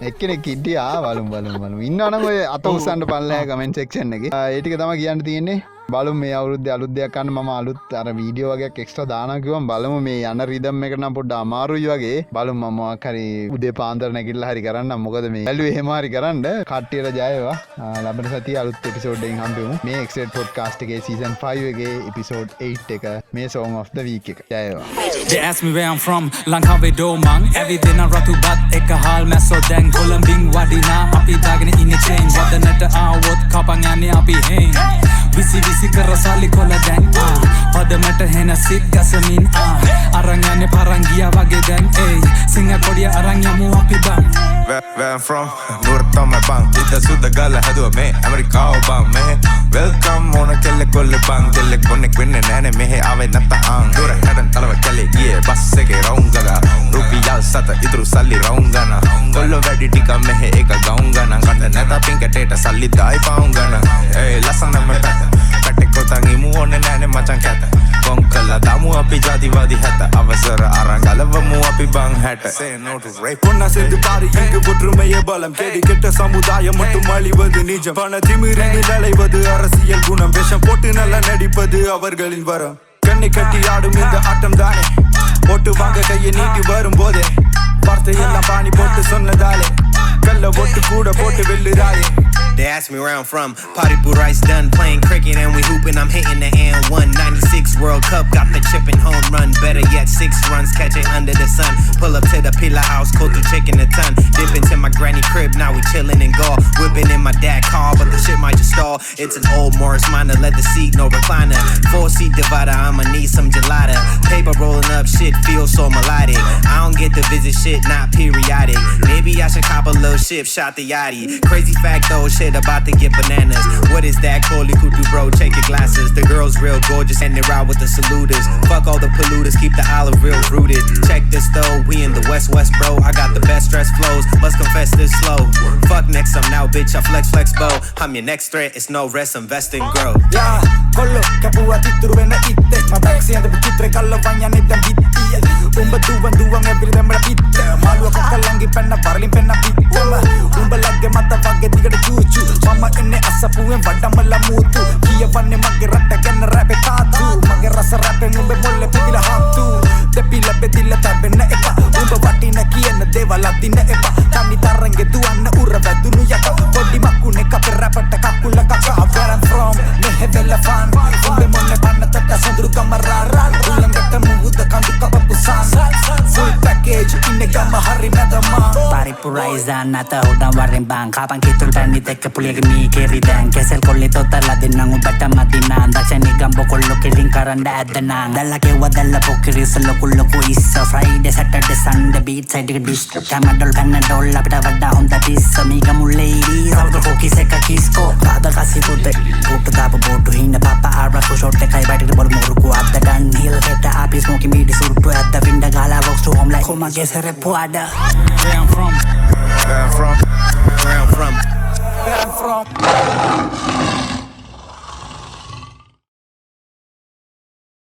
එක්කෙන කිට්ටියා බලුම් බලුම් බලු ඉන්න අනම අත උසන්ට පල්ලෑ කමෙන්ට සෙක්ෂන් එක. ඒටික තම කියන්න තියෙන්නේ බලු මේ අවුද්ධ අලුද්‍යයක් කන්න ම අලුත් අර වීඩියෝ වගේ එක්ස්ට දානකිවම් බලමු මේ යන රිදම් එකන පොඩ්ඩ අමාරුයි වගේ. බලු මමක් හරි උදේ පාන්තර නැකිල්ල හරි කරන්න. මොකද මේ ඇලු එහෙමහරි කරන්න. කට්ටියට ජයවා. ලබට සති අලුත් එපිසෝඩ්ඩෙන් හම්පිමු මේ එක්ට පොඩ් කාස්ටගේ සීසන් 5ගේ එපිසෝඩ් 8 එක. මේ සෝන් of වීක එක. ජයවා. They ask me where I'm from. ලංකාවේ දෝමං ඇවිදින රතු බත් එක හාල් මැස්සෝ. දැන් කොළඹින් වඩිනා. අපි දාගෙන ඉන්න චේන් වදනට ආවොත් කපන් යන්නේ අපි හෙන් විසි විසි කර සල්ලි කොල දැන් පදමට හෙන සිත් ගසමින් අරංයන්න පරංගිය වගේ දැන් ඒ සිංහ කොඩිය අරංයමු අපි බං Where, where I'm from, නුවරත් තමයි බං ඉත සුද්ද ගල්ල හැදුව මේ ඇමරිකාව බං මෙහෙ වෙල්කම් ඕන කෙල්ලෙ කොල්ල බං කෙල්ලෙක් කොන්නෙක් වෙන්න නෑනේ මෙහෙ ආවේ නැත්ත අං දුර හැඩන් තලව කැලේ ගියේ බස් එකේ රවුම් ගගා රුපියල් සත ඉතුරු සල්ලි රවුම් ගන කොල්ල වැඩි ටික මෙහෙ එක ගවුම් ගන කට නැත පින්කටේට සල්ලි දායි පවුම් ගන ඒ ලස්සනම පැත පැටෙක්කොතන් ඉමු ඕන නෑනේ මචන් කැත කොං කල්ලා දමු අපි ජාතිවාදි හැත අවසර අරංගලවමු අපි බං හැට Say no to rape பொன்னா சேர்ந்து பாரு இங்கு ஒற்றுமைய பலம் கேடி கெட்ட சமுதாயம் மட்டும் அழிவது நிஜம் பண திமிரில் அலைவது அரசியல் குணம் விஷம் போட்டு நல்லா நடிப்பது அவர்களின் வரம் கண்ணை கட்டி ஆடும் இந்த ஆட்டம் தானே போட்டு வாங்க கையை நீட்டி வரும் போதே வார்த்தை எல்லாம் பாணி போட்டு சொன்னதாலே கல்ல ஒட்டு கூட போட்டு வெல்லுறாயே They ask me where I'm from. Party boo rice done playing cricket and we hooping. I'm hitting the and one 96 World Cup. Got the chip and home run. Better yet, six runs catch it under the sun. Pull up to the pillar house, cook the chicken a ton. Dip into my granny crib. Now we chilling in golf. Whipping in my dad car, but the shit might just stall. It's an old Morris Minor, leather seat, no recliner. Four seat divider. I'ma need some gelada. Paper rolling up, shit feels so melodic. I don't get to visit shit, not periodic. Maybe I should cop a little ship shot the yachty. Crazy fact though, shit about to get bananas. What is that? Coley Kudu, bro, take your glasses. The girls real gorgeous and they ride with the saluters. Fuck all the polluters, keep the olive real rooted. Check this though, we in the West West, bro. I got the best stress flows, must confess this slow. Fuck next, I'm now, bitch, I flex flex bow. I'm your next threat, it's no rest, invest and grow. Yeah, Kolo, kapua na itte. My back siya the bukitre kalavanya nidam hitti. Umba duvan duvan every them rapit. Malwa kakalangi penna parlim penna pitte. උඹ ලග්ගේ මත වගේ දිගට චූචු. මම එන්නේ අසපුවෙන් වඩමල මූතු. කියවන්නේ මගේ රට ගැන රැපේ තාතු මගේ රස රැපෙන් උඹ මොල්ල පිපිල හත්තු දෙපිල බෙදිල්ල තැබෙන්න එපා උඹ වටින කියන දේවල් අදින්න එපා තනි තරංගෙ දුවන්න උර වැදුණු යට පොඩි මකුණේ කපේ රැපට කකුල කකා. Where I'm from මෙහෙ වෙලෆන්. උඹ මොල්ල පන්නතට සඳුරු කමරාරන් උල්ලංගට මුහුද කඳු කපපු සන්. Full package bitch ඉන්න ගම හරි මැදමා පරිපුරයිසන් අත හොදම් වරෙන් බං කාපන් කිතුල් පැන්නි එක්ක පුලියක මී කෙරි දැන් කෙසෙල් කොල්ලි තොත්තලා දෙන්නම් උඹට මතිනා දක්ෂණි ගම්බ කොල්ලො කෙලින් කරන්න ඇදනා දල්ල කෙව්ව දල්ල පොකිරිසල කුල්ලොකු ඉස්ස Friday Saturday Sunday beat side එක ඩිස්ක් කැමඩොල් පැන්නඩොල් අපිට වඩා හොඳ ටිස්ස මීග මුල්ලේඩි සවුද කොකිස් එක කිස්කෝ කාද කසි පුතේ පුට දාප බෝටු හින්න පප්පා ආරක්කු ෂොට් එකයි බයිටට බොල් මුරුකු අද්ද ඩන් හිල් හෙට අපි ස්මෝකි Where I'm from? Where I'm from? Where I'm from? Where I'm from?